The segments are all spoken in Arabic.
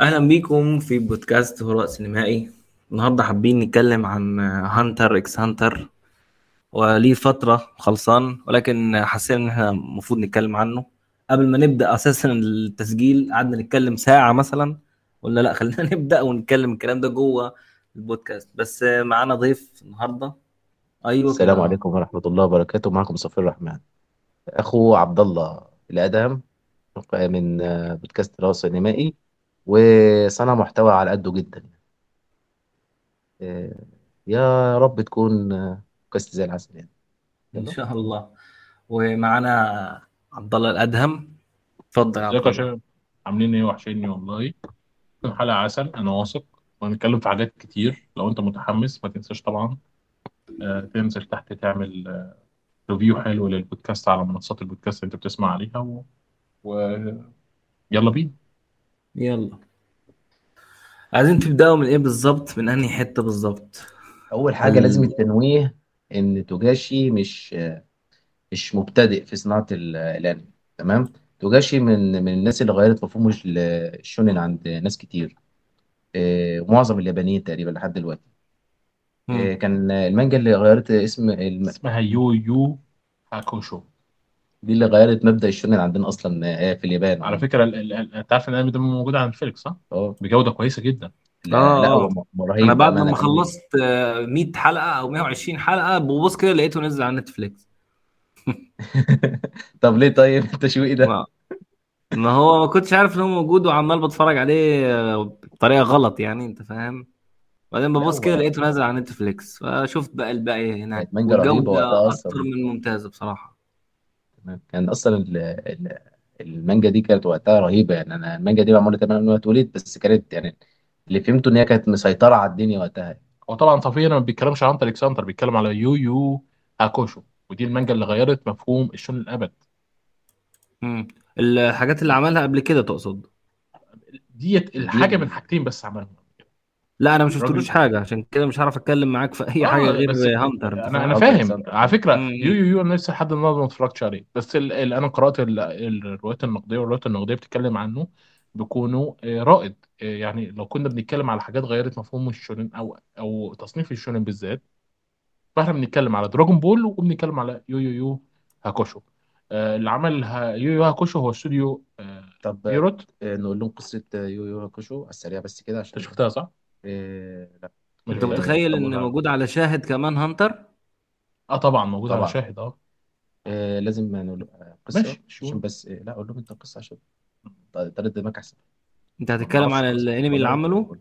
أهلا بيكم في بودكاست هراء سينمائي النهارده حابين نتكلم عن Hunter x Hunter. وليه فترة خلصان ولكن حسينا إن إحنا المفروض نتكلم عنه. قبل ما نبدأ أساسا التسجيل قعدنا نتكلم ساعة مثلا. قلنا لا خلينا نبدأ ونتكلم الكلام ده جوه البودكاست. بس معانا ضيف النهارده. أيوه. السلام عليكم ورحمة الله وبركاته. معكم صفي الرحمن. أخو عبد الله الأدهم من بودكاست رأس سينمائي وصنع محتوى على قده جدا آه، يا رب تكون آه، بودكاست زي العسل يعني. إن يلا. شاء الله. ومعانا عبد الله الأدهم. اتفضل يا عبد يا الله. شباب؟ عاملين إيه؟ وحشيني والله. حلقة عسل أنا واثق. وهنتكلم في حاجات كتير. لو أنت متحمس ما تنساش طبعا آه، تنزل تحت تعمل آه، ريفيو حلو للبودكاست على منصات البودكاست اللي أنت بتسمع عليها و... ويلا بينا. يلا. عايزين تبدأوا من إيه بالظبط؟ من أنهي حتة بالظبط؟ أول حاجة لازم التنويه إن توجاشي مش مش مبتدئ في صناعة ال- الأنمي تمام؟ توجاشي من من الناس اللي غيرت مفهوم ال- الشونين عند ناس كتير. آه، معظم اليابانيين تقريبا لحد دلوقتي. آه، مم. كان المانجا اللي غيرت اسم الم... اسمها Yu Yu Hakusho. دي اللي غيرت مبدأ ال shonen عندنا أصلا آه، في اليابان. على عموما فكرة ال... ال... ال- أنت عارف إن الانمي ده موجود على Netflix صح؟ آه. بجودة كويسة جدا. لا لا آه. هو آه م- أنا رهيب بعد بأمانة. لما الانمي خلصت آه، 100 حلقة أو 120 حلقة ببص كده لقيته نزل على Netflix. طب ليه طيب؟ التشويق ده؟ ما ما هو ما كنتش عارف إن هو موجود وعمال بتفرج عليه آه، بطريقة غلط يعني أنت فاهم؟ بعدين لا ببص كده هو لقيته نازل على Netflix فشفت بقى الباقي هناك. كانت مانجا رهيبة والجودة وقتها أكتر أصلا من ممتازة بصراحة. كان أصلا ال... ال... المانجا دي كانت وقتها رهيبة يعني أنا المانجا دي معمولة تمام من وقت وليد بس كانت يعني اللي فهمته إن هي كانت مسيطرة على الدنيا وقتها. هو طبعا صفي هنا ما بيتكلمش عن Hunter x Hunter بيتكلم على Yu Yu Hakusho ودي المانجا اللي غيرت مفهوم ال shonen للأبد مم. الحاجات اللي عملها قبل كده تقصد؟ ديت دي الحاجة من حاجتين بس عملهم. لا أنا ما شفتلوش حاجة عشان كده مش هعرف أتكلم معاك في أي حاجة آه غير بس Hunter انت أنا أنا فاهم. على فكرة Yu مم. Yu Yu أنا لسه لحد النهارده ما اتفرجتش عليه. بس ال... ال... أنا قرأت ال... الروايات النقدية والروايات النقدية بتتكلم عنه بيكونوا آه، رائد. آه، يعني لو كنا بنتكلم على حاجات غيرت مفهوم ال shonen أو أو تصنيف ال shonen بالذات فإحنا بنتكلم على Dragon Ball وبنتكلم على Yu Yu Yu هاكوشو. آه، اللي عمل ها... يو يو هاكوشو هو استوديو آه، طب بيروت آه، نقول لهم قصة آه، يو يو هاكوشو على السريع بس كده أنت عشان شفتها صح؟ آه، لا. انت متخيل إن وتعالى موجود على شاهد كمان هانتر؟ آه طبعا موجود على طبعا. شاهد آه. آه لازم نقول آه قصة ماشي عشان بس آه لا أقول لهم أنت قصة عشان طريقة دماغك أحسن. أنت ما هتتكلم أعرفش عن القصة الانمي اللي ولا عمله؟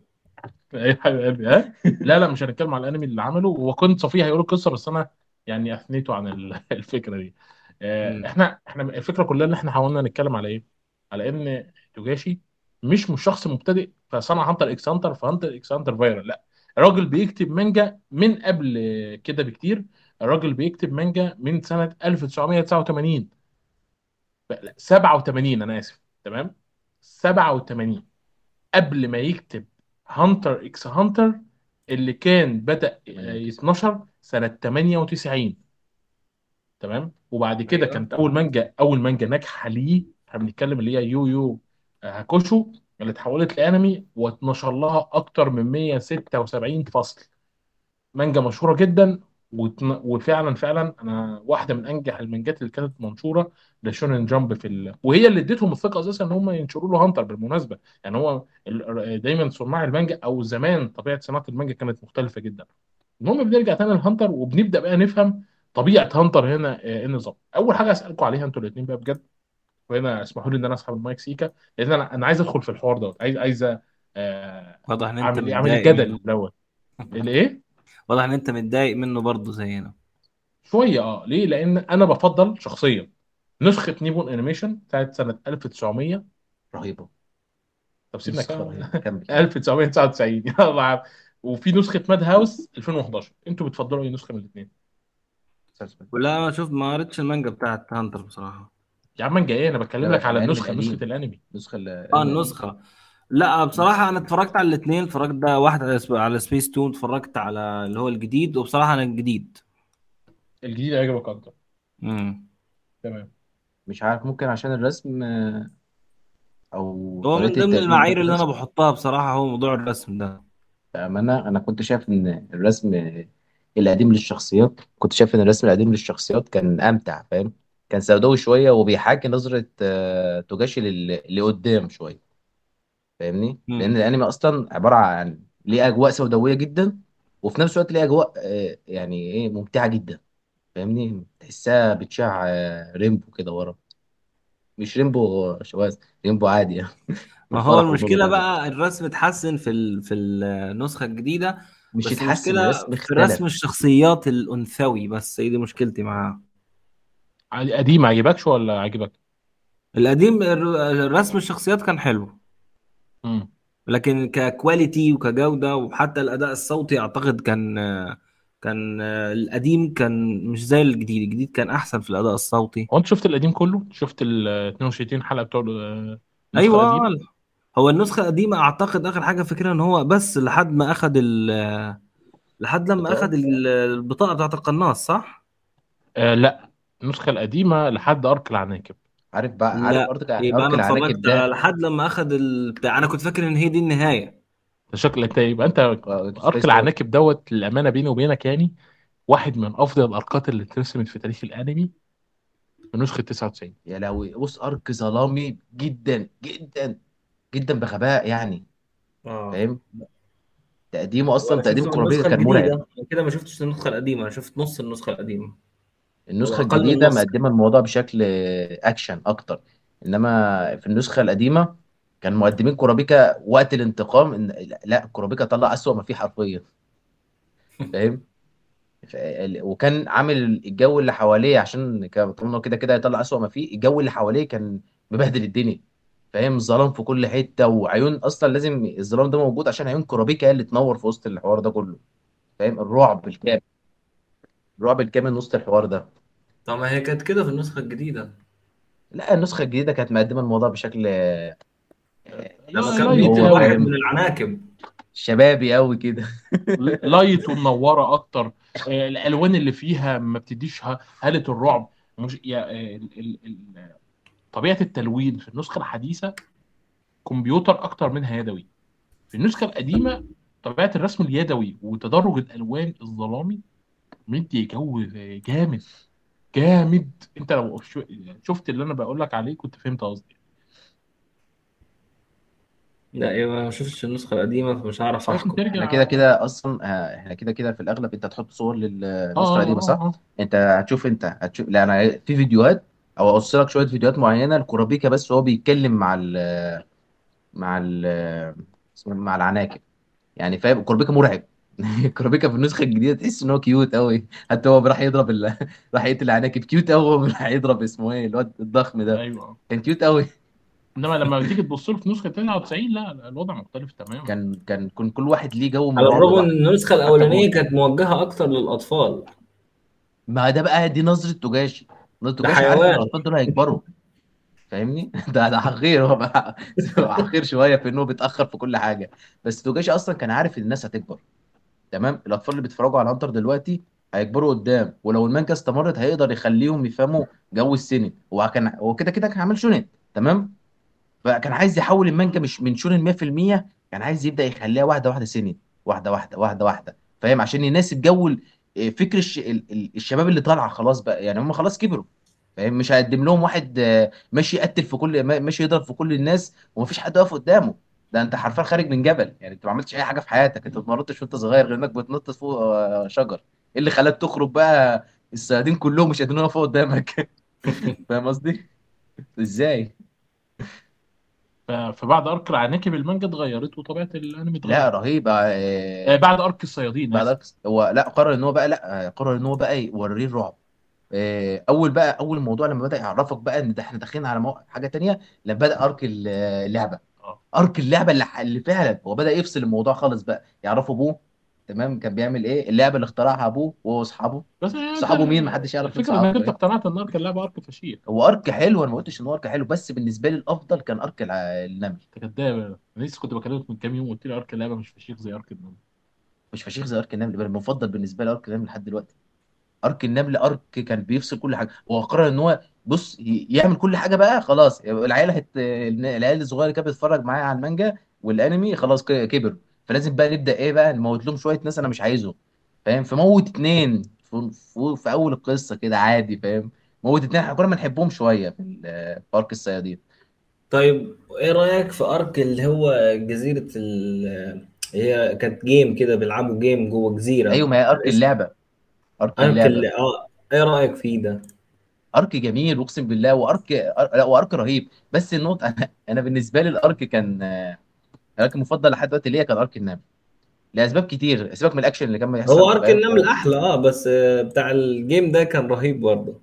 اي حاجة قلبي ها لا لا مش هنتكلم على الانمي اللي عمله وكنت صفيه هيقول القصة بس أنا يعني أثنيته عن ال- الفكرة دي. آه، مم. إحنا إحنا الفكرة كلها إن إحنا حاولنا نتكلم على إيه؟ على إن توجاشي مش مش شخص مبتدئ فصنع هانتر إكس هانتر فهانتر إكس هانتر viral لا. الراجل بيكتب مانجا من قبل كده بكتير. الراجل بيكتب مانجا من سنة 1989 لا 87 أنا آسف. تمام؟ 87 قبل ما يكتب هانتر إكس هانتر اللي كان بدأ آه، 98 يتنشر سنة 98 تمام؟ وبعد كده أيوه. كانت أول مانجا أول مانجا ناجحة ليه إحنا بنتكلم اللي هي يو يو هاكوشو اللي اتحولت لأنمي واتنشر لها أكتر من 176 فصل. مانجا مشهورة جدا وتن... وفعلا فعلا أنا واحدة من أنجح المانجات اللي كانت منشورة لشونن جامب في ال... وهي اللي اديتهم الثقة أساسا إن هم ينشروا له هانتر بالمناسبة. يعني هو ال... دايما صناع المانجا أو زمان طبيعة صناعة المانجا كانت مختلفة جدا. المهم بنرجع تاني لهانتر وبنبدأ بقى نفهم طبيعة هانتر هنا آه، إيه النظام. أول حاجة اسالكم عليها أنتوا الاثنين بقى بجد. وهنا اسمحوا لي ان أنا اسحب المايك سيكا لأن أنا أنا عايز ادخل في الحوار دوت. عايز عايز آه، واضح إن أنت أعمل أعمل متضايق الجدل منه دوت. الإيه؟ واضح إن أنت متضايق منه برضه زينا شوية آه. ليه؟ لأن أنا بفضل شخصيا نسخة نيبون انيميشن بتاعت سنة 1900 رهيبة. طب سيبنا كمل. 1999 يلا يا عم. وفي نسخة ماد هاوس 2011 أنتوا بتفضلوا أي نسخة من الاثنين لا أنا شوف ما قريتش المانجا بتاعت هانتر بصراحة. يا عم انت إيه؟ أنا بتكلم لك على الأنمي النسخه نسخة الأنمي. النسخة آه النسخة. لا بصراحة أنا اتفرجت على الاثنين اتفرجت ده واحد على سب- على سبيس تون اتفرجت على اللي هو الجديد وبصراحة أنا الجديد. الجديد عجبك أكتر. امم تمام. مش عارف ممكن عشان الرسم آه، أو هو من ضمن المعايير اللي أنا بحطها بصراحة هو موضوع الرسم ده. بامانه أنا كنت شايف إن الرسم القديم للشخصيات. كنت شايف إن الرسم القديم للشخصيات كان أمتع فاهم؟ كان سوداوي شوية وبيحاكي نظرة آه، توجاشي لل- لقدام شوية. فاهمني؟ لأن. الأنمي أصلا عبارة عن ليه أجواء سوداوية جدا وفي نفس الوقت ليه أجواء آه، يعني إيه ممتعة جدا. فاهمني؟ تحسها بتشع آه، ريمبو كده ورا. مش ريمبو شواذ ريمبو عادي يعني. ما هو الفرح وشغل المشكلة ده بقى الرسم اتحسن في ال... في النسخة الجديدة مش بس يتحسن المشكلة الرسم في رسم اختلف الشخصيات الأنثوي بس هي دي مشكلتي معاه. قديم عجبكش ولا عجبك؟ القديم رسم الشخصيات كان حلو مم. لكن ككواليتي وكجودة وحتى الأداء الصوتي أعتقد كان كان القديم كان مش زي الجديد الجديد كان أحسن في الأداء الصوتي هو أنت شفت القديم كله؟ شفت ال 62 حلقة بتوع أيوه القديمة؟ هو النسخة القديمة أعتقد آخر حاجة فاكرها إن هو بس لحد ما أخد ال لحد لما ال- البطاقة بتاعت القناص صح؟ آه لا النسخة القديمة لحد أرك العناكب. عارف بقى عارف لا ارض يبقى أرك أنا العناكب ده لحد لما أخد ال... بتاع أنا كنت فاكر إن هي دي النهاية. ده شكل انت يبقى أنت أرك سبيس تون العناكب دوت للأمانة بيني وبينك يعني واحد من أفضل الاركات اللي اترسمت في تاريخ الأنمي في نسخة 99 يا لهوي. بص أرك ظلامي جدا جدا جدا بغباء يعني. آه. فاهم؟ تقديمه أصلا تقديم من النسخه كان مرعب. كده ما شفتش النسخة القديمة. أنا شفت نص النسخة القديمة. من الجديدة نص مقدمة الموضوع بشكل اكشن أكتر. إنما في النسخة القديمة كان مقدمين كورابيكا وقت الانتقام إن لا كورابيكا طلع أسوأ ما فيه حرفيا. فاهم؟ ف- وكان عامل الجو اللي حواليه عشان كان كده كده هيطلع أسوأ ما فيه الجو اللي حواليه كان مبهدل الدنيا. فاهم؟ ظلام في كل حتة وعيون أصلا لازم الظلام ده موجود عشان عيون كورابيكا هي اللي تنور في وسط الحوار ده كله. فاهم؟ الرعب الكامل الرعب الكامل وسط الحوار ده. طب ما هي كانت كده في النسخة الجديدة. لا النسخة الجديدة كانت مقدمة الموضوع بشكل آه، لما لا- كان light بيقتل هو قوي واحد من العناكب. شبابي قوي كده. light ومنوره أكتر. آه، الألوان اللي فيها ما بتديش ه- هاله الرعب. مش يا آه، ال- ال- ال- طبيعة التلوين في النسخة الحديثة كمبيوتر أكتر منها يدوي. في النسخة القديمة طبيعة الرسم اليدوي وتدرج الألوان الظلامي مدي جو جامد جامد. انت لو شفت اللي أنا بقول لك عليه كنت فهمت قصدي. لا أيوه ما شفتش النسخة القديمة فمش هعرف لازم أحكم. إحنا ترجع كده كده أصلا آه، إحنا كده كده في الأغلب أنت هتحط صور آه للنسخه آه القديمة آه صح؟ آه أنت هتشوف أنت هتشوف لا أنا في فيديوهات أو أوصل لك شوية فيديوهات معينة. الكورابيكا بس هو بيتكلم مع ال مع ال اسمه- مع العناكب. يعني فاهم؟ الكورابيكا مرعب. الكورابيكا في النسخة الجديدة تحس إن هو cute قوي حتى هو راح يضرب ال... راح يقتل العناكب cute قوي هو راح يضرب اسمه إيه الواد الضخم ده. أيوه. كان cute قوي إنما لما تيجي تبص له في نسخة 99 لا الوضع مختلف تماما. كان كان كان كل واحد ليه جو على الرغم إن النسخة الأولانية كانت موجهة أكتر للأطفال. ما ده بقى دي نظرة توجاشي. نظرة توجاشي عارف الأطفال دول هيكبروا. فاهمني؟ ده ده حقير. هو بقى حقير شوية في إنه بيتأخر في كل حاجة. بس توجاشي أصلا كان عارف إن الناس هتكبر. تمام؟ الأطفال اللي بيتفرجوا على هانتر دلوقتي هيكبروا قدام ولو المانجا استمرت هيقدر يخليهم يفهموا جو السنن هو كان هو كده كده كان عامل شونن تمام؟ فكان عايز يحول المانجا مش من شونن 100% كان عايز يبدأ يخليها واحدة واحدة سنن واحدة واحدة واحدة واحدة فاهم؟ عشان يناسب جو ال- فكر الش... ال- ال- الشباب اللي طالعة خلاص بقى يعني هم خلاص كبروا فاهم؟ مش هقدم لهم واحد آه، ماشي يقتل في كل ما- ماشي يضرب في كل الناس ومفيش حد واقف قدامه. ده انت حرفيا خارج من جبل يعني انت ما عملتش أي حاجة في حياتك انت ما اتمرنتش وأنت صغير غير إنك بتنط فوق آه، شجر. إيه اللي خلاك تخرج بقى؟ الصيادين كلهم مش قادرين يقفوا قدامك. فاهم قصدي؟ إزاي؟ ف- فبعد أرك العناكب المانجا اتغيرت وطبيعة الأنمي لا اتغيرت. رهيب آه آه، بعد أرك الصيادين بعد آسف. أكس هو لا قرر إن هو بقى لا آه، قرر إن هو بقى يوريه الرعب. آه، أول بقى أول موضوع لما بدأ يعرفك بقى إن ده إحنا داخلين على مو... حاجة تانية لما بدأ أرك ال- اللعبة. ارك اللعبه اللي, اللي فعلا هو بدأ يفصل الموضوع خالص بقى. يعرفوا ابوه تمام؟ كان بيعمل إيه؟ اللعبة اللي اخترعها ابوه وهو واصحابه. بس انت صحابه مين؟ محدش يعرف الفكرة انك أنت فاهم اقتنعت إن أرك اللعبه أرك فشيخ. هو أرك حلو أنا ما قلتش إن هو أرك حلو بس بالنسبة لي الأفضل كان أرك النمل. أنت كداب. أنا لسه كنت بكلمك من كام يوم قلت لي أرك اللعبة مش فشيخ زي أرك النمل. مش فشيخ زي أرك النمل. المفضل بالنسبة لي أرك النمل لحد دلوقتي. أرك النمل أرك كان بيفصل كل حاجة. هو قرر إن هو بص يعمل كل حاجة بقى خلاص العيال هت... العيال الصغيرة اللي كانت بتتفرج معايا على المانجا والانمي خلاص كبروا. فلازم بقى نبدأ إيه بقى نموت لهم شوية ناس أنا مش عايزهم فاهم؟ فموت اتنين في, في, في أول القصة كده عادي فاهم؟ موت اتنين إحنا كنا بنحبهم شوية في في ارك الصيادين. طيب إيه رأيك في أرك اللي هو جزيرة ال هي كانت game كده بيلعبوا game جوه أيوه جزيرة ما هي arc اللعبة. arc arc اللعبة. ال... آه إيه رأيك فيه ده؟ arc جميل أقسم بالله و arc أر- لا و arc رهيب. بس النقطة أنا أنا بالنسبة لي ال arc كان ال arc المفضل لحد دلوقتي ليا كان arc النمل. لأسباب كتير سيبك من الأكشن اللي كان هو بيحصل arc فاهم النمل أحلى آه بس آه، بتاع ال game ده كان رهيب برضه.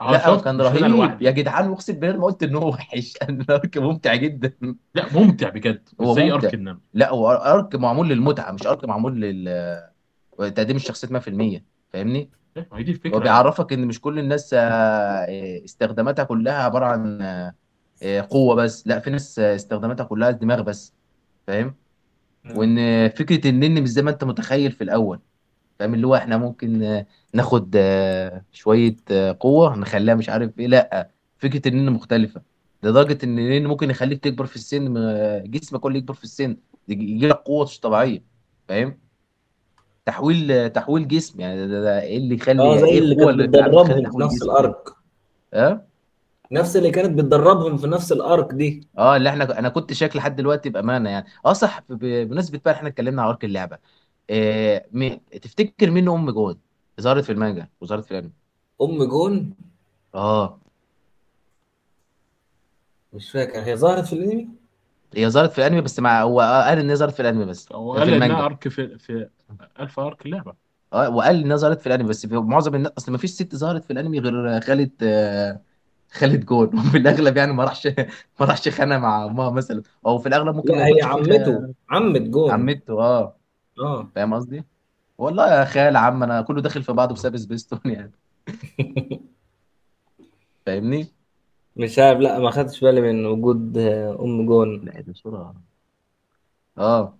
لا هو كان رهيب. يا جدعان أقسم بالله ما قلت إن هو وحش. أنا ال arc ممتع جدا. لا ممتع بجد. هو زي ممتع. ارك النمل. لا هو أرك معمول للمتعة مش أرك معمول لل تقديم الشخصيات 100% فاهمني؟ ما هي دي هو الفكرة. يعني بيعرفك إن مش كل الناس آه، استخداماتها كلها عبارة عن آه، قوة بس. لا في ناس آه، استخداماتها كلها دماغ بس فاهم؟ مم. وإن فكرة النن مش زي ما أنت متخيل في الأول فاهم؟ اللي هو إحنا ممكن آه، ناخد آه، شوية آه، قوة نخليها مش عارف إيه. لا فكرة النن مختلفة. لدرجة إن النن ممكن يخليك تكبر في السن آه، جسمك كله يكبر في السن. يجي لك قوة مش طبيعية فاهم؟ تحويل تحويل جسم يعني ده, ده, إيه اللي آه يخلي زي إيه اللي كانت بتدربهم في نفس الأرك. آه؟ نفس اللي كانت بتدربهم في نفس الأرك دي. آه اللي إحنا أنا كنت شاك لحد دلوقتي بأمانة يعني. آه صح بمناسبة بقى إحنا اتكلمنا على أرك اللعبة آه م... تفتكر مين أم جود ظهرت في المانجا وظهرت في الأنمي. أم جون؟ آه. مش فاكر. هي ظهرت في الأنمي؟ هي ظهرت في الأنمي بس مع هو قال إن هي ظهرت في الأنمي بس. هو في قال إنها ارك في في ألف ارك اللعبة. آه وقال إن هي ظهرت في الأنمي بس في معظم الناس أصل ما فيش ست ظهرت في الأنمي غير خالد آه خالد جون. وفي الأغلب يعني ما راحش ما راحش خانة مع أمها مثلا. أو في الأغلب ممكن ما لا هي يكونش عمته. عمة جون. عمته آه. آه. فاهم قصدي؟ والله يا خال عم أنا كله داخل في بعضه بسبب سبيستون يعني. فاهمني؟ مش عارف لا ما خدتش بالي من وجود آه، أم جون. لا ده صورة آه.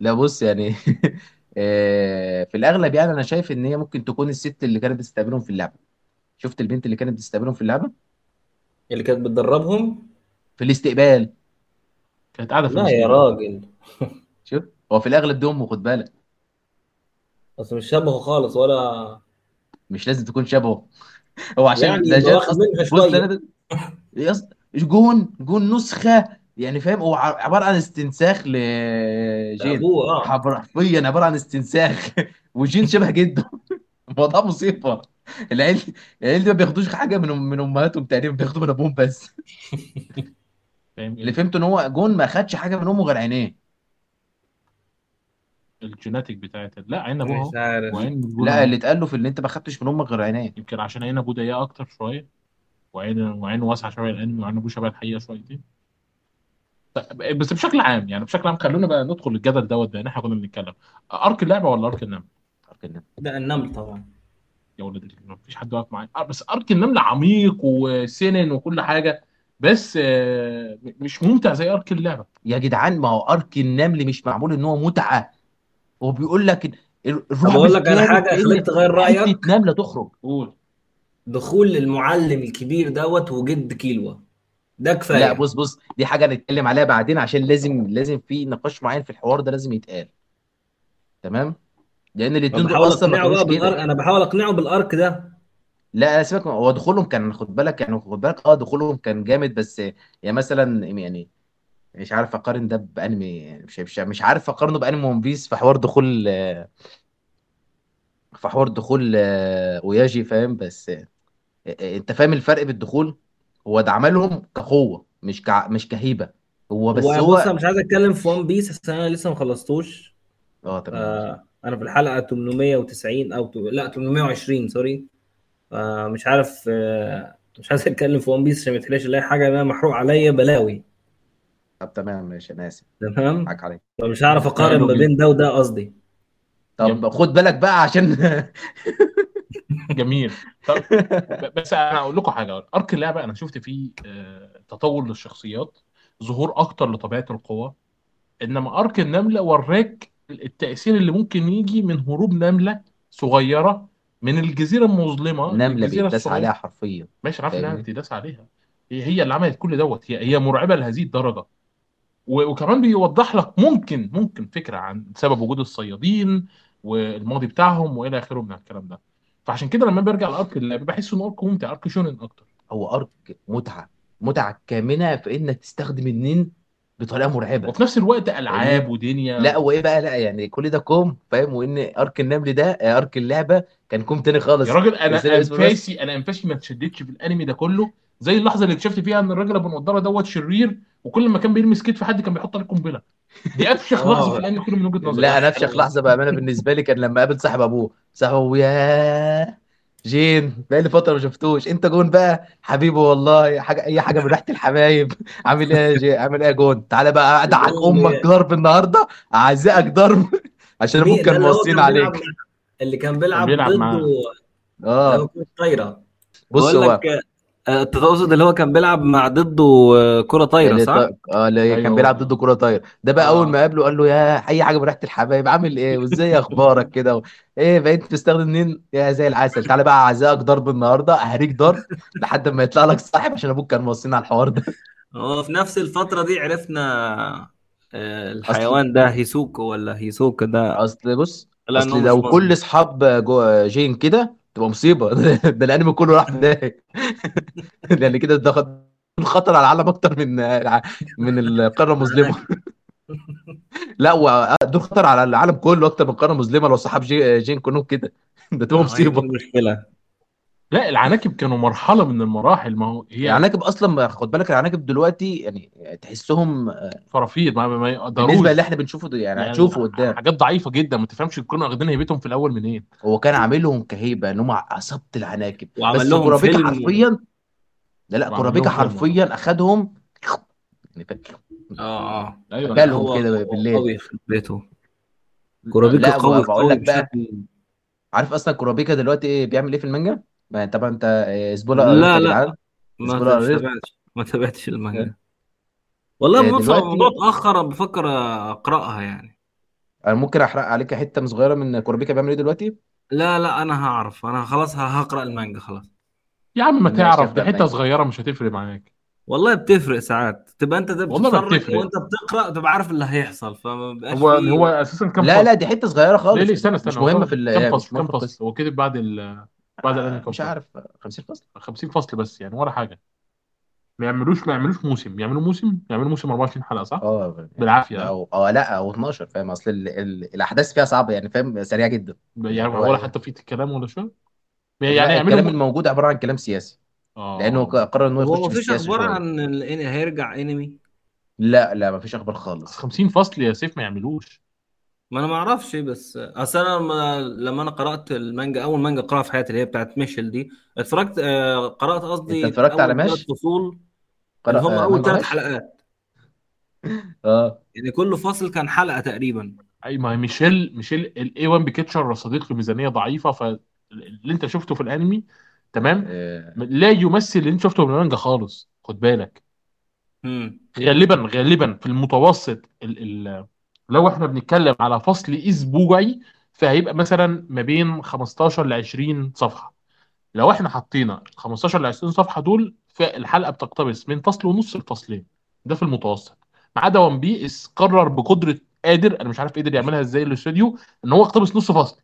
لا بص يعني آه، في الأغلب يعني أنا شايف إن هي ممكن تكون الست اللي كانت بتستقبلهم في اللعبة. شفت البنت اللي كانت بتستقبلهم في اللعبة؟ اللي كانت بتدربهم؟ في الاستقبال. كانت قاعدة في لا يا الاستقبال. راجل. شوف هو في الأغلب دي امه خد بالك. اصل مش شبهه خالص ولا مش لازم تكون شبهه. هو عشان يعني ده واخد أصلا. جون جون نسخة يعني فاهم؟ هو عبارة عن استنساخ لجين ابوه آه. حرفيا عبارة عن استنساخ. وجين شبه جده. الموضوع مصيبة. العيال العيال دي ما بياخدوش حاجة من من أمهاتهم تقريبا بياخدوا من أبوهم بس. اللي ال- فهمته إن هو جون ما خدش حاجة من أمه غير عينيه. ال genetic بتاعت لا عين أبوها مش عارف. وعين جون لا اللي اتقال له في اللي انت ما خدتش من أمك غير عينيه يمكن عشان عين ابوه ضيقه أكتر شوية وعين وعينه واسعة شوية الانمي وعين ابوه شبه الحقيقة شويتين. طيب، بس بشكل عام يعني بشكل عام خلونا بقى ندخل الجدل دوت لأن إحنا كنا بنتكلم. arc اللعبة ولا arc النمل؟ أرك النمل. ده النمل طبعا. يا ولد ال- مفيش حد واقف معايا. آه، بس أرك النمل عميق وسنن وكل حاجة بس آه، مش ممتع زي أرك اللعبة. يا جدعان ما هو أرك النمل مش معمول إن هو متعة. هو بيقول لك ال- طب الرعب أقول لك على حاجة خليك تغير رأيك؟ نمله تخرج. قول. دخول المعلم الكبير دوت وجد كيلوا. ده لا كفايه بص بص دي حاجة نتكلم عليها بعدين عشان لازم لازم في نقاش معين في الحوار ده لازم يتقال. تمام؟ لأن أنا الاتنين دول بحاول أصلا بقى بالارك كده. أنا بحاول أقنعه بالأرك ده. لا سيبك هو دخولهم كان خد بالك يعني خد بالك آه دخولهم كان جامد بس يعني مثلا يعني مش عارف أقارن ده بأنمي يعني مش مش مش عارف أقارنه بأنمي ون بيس في حوار دخول في حوار دخول اوياجي فاهم؟ بس أنت فاهم الفرق بالدخول؟ هو ده عملهم كقوة مش كع... مش كهيبة. هو بس هو بص أنا مش عايز أتكلم في ون بيس عشان أنا لسه ما خلصتوش. آه تمام آه أنا في الحلقة 890 أو ت- لا 820 sorry. آه مش عارف آه مش عايز أتكلم في ون بيس عشان ما تلاقيش الاقي حاجة أنا محروق عليا بلاوي. طب تمام ماشي أنا آسف. تمام؟ حق عليك. فمش هعرف أقارن ما بين ده وده قصدي. طب خد بالك بقى عشان جميل. طب بس أنا أقول لكم حاجة. arc اللعبة أنا شفت فيه آه، تطور للشخصيات ظهور أكتر لطبيعة القوى إنما أرك النملة وراك التأثير اللي ممكن يجي من هروب نملة صغيرة من الجزيرة المظلمة نملة للجزيره بيتداس عليها الصغيره حرفيا. ماشي عارف إنها فاهمني؟ بتداس عليها. هي هي اللي عملت كل دوت. هي هي مرعبة لهذه الدرجة. وكمان بيوضح لك ممكن ممكن فكرة عن سبب وجود الصيادين والماضي بتاعهم وإلى آخره من الكلام ده. فعشان كده لما برجع لأرك اللعبه بحس انه أرك ممتع أرك شونن أكتر. هو arc متعة متعة كامنة في إنك تستخدم النين بطريقة مرعبة. وفي نفس الوقت فاهمني ألعاب ودنيا. لا وإيه بقى لا يعني كل ده كوم فاهم؟ وإن arc النمل ده arc اللعبة كان كوم تاني يا خالص راجل بس أنا أنفاسي أنا أنفاسي ما اتشدتش في الأنمي ده كله. زي اللحظة اللي اكتشفت فيها إن الراجل أبو نضاره دوت شرير وكل ما كان بيلمس كتف حد كان بيحط عليه قنبلة. دي أفشخ لحظة في آه. الانمي كله من وجهة نظري. لا أنا أفشخ لحظة بامانه بالنسبة لي كان لما قابل صاحب أبوه صاحب أبوه يا جين بقى لي فترة ما شفتوش. أنت جون بقى؟ حبيبي والله حاجة أي حاجة من ريحة الحبايب. عامل إيه يا جين عامل إيه يا جون؟ تعالى بقى ادعك أمك ضرب النهارده؟ أعزقك ضرب. عشان أبوك كان موصين عليك. اللي كان بيلعب بيلعب ضده آه. كرة طايرة. بص هو لك آه، انت تقصد اللي هو كان بيلعب مع ضده آه، كرة طايرة اللي صح؟ آه اللي أيوه كان بيلعب ده ضد كرة طاير ده بقى أول ما قابله قال له يا أي حاجة بريحه الحبايب عامل إيه؟ وإزاي أخبارك كده؟ و... إيه بقيت بتستخدم منين يا زي العسل. تعالى بقى أعزائك ضرب النهارده أهريك ضرب لحد ما يطلع لك صاحب عشان أبوك كان موصينا على الحوار ده. هو في نفس الفترة دي عرفنا آه، الحيوان ده هيسوكو ولا هيسوكا ده؟ أصل بص أصل لو كل أصحاب. جين كده تبقى مصيبة. ده الأنمي كله راح في داهيه لأن كده ده خط- خطر على العالم أكتر من من القارة المظلمة. لا دول خطر على العالم كله أكتر من قاره مظلمه لو صحاب جي... جين كلهم كده. ده تبقى دي مصيبة. المشكلة. لا العناكب كانوا مرحلة من المراحل. ما هو هي العناكب أصلا خد بالك العناكب دلوقتي يعني تحسهم فرافير ما, ما بالنسبة اللي يقدروش إحنا بنشوفه ده يعني يعني هتشوفه قدام. حاجات ضعيفة جدا. ما تفهمش يكونوا واخدين هيبتهم في الأول منين. هو كان عاملهم كهيبة إن هم عصابه العناكب. بس لهم كورابيكا فيلم. حرفيا لا لا كورابيكا حرفيا أخدهم يعني آه آه. أيوه. هو كده بالليل. قوي في بيته. كورابيكا قوي بقول لك بقى عارف أصلا كورابيكا دلوقتي إيه بيعمل إيه في المانجا؟ ما طبعا انت spoiler alert لا يا لا جدعان ما مش تابعتش ما تابعتش المانجا. والله آه، بص هو الموضوع دلوقتي اتأخر بفكر أقرأها يعني. أنا ممكن أحرق عليك حتة صغيرة من كورابيكا بيعمل إيه دلوقتي؟ لا لا أنا هعرف. أنا خلاص ه- هقرأ المانجا خلاص. يا عم ما ماشي تعرف دي أبدأ حتة صغيرة مش هتفرق معاك. والله بتفرق ساعات. تبقى أنت ده والله ما بتتفرج بتفرق. وأنت بتقرأ تبقى عارف اللي هيحصل فما بيبقاش هو هو فيه أساسا كام لا لا فصل دي حتة صغيرة ليه خالص. ليه استنى مش استنى هو مهمه في مش فصل؟ في فصل؟ القصة. هو كتب بعد ال بعد الانمي آه، كام مش عارف 50 فصل؟ 50 فصل بس يعني ولا حاجة. ما يعملوش ما يعملوش موسم. يعملوا موسم؟ يعملوا موسم 24 حلقة صح؟ آه يعني بالعافية؟ أو آه لا أو 12 فاهم؟ أصل ال... ال... الأحداث فيها صعبة يعني فاهم؟ سريعة جدا. يعني هو ولا حتى في كلام ولا شو يعني يعملوا الكلام. الموجود عبارة عن كلام سياسي. لأنه ق- آه قرر إنه هو يخش في مفيش شوية. عن هيرجع أنمي لا لا مفيش أخبار خالص. 50 فصل يا سيف ما يعملوش. ما أنا ما أعرفش بس أصل أنا لما لما أنا قرأت المانجا أول مانجا أقرأها في حياتي اللي هي بتاعت ميشل دي اتفرجت آه، قرأت أنت قصدي اتفرجت على ماش فصول. اللي قرأ هم آه أول مانجا ثلاث حلقات. آه. يعني كل فصل كان حلقة تقريبا. أي ما هي ميشيل ميشيل الاي 1 بيكتشر له ميزانيه ضعيفة فاللي أنت شفته في الأنمي تمام؟ آه، لا يمثل اللي أنت شفته في المانجا خالص خد بالك. امم غالبا غالبا في المتوسط ال ال لو إحنا بنتكلم على فصل اسبوعي فهيبقى مثلا ما بين 15 ل 20 صفحة. لو إحنا حطينا 15 ل 20 صفحة دول فالحلقة بتقتبس من فصل ونص لفصلين. ده في المتوسط. ما عدا ون بيس قرر بقدرة قادر أنا مش عارف قدر يعملها إزاي الاستوديو إن هو يقتبس نص فصل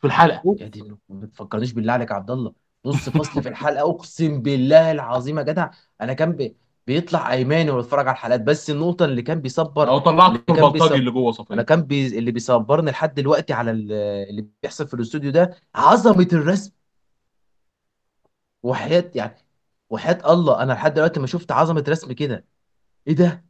في الحلقة. يا دي ما تفكرنيش بالله عليك يا عبد الله. نص فصل في الحلقة أقسم بالله العظيم يا جدع. أنا كان بي... بيطلع أيماني ويتفرج على الحلقات. بس النقطة اللي كان بيصبر لو طلعت اللي كان البلطجي بيصبر اللي جوه أنا صفيه كان بي... اللي بيصبرني لحد دلوقتي على ال- اللي بيحصل في الاستوديو ده عظمة الرسم. وحياة يعني وحياة الله أنا لحد دلوقتي ما شفت عظمة رسم كده. إيه ده؟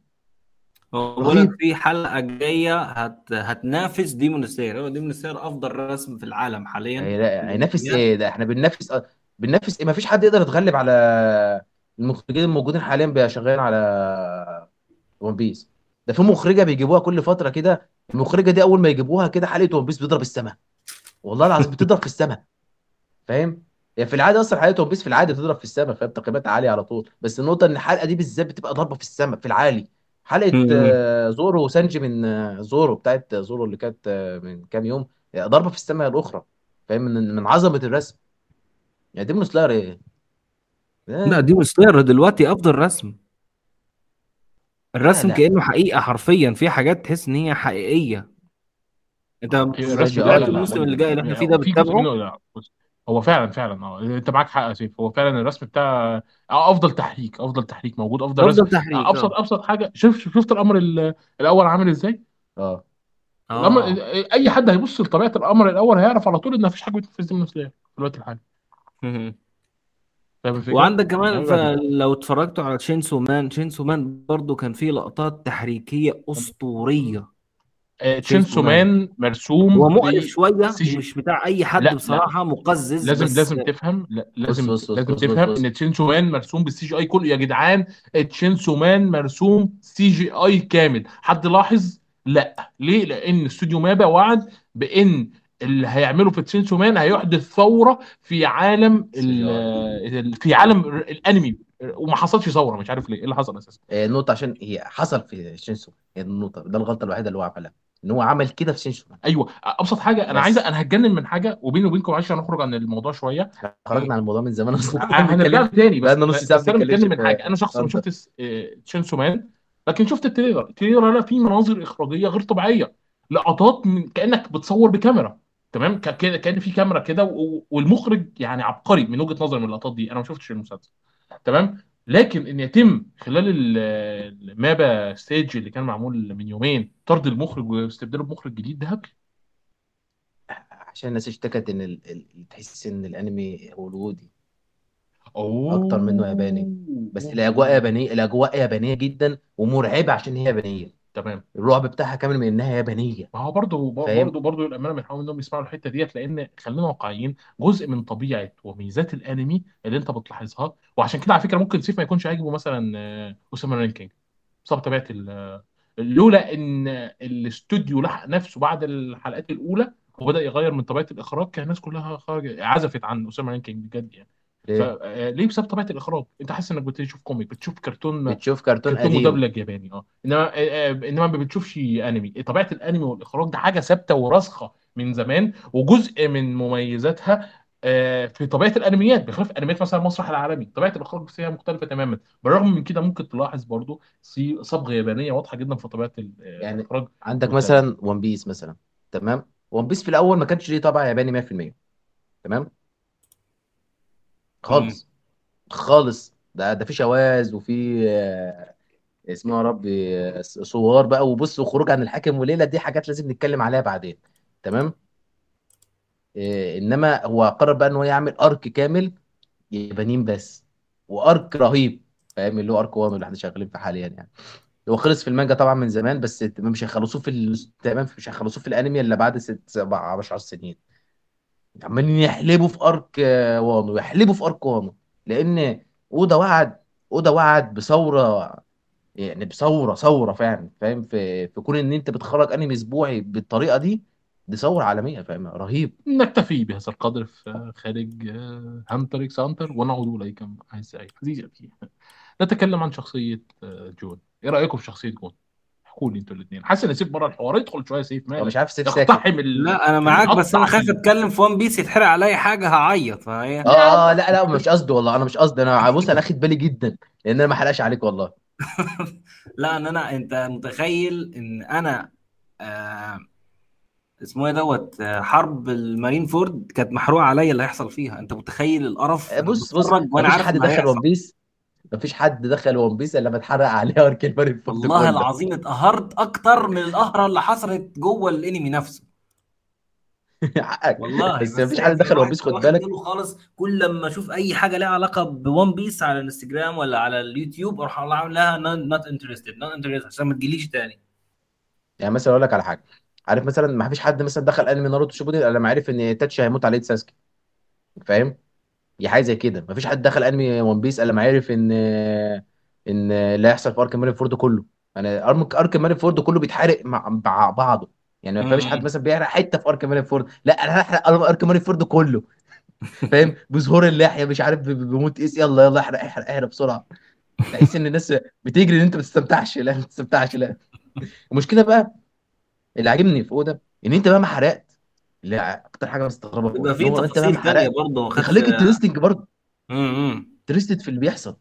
هو بقول لك رهيب. في حلقة جاية هت... هتنافس ديمون سلاير. هو ديمون سلاير أفضل رسم في العالم حاليا. هي- في لا، هينافس إيه ده؟ إحنا بننافس بننافس إيه؟ ما فيش حد يقدر يتغلب على المخرجين الموجودين حاليا بقى شغالين على ون بيس ده في مخرجة بيجيبوها كل فترة كده. المخرجة دي أول ما يجيبوها كده حلقة ون بيس بتضرب السماء والله العظيم بتضرب في السماء فاهم؟ هي في العادة أصلا حلقة ون بيس في العادة بتضرب في السماء فاهم؟ تقييمات عالية على طول. بس النقطة إن الحلقة دي بالذات بتبقى ضربة في السماء في العالي. حلقة آه، زورو وسانجي من آه، زورو بتاعت زورو اللي كانت آه، من كام يوم ضربة في السماء الأخرى. فاهم؟ من من عظمة الرسم. يعني ديمون سلاير إيه لا آه، ديمون سلاير دلوقتي أفضل رسم. لا الرسم لا كأنه حقيقة حرفيا في حاجات تحس إن هي حقيقية. أنت الرسم لا لا لا الموسم اللي جاي اللي إحنا فيه ده بتتابعه؟ لا. هو فعلا فعلا آه. أنت معاك حق يا سيف. هو فعلا الرسم بتاع آه أفضل تحريك أفضل تحريك موجود أفضل رسم. أفضل تحريك آه، أبسط آه. أبسط حاجة. شوف شفت القمر ال- الأول عامل إزاي؟ آه. القمر أي حد هيبص لطبيعة القمر الأول هيعرف على طول إن مفيش حاجة بتنفذ سلاح في الوقت الحالي. فاهم الفكرة؟ وعندك كمان يعني فلو اتفرجتوا على تشينسو مان تشينسو مان برضو كان فيه لقطات تحريكية أسطورية. آه، تشينسو تشينسو مان. مرسوم هو مقرف شوية ب CG. ومش بتاع أي حد لا لا. بصراحة مقزز لازم بس لازم تفهم لا لازم بص بص لازم بص بص تفهم بص. إن تشينسو مان مرسوم بال CGI كله. يا جدعان تشينسو مان مرسوم CGI كامل. حد لاحظ؟ لا. ليه؟ لأن استوديو مابا وعد بإن اللي هيعمله في تشينسو مان هيحدث ثورة في عالم في عالم الأنمي. وما حصلش ثورة مش عارف ليه. إيه اللي حصل أساسا؟ آه، نقطة عشان هي حصل في Chainsaw هي النقطة ده الغلطة الوحيدة اللي هو عملها. إن هو عمل كده في Chainsaw أيوه. أبسط حاجة أنا عايز بس أنا هتجنن من حاجة وبيني وبينكم معلش هنخرج عن الموضوع شوية. خرجنا عن الموضوع من زمان أصلا كنا هنرجع تاني بس. ساعة بس أنا بتكلم من حاجة. أنا شخص ما شفتش Chainsaw Man لكن شفت ال trailer. ال trailer لا فيه مناظر إخراجية غير طبيعية. لقطات من كأنك بتصور بكاميرا. تمام؟ ك- ك- كأن في كاميرا كده والمخرج يعني عبقري من وجهة نظري من اللقطات دي. أنا ما شفتش المسلسل. تمام؟ لكن إن يتم خلال ال- ال MAPPA Stage اللي كان معمول من يومين طرد المخرج واستبداله بمخرج جديد ده هبل عشان الناس اشتكت إن ال... ال... تحس إن الأنمي هوليوودي. أكتر منه ياباني. بس الأجواء يابانية الأجواء يابانية جدا ومرعبة عشان هي يابانية. تمام. الرعب بتاعها كامل من إنها يابانية. ما هو برضه فاهم؟ برضه برضه الأمانة بنحاول إنهم يسمعوا الحتة ديت لأن خلينا واقعيين جزء من طبيعة وميزات الأنمي اللي أنت بتلاحظها وعشان كده على فكرة ممكن سيف ما يكونش عاجبه مثلا آه، Ousama Ranking. بسبب طبيعة ال- لولا إن الاستوديو لحق نفسه بعد الحلقات الأولى وبدأ يغير من طبيعة الإخراج كان الناس كلها خرج عزفت عن Ousama Ranking بجد يعني. ليه؟ فليه بسبب طبيعة الإخراج. أنت حاسس إنك بتشوف comic بتشوف كرتون بتشوف كرتون كرتون قديم. مدبلج ياباني آه. إنما آه، آه، إنما ما بتشوفش أنمي. طبيعة الأنمي والإخراج ده حاجة ثابتة وراسخة من زمان وجزء من مميزاتها آه، في طبيعة الأنميات. بخلاف أنميات مثلا المسرح العالمي طبيعة الإخراج فيها مختلفة تماما. بالرغم من كده ممكن تلاحظ برضو صبغة يابانية واضحة جدا في طبيعة آه، يعني الإخراج عندك مثلا ون بيس مثلا تمام؟ ون بيس في الأول ما كانش ليه طابع ياباني 100% تمام. خالص. خالص. ده ده في شواذ وفي آه، اسمه يا ربي آه، صور بقى. وبص وخروج عن الحاكم وليلة دي حاجات لازم نتكلم عليها بعدين. تمام؟ إيه إنما هو قرر بقى إن هو يعمل أرك كامل يابانيين بس. وأرك رهيب. فاهم؟ اللي هو أرك وان اللي إحنا شغالين فيه حاليا يعني. هو خلص في المانجا طبعا من زمان بس مش هيخلصوه في. تمام؟ مش هيخلصوه في الأنمي إلا بعد ست سبع 10 سنين. عمالين يحلبوا في أرك وانو يحلبوا في أرك وانو. لأن اودا وعد اودا وعد بثورة يعني بثورة ثورة فعلا فاهم؟ في في كون إن أنت بتخرج أنمي أسبوعي بالطريقة دي دي ثورة عالمية فاهم؟ رهيب. نكتفي بهذا القدر في خارج آه، Hunter x Hunter ونعود إليكم عزيزتي نتكلم عن شخصية آه، جون. إيه رأيكم في شخصية جون؟ احكوا لي أنتوا الاثنين حاسس ان سيف بره الحوار. ادخل شوية سيف مالك. مش عارف سيف ساكت. يقتحم ال... لا أنا معاك بس أنا خايف. أتكلم في One Piece يتحرق عليا حاجة هعيط. فهي آه لا لا مش قصدي والله. أنا مش قصدي. أنا بص أنا أخد بالي جدا لأن أنا ما حرقش عليك والله. لا ان أنا أنت متخيل إن أنا آه اسمه إيه دوت آه، حرب ال Marineford كانت محروقة عليا اللي هيحصل فيها. أنت متخيل القرف بص بص وأنا عارف حد دخل ون بيس مفيش حد دخل One Piece إلا لما اتحرق عليه arc فورد والله كله العظيم اتقهرت أكتر من القهرة اللي حصلت جوه الأنمي نفسه. حقك. والله بس بس مفيش حد يعني دخل ون بيس خد بالك. خالص كل لما أشوف أي حاجة ليها علاقة ب One Piece على الإنستجرام ولا على اليوتيوب أروح اعمل لها not interested not interested عشان ما تجيليش تاني. يعني مثلا أقول لك على حاجة. عارف مثلا ما فيش حد مثلا دخل أنمي ناروتو شيبودن إلا لما عرف إن إيتاتشي هيموت على يد ساسكي. فاهم؟ هي حاجة زي كده. ما فيش حد دخل انمي One Piece إلا لما عرف إن إن اللي هيحصل في arc Marineford كله. يعني arc arc Marineford كله بيتحرق مع مع بعضه. يعني ما فيش حد مثلا بيحرق حتة في arc Marineford لا أنا هحرق arc Marineford كله. فاهم؟ بظهور اللحية مش عارف ب- ب- بيموت إيه يلا يلا احرق احرق احرق بسرعة. تحس إن الناس بتجري إن أنت ما تستمتعش. لا ما تستمتعش لا. المشكلة بقى اللي عاجبني في أودا إن أنت مهما حرقت هي أكتر حاجة مستغربة بيبقى إن في هو أنت تفاصيل مهما تانية حرقت برضه خدت بيخليك انترستنج برضه. امم انترستد في اللي بيحصل.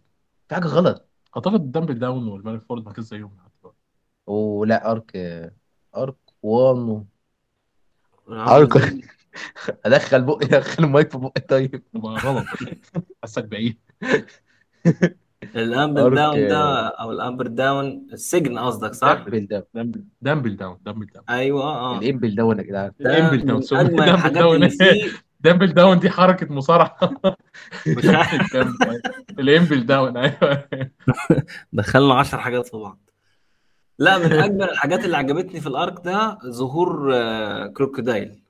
في حاجة غلط. أعتقد دامبل داون والمالك فورد ما كانش زيهم لحد دلوقتي. ولا ارك ارك وان عامل ارك أدخل بقي أدخل المايك في بقي طيب. يبقى غلط. حاسك بعيد. الامبل داون ده أو الامبر داون السجن قصدك صح؟ امبل ده دامبل دامبل داون دامبل داون. أيوه آه. الإمبل ده يا جدعان. الإمبل داون دامبل داون. دامبل داون دي حركة مصارعة. مش عارف. الإمبل داون أيوه. دخلنا 10 حاجات في بعض. لا من أجمل الحاجات اللي عجبتني في الأرك ده ظهور آه، كروكودايل.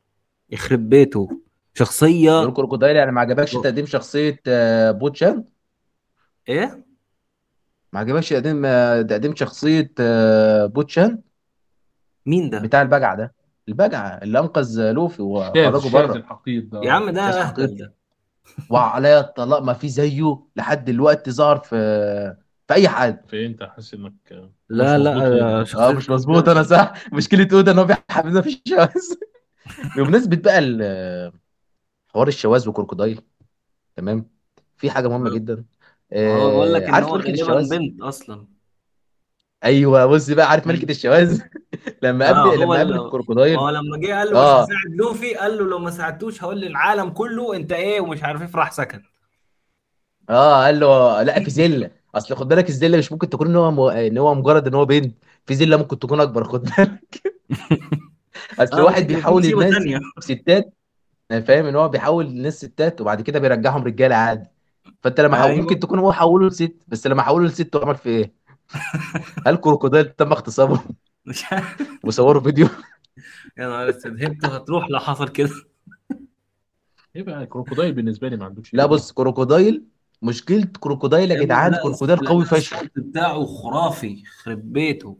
يخرب بيته. شخصية كروكودايل يعني ما عجبكش تقديم شخصية آه، بوتشان؟ إيه؟ ما عجبكش تقديم آه، تقديم شخصية آه، بوتشان مين ده؟ بتاع البجعة ده. البجعة اللي أنقذ لوفي وخرجه الشاذ بره. الحقير ده. يا عم ده شاذ أهبل حقير. ده. وعليا الطلاق ما في زيه لحد دلوقتي ظهر في في أي حد. في أنت حاسس إنك لا مش لا مظبوط ليه؟ آه، آه شخصية مش مظبوط أنا صح؟ مشكلة أودا إن هو بيحببنا في الشواذ بمناسبة بقى ال- حوار الشواذ وكروكودايل تمام؟ في حاجة مهمة جدا. هو بقول لك آه إن عارف هو ملكة غالبا الشواذ؟ بنت أصلا. أيوه بص بقى عارف ملكة الشواذ؟ لما آه قابل هو لما قابل اللي الكروكودايل. هو لما جه قال له مش آه. هساعد لوفي قال له لو ما ساعدتوش هقول للعالم كله أنت إيه ومش عارف إيه فراح سكت. آه قال له لا في زله أصل خد بالك الزله مش ممكن تكون إن هو م... إن هو مجرد إن هو بنت. في زله ممكن تكون أكبر خد بالك. أصل آه واحد ممكن يكون بيحول مصيبة الناس تانية. ستات فاهم إن هو بيحول الناس ستات وبعد كده بيرجعهم رجالة عادي. فانت لما حو... ممكن أيوه. تكون هو حوله لست بس لما حوله لست هو عمل في إيه؟ هل كروكوديل تم اغتصابه. مش عارف وصوروا فيديو؟ يا نهار أسود هبته هتروح لو حصل كده. يبقى كروكودايل بالنسبة لي ما عندوش لا بص كروكوديل مشكلة كروكوديل يا جدعان لا قوي فشخ. بتاعه خرافي يخرب بيته.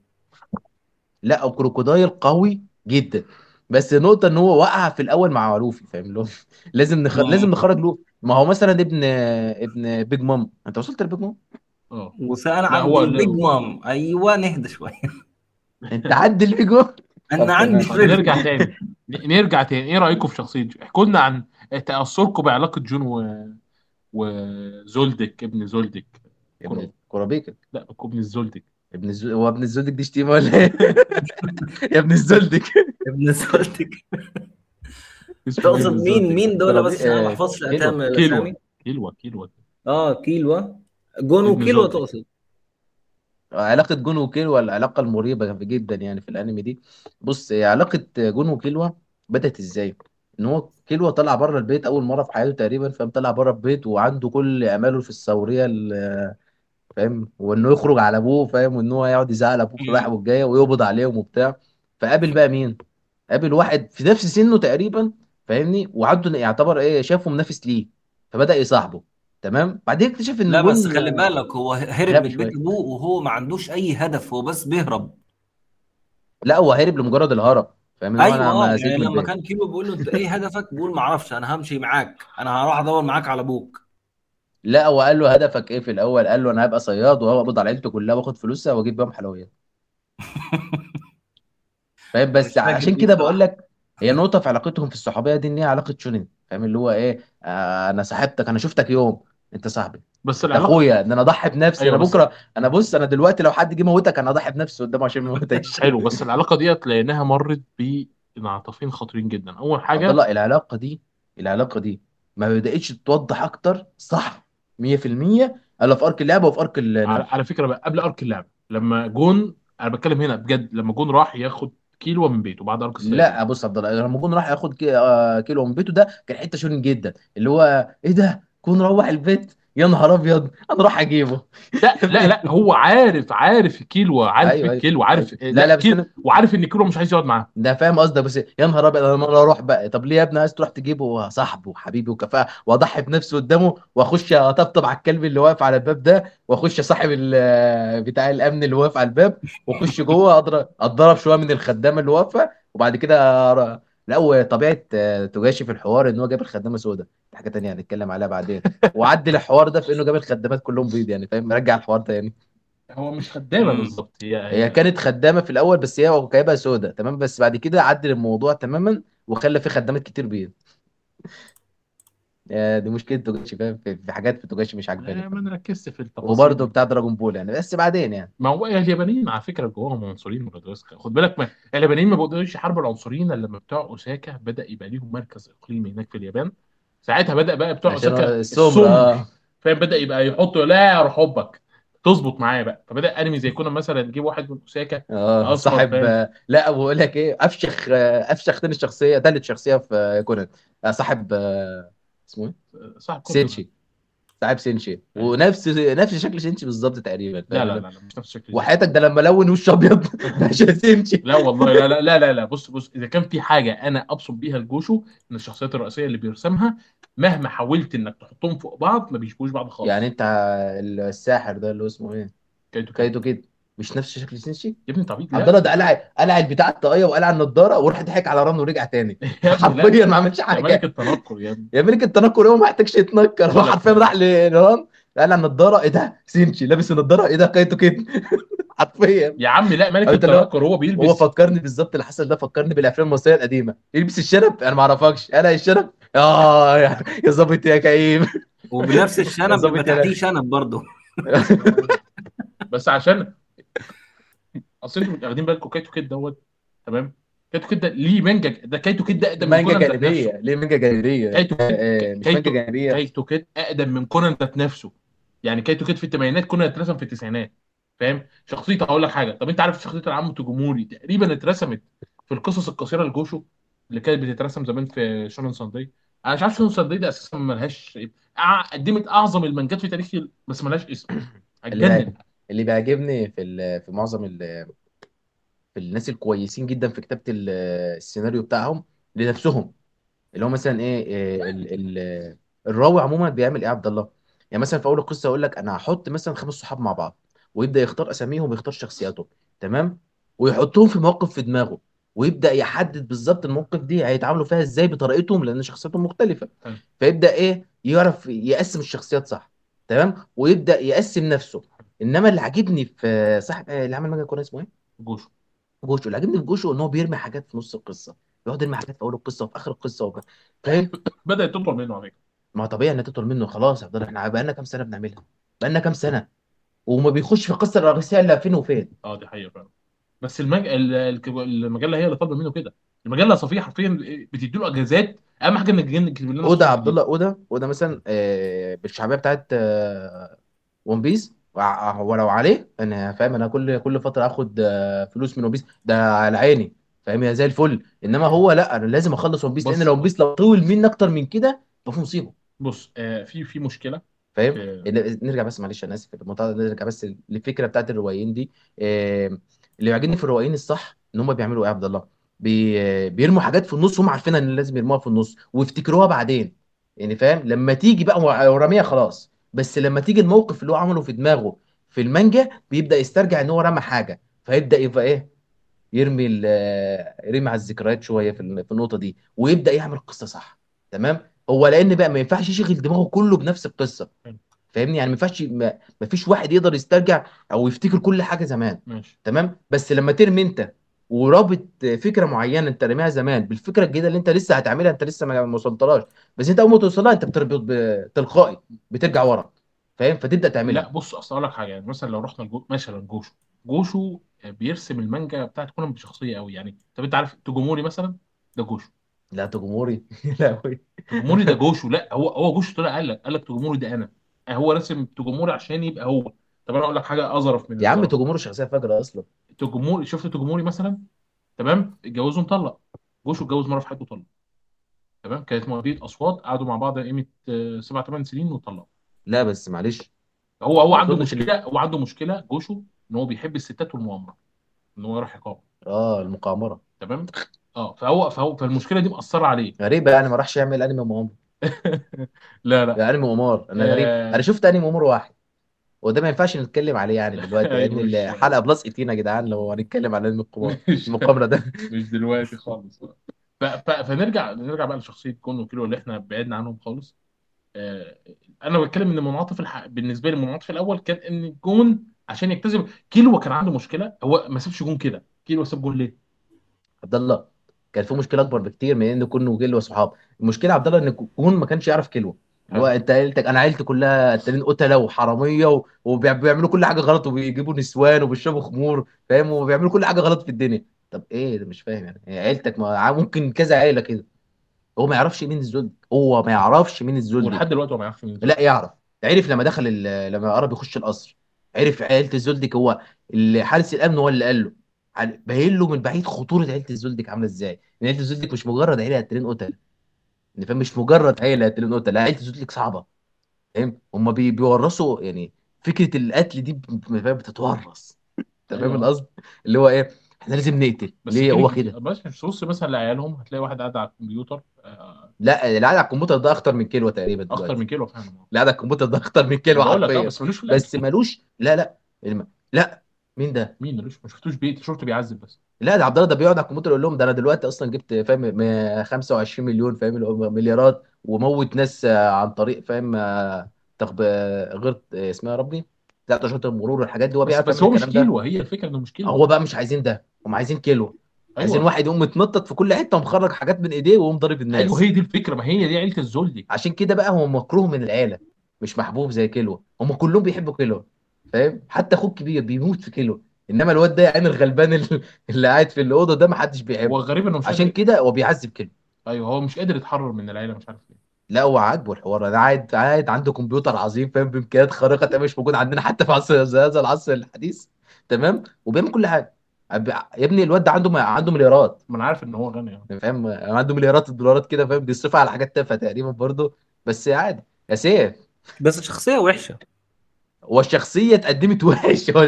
لا كروكودايل قوي جدا. بس النقطه إن هو وقع في الأول مع لوفي فاهم؟ لازم نخ... لازم. نخرج لوفي. ما هو مثلا ابن ابن بيج مام أنت وصلت لبيج مام آه وسأل البيج لا مام. أيوه نهدى شوية أنت عدي البيج مام؟ أنا عندي فريند نرجع تاني. نرجع تاني. إيه رأيكم في شخصية جون؟ إحكوا لنا عن تأثركم بعلاقة جون و... وزولدك ابن زولدك. ابن. كورابيكا لا ابن الزولدك. ابن الزو... هو ابن الزودك دي شتيمة ولا إيه؟ يا ابن الزولدك. ابن ابن تقصد مين مين دول. بس؟ عشان ما آه... احفظش كيلو اسامي كيلوا. الأسامي. كيلوا كيلوا. آه كيلوا. جون زولدك تقصد. علاقة جون وكيلوا العلاقة المريبة جدا يعني في الأنمي دي. بص هي علاقة جون وكيلوا بدأت إزاي؟ إن هو كيلوا طلع بره البيت أول مرة في حياته تقريبا فاهم؟ طلع بره البيت وعنده كل آماله في الثورية ال- فاهم؟ وإنه يخرج على أبوه فاهم؟ وإن هو يقعد يزعل أبوه في الرايحة. والجاية ويقبض عليهم وبتاع. فقابل بقى مين؟ قابل واحد في نفس سنه تقريبا فاهمني؟ وعنده يعتبر إيه شافه منافس ليه فبدأ يصاحبه تمام؟ بعدين اكتشف إن لا بس خلي بالك هو هرب من بيت أبوه وهو ما عندوش أي هدف هو بس بيهرب. لا هو هرب لمجرد الهرب فاهم ان أيوه أنا آه ما يعني لما كان كيلو بيقول له أنت إيه هدفك؟ بيقول ما أعرفش أنا همشي معاك أنا هروح أدور معاك على أبوك. لا هو قال له هدفك إيه في الأول؟ قال له أنا هبقى صياد وهقبض على عيلته كلها وآخد فلوسها وأجيب بيهم حلويات. فاهم؟ بس عشان كده بقول لك هي نقطة في علاقتهم في الصحوبية دي إن هي علاقة شونين فاهم؟ اللي هو إيه آه أنا صاحبتك أنا شفتك يوم أنت صاحبي. بس انت العلاقة أخويا ده أنا اضحي بنفسي أيوه أنا بس بكرة أنا بص أنا دلوقتي لو حد جه موتك أنا اضحي بنفسي قدامه عشان ما يموتكش. حلو بس العلاقة ديت لانها مرت بانعطافين خطيرين جدا. أول عبد حاجة الله العلاقة دي العلاقة دي ما بدأتش تتوضح أكتر صح 100% إلا في أرك اللعبه وفي أرك على, على فكرة بقى قبل أرك اللعب لما جون أنا بتكلم هنا بجد لما جون راح ياخد كيلو من بيته بعد أرك الصيادين لا بص عبد الله لما كون راح ياخد آه، كيلو من بيته ده كان حتة شونين جدا. اللي هو إيه ده؟ كون روح البيت. يا نهار أبيض أنا راح أجيبه. لا لا لا هو عارف عارف كيلو عارف أيوه أيوه. كيلو عارف لا لا بس وعارف إن كيلو مش عايز يقعد معاه. ده فاهم قصدك بس يا نهار أبيض أنا مرة أروح بقى طب ليه يا ابني عايز تروح تجيبه؟ صاحبه وحبيبي وكفاءة وأضحي بنفسي قدامه وأخش أطبطب على الكلب اللي واقف على الباب ده وأخش صاحب بتاع الأمن اللي واقف على الباب وأخش جوه أضرب أتضرب شوية من الخدامة اللي واقفة وبعد كده لا وطبيعة آه، توجاشي في الحوار إن هو جاب الخدامة سودا. دي حاجة تانية هنتكلم عليها بعدين. وعدل الحوار ده في إنه جاب الخدامات كلهم بيض يعني فاهم؟ رجع الحوار تاني. هو مش خدامة. بالظبط هي هي كانت خدامة في الأول بس هي جايبها سودا تمام؟ بس بعد كده عدل الموضوع تماما وخلى فيه خدامات كتير بيض. آه، دي مشكلة توجاشي فاهم؟ في في حاجات في توجاشي مش عاجباني. لا، ما نركزش في التفاصيل. وبرده بتاع دراجون بول يعني بس بعدين يعني. ما هو اليابانيين على فكرة جواهم عنصريين بيقدروش خد بالك ما اليابانيين ما بيقدروش يحاربوا العنصريين الا لما بتوع أوساكا. بدأ يبقى ليهم مركز إقليمي هناك في اليابان. ساعتها بدأ بقى بتوع عشان أوساكا السمر السمر آه. فاهم؟ بدأ يبقى يحطوا لا يا روح حبك تظبط معايا بقى. فبدأ أنمي زي كنا مثلا نجيب واحد من أوساكا آه أصفر صاحب فاهم؟ آه، لا بقول لك إيه أفشخ آه، أفشخ تاني شخصية تالت شخصية في آه، كونان. آه، صاحب آه، اسمه إيه؟ صاحب كونان سينشي. صاحب سينشي. ونفس نفس شكل سينشي بالظبط تقريبا لا لا لا لا مش نفس الشكل وحياتك ده لما لون وش أبيض عشان سينشي. لا والله لا لا لا لا لا. بص بص إذا كان في حاجة أنا أبسط بيها الجوشو من الشخصيات الرئيسية اللي بيرسمها مهما حاولت إنك تحطهم فوق بعض ما بيشبهوش بعض خالص. يعني أنت الساحر ده اللي اسمه إيه؟ كايتو كايتو كايتو كده مش نفس شكل سينشي يا ابني طبيعي. عبد الله ده قلع قلع البتاع الطاقية وقلع النضارة وراح ضحك على رامي ورجع تاني. يا ابني لا. حرفيا ما عملش حاجة. ملك التنكر يا ابني. يا ملك التنكر هو ما محتاجش يتنكر هو حرفيا. راح لرام قلع النضارة. إيه ده؟ سينشي لابس النضارة. إيه ده؟ كايتو كده حرفيا. يا عم لا ملك انت هو- التنكر هو هو بيلبس فكرني بالظبط اللي حصل ده فكرني بالافلام المصرية القديمة. يلبس الشنب؟ أنا ما اعرفكش. أنا الشنب؟ آه يا يا ظابط يا كئيب. وبنفس الشنب بيبقى يا تحتيه شنب برضه. بس عشان اصل أنتوا واخدين بالكم كايتو كيد دوت تمام؟ كايتو كيد ده ليه مانجا؟ ده كايتو كيد ده أقدم من مانجا كونان ذات نفسه. جانبيه ليه مانجا جانبية؟ كايتو كيد آه، مش مانجا كايتو جانبية. كايتو كيد أقدم من كونان ذات نفسه. يعني كايتو كيد في الثمانينات كونان اترسم في التسعينات فاهم؟ شخصيته هقول لك حاجة. طب أنت عارف شخصية العم توجوموري تقريبا اترسمت في القصص القصيرة لجوشو اللي كانت بتترسم زمان في شونن سانداي أنا مش عارف شونن سانداي ده أساسا ملهاش قدمت أعظم المانجات في تاريخ بس ملهاش اسم. هتجنن اللي بيعجبني في ال- في معظم ال- في الناس الكويسين جدا في كتابة ال- السيناريو بتاعهم لنفسهم. اللي هو مثلا إيه إيه، ال ال الراوي عموما بيعمل إيه يا عبد الله؟ يعني مثلا في أول القصة يقول لك أنا هحط مثلا خمس صحاب مع بعض ويبدأ يختار أساميهم ويختار شخصياتهم تمام؟ ويحطهم في مواقف في دماغه ويبدأ يحدد بالظبط المواقف دي هيتعاملوا فيها إزاي بطريقتهم لأن شخصياتهم مختلفة. فيبدأ إيه يعرف يقسم الشخصيات صح تمام؟ ويبدأ يقسم نفسه. إنما اللي عاجبني في صاحب آه، اللي عمل مانجا كوره اسمه إيه؟ جوشو. جوشو. اللي عاجبني في جوشو إن هو بيرمي حاجات في نص القصة. بيقعد يرمي حاجات في أول القصة وفي آخر القصة وف... فاهم؟ بدأت تطول منه على فكره ما طبيعي إنها تطول منه. خلاص يا عبد الله إحنا بقالنا كام سنة بنعملها؟ بقالنا كام سنة؟ وما بيخش في القصة الرئيسيه إلا فين وفين. آه دي حقيقة فعلا. بس المج... ال- الك- المجله هي اللي طالبه منه كده. المجله صفيه حرفيا بتدي له أجازات. أهم حاجة إنك تجيب لنا اودا عبد. الله اودا اودا مثلا آه، بالشعبية بتاعت آه، ون بيس وع- ولو عليه أنا فاهم أنا كل كل فترة آخد آه، فلوس من ون بيس ده على عيني فاهم؟ يا زي الفل. إنما هو لأ أنا لازم أخلص ون بيس لأن بص- لو ون بيس لو طول مني أكتر من كده يبقى في مصيبة. بص آه في في مشكلة فاهم؟ آه. نرجع بس معلش أنا آسف في الموضوع ده نرجع بس للفكرة بتاعت الروايين دي. آه، اللي يعجبني في الروايين الصح إن هم بيعملوا إيه يا عبد الله؟ بي... آه، بيرموا حاجات في النص هم عارفين إن لازم يرموها في النص ويفتكروها بعدين. يعني فاهم؟ لما تيجي بقى هو رميها خلاص. بس لما تيجي الموقف اللي هو عمله في دماغه في المانجا بيبدأ يسترجع إن هو رمى حاجة فيبدأ يبقى إيه يرمي ال- يرمي على الذكريات شوية في ال- في النقطة دي ويبدأ يعمل قصة صح تمام؟ هو لأن بقى ما ينفعش يشغل دماغه كله بنفس القصة فاهمني؟ يعني ما ينفعش ما ما فيش واحد يقدر يسترجع أو يفتكر كل حاجة زمان ماشي. تمام؟ بس لما ترمي أنت ورابط فكرة معينة انت رميها زمان بالفكرة الجديدة اللي انت لسه هتعملها انت لسه ما وصلتلهاش. بس انت أول ما توصلها انت بتربط تلقائي بترجع ورا فاهم؟ فتبدأ لا تعملها بص أصل أقول لك حاجة يعني مثلا لو رحنا لجو... مثلا جوشو. جوشو بيرسم المانجا بتاعت كونان بشخصية قوي يعني. طب أنت عارف توجوموري مثلا؟ ده جوشو. لا تجمهوري لا. توجوموري ده جوشو. لا هو هو جوشو طلع قال لك قال لك توجوموري ده أنا. هو رسم توجوموري عشان يبقى هو. طب أنا أقول لك حاجة أظرف من يا عم. تجمهوري شخصية فجرة أصلا. توجوموري شفت توجوموري مثلا؟ تمام؟ اتجوزه مطلق. جوشو اتجوز مرة في حياته طلق. تمام؟ كانت مواضيع أصوات قعدوا مع بعض قيمه آه، سبع ثمان سنين وطلقوا لا بس معلش. هو هو عنده مشكله هو عنده مشكلة جوشو إن هو بيحب الستات والمقامرة. إن هو يروح يقامر. آه المقامره تمام؟ آه فهو فهو فالمشكلة دي مأثرة عليه. غريبة يعني ما راحش يعمل أنمي مقامرة. لا لا. ده أنمي قمار أنا غريب. آه. أنا شفت أنمي قمار واحد. وده ما ينفعش نتكلم عليه يعني دلوقتي أيوة، لأن مش- الحلقة plus 18 يا جدعان لو هنتكلم على انمي القمار مش المقامره ده. مش دلوقتي خالص. ف... ف... فنرجع نرجع بقى لشخصية جون وكيلو اللي إحنا بعدنا عنهم خالص. آه... أنا بتكلم إن المنعطف الح... بالنسبة لي المنعطف الأول كان إن جون عشان يكتسب كيلو كان عنده مشكلة هو ما سابش جون كده. كيلو ساب جون ليه؟ عبد الله كان في مشكلة أكبر بكتير من إن كونه وجيل وصحاب المشكلة عبد الله إن كون ما كانش يعرف اللي هو أنت عيلتك أنا عيلتي كلها قتالين قتلة وحرامية وبيعملوا كل حاجة غلط وبيجيبوا نسوان وبيشربوا خمور فاهم؟ وبيعملوا كل حاجة غلط في الدنيا. طب إيه؟ ده مش فاهم يعني. هي عيلتك ما ممكن كذا عيلة كده. هو ما يعرفش مين الزول هو ما يعرفش مين الزول ولحد دلوقتي هو ما يعرفش مين لا يعرف. عرف لما دخل لما قرب يخش القصر. عرف عيلة الزولدك هو اللي حارس الأمن هو اللي قال له. باين له من بعيد خطورة عيلة الزولدك عاملة إزاي. عيلة الزولدك مش مجرد عيلة قتالين قتل انت فاهم مش مجرد عيله قتالين قتل لا عيلة الزولدك صعبة. فاهم؟ هم بي بيورثوا يعني فكرة القتل دي فاهم بتتورث. أنت فاهم أيوة. القصد؟ اللي هو إيه؟ إحنا لازم نقتل. بس ليه؟ هو كده. بس مش بص مثلا لعيالهم هتلاقي واحد قاعد على الكمبيوتر آه، لا اللي قاعد على الكمبيوتر ده أخطر من كيلو تقريبا أخطر دلوقتي من كيلو فعلا. اللي قاعد على الكمبيوتر ده أخطر من آه حرفيا. بس ملوش في بس. ملوش لا لا. لا. مين ده؟ مين؟ ملوش ما شفتوش بيت شفته بيعذب بس. لا ده عبد الله ده بيقعد على الكمبيوتر يقول لهم ده أنا دلوقتي أصلا جبت فاهم م- 25 مليون فاهم اللي مليارات وموت ناس آه، عن طريق فاهم آه، تخب... آه، غير آه، اسمها يا ربي بتاع تشوت المرور والحاجات دي هو بس, بيعرف بس يعمل هو مش الكلام ده. كيلو هي الفكرة إنه مش كيلو. هو بقى مش عايزين ده هم عايزين كيلو. عايزين أيوه واحد يقوم متنطط في كل حتة ومخرج حاجات من إيديه ويقوم ضارب الناس. أيوه هي دي الفكرة ما هي دي عيلة الزولدي عشان كده بقى هو مكروه من العيلة مش محبوب زي كيلو. هم كلهم بيحبوا كيلو فاهم؟ حتى اخوه الكبير بيموت في كيلو. إنما الواد ده يعني الغلبان اللي قاعد في الأوضة ده ما حدش هو بيحبه غريب إنه مش عشان قادر كده هو بيعذب كيلو أيوه هو مش قادر يتحرر من العيلة مش عارف ليه. لا هو عاجبه الحوار. أنا قاعد قاعد عنده كمبيوتر عظيم فاهم؟ بإمكانيات خارقة تمام؟ مش موجود عندنا حتى في عصر هذا العصر الحديث تمام؟ وبيعمل كل حاجة. يا ابني الواد ده عنده عنده مليارات. ما أنا عارف إن هو غني يعني. فاهم؟ عنده مليارات الدولارات كده فاهم؟ بيصرفها على حاجات تافهة تقريبا برضه. بس عادي يا سيف. بس شخصية وحشة. هو الشخصيه اتقدمت وحش. هو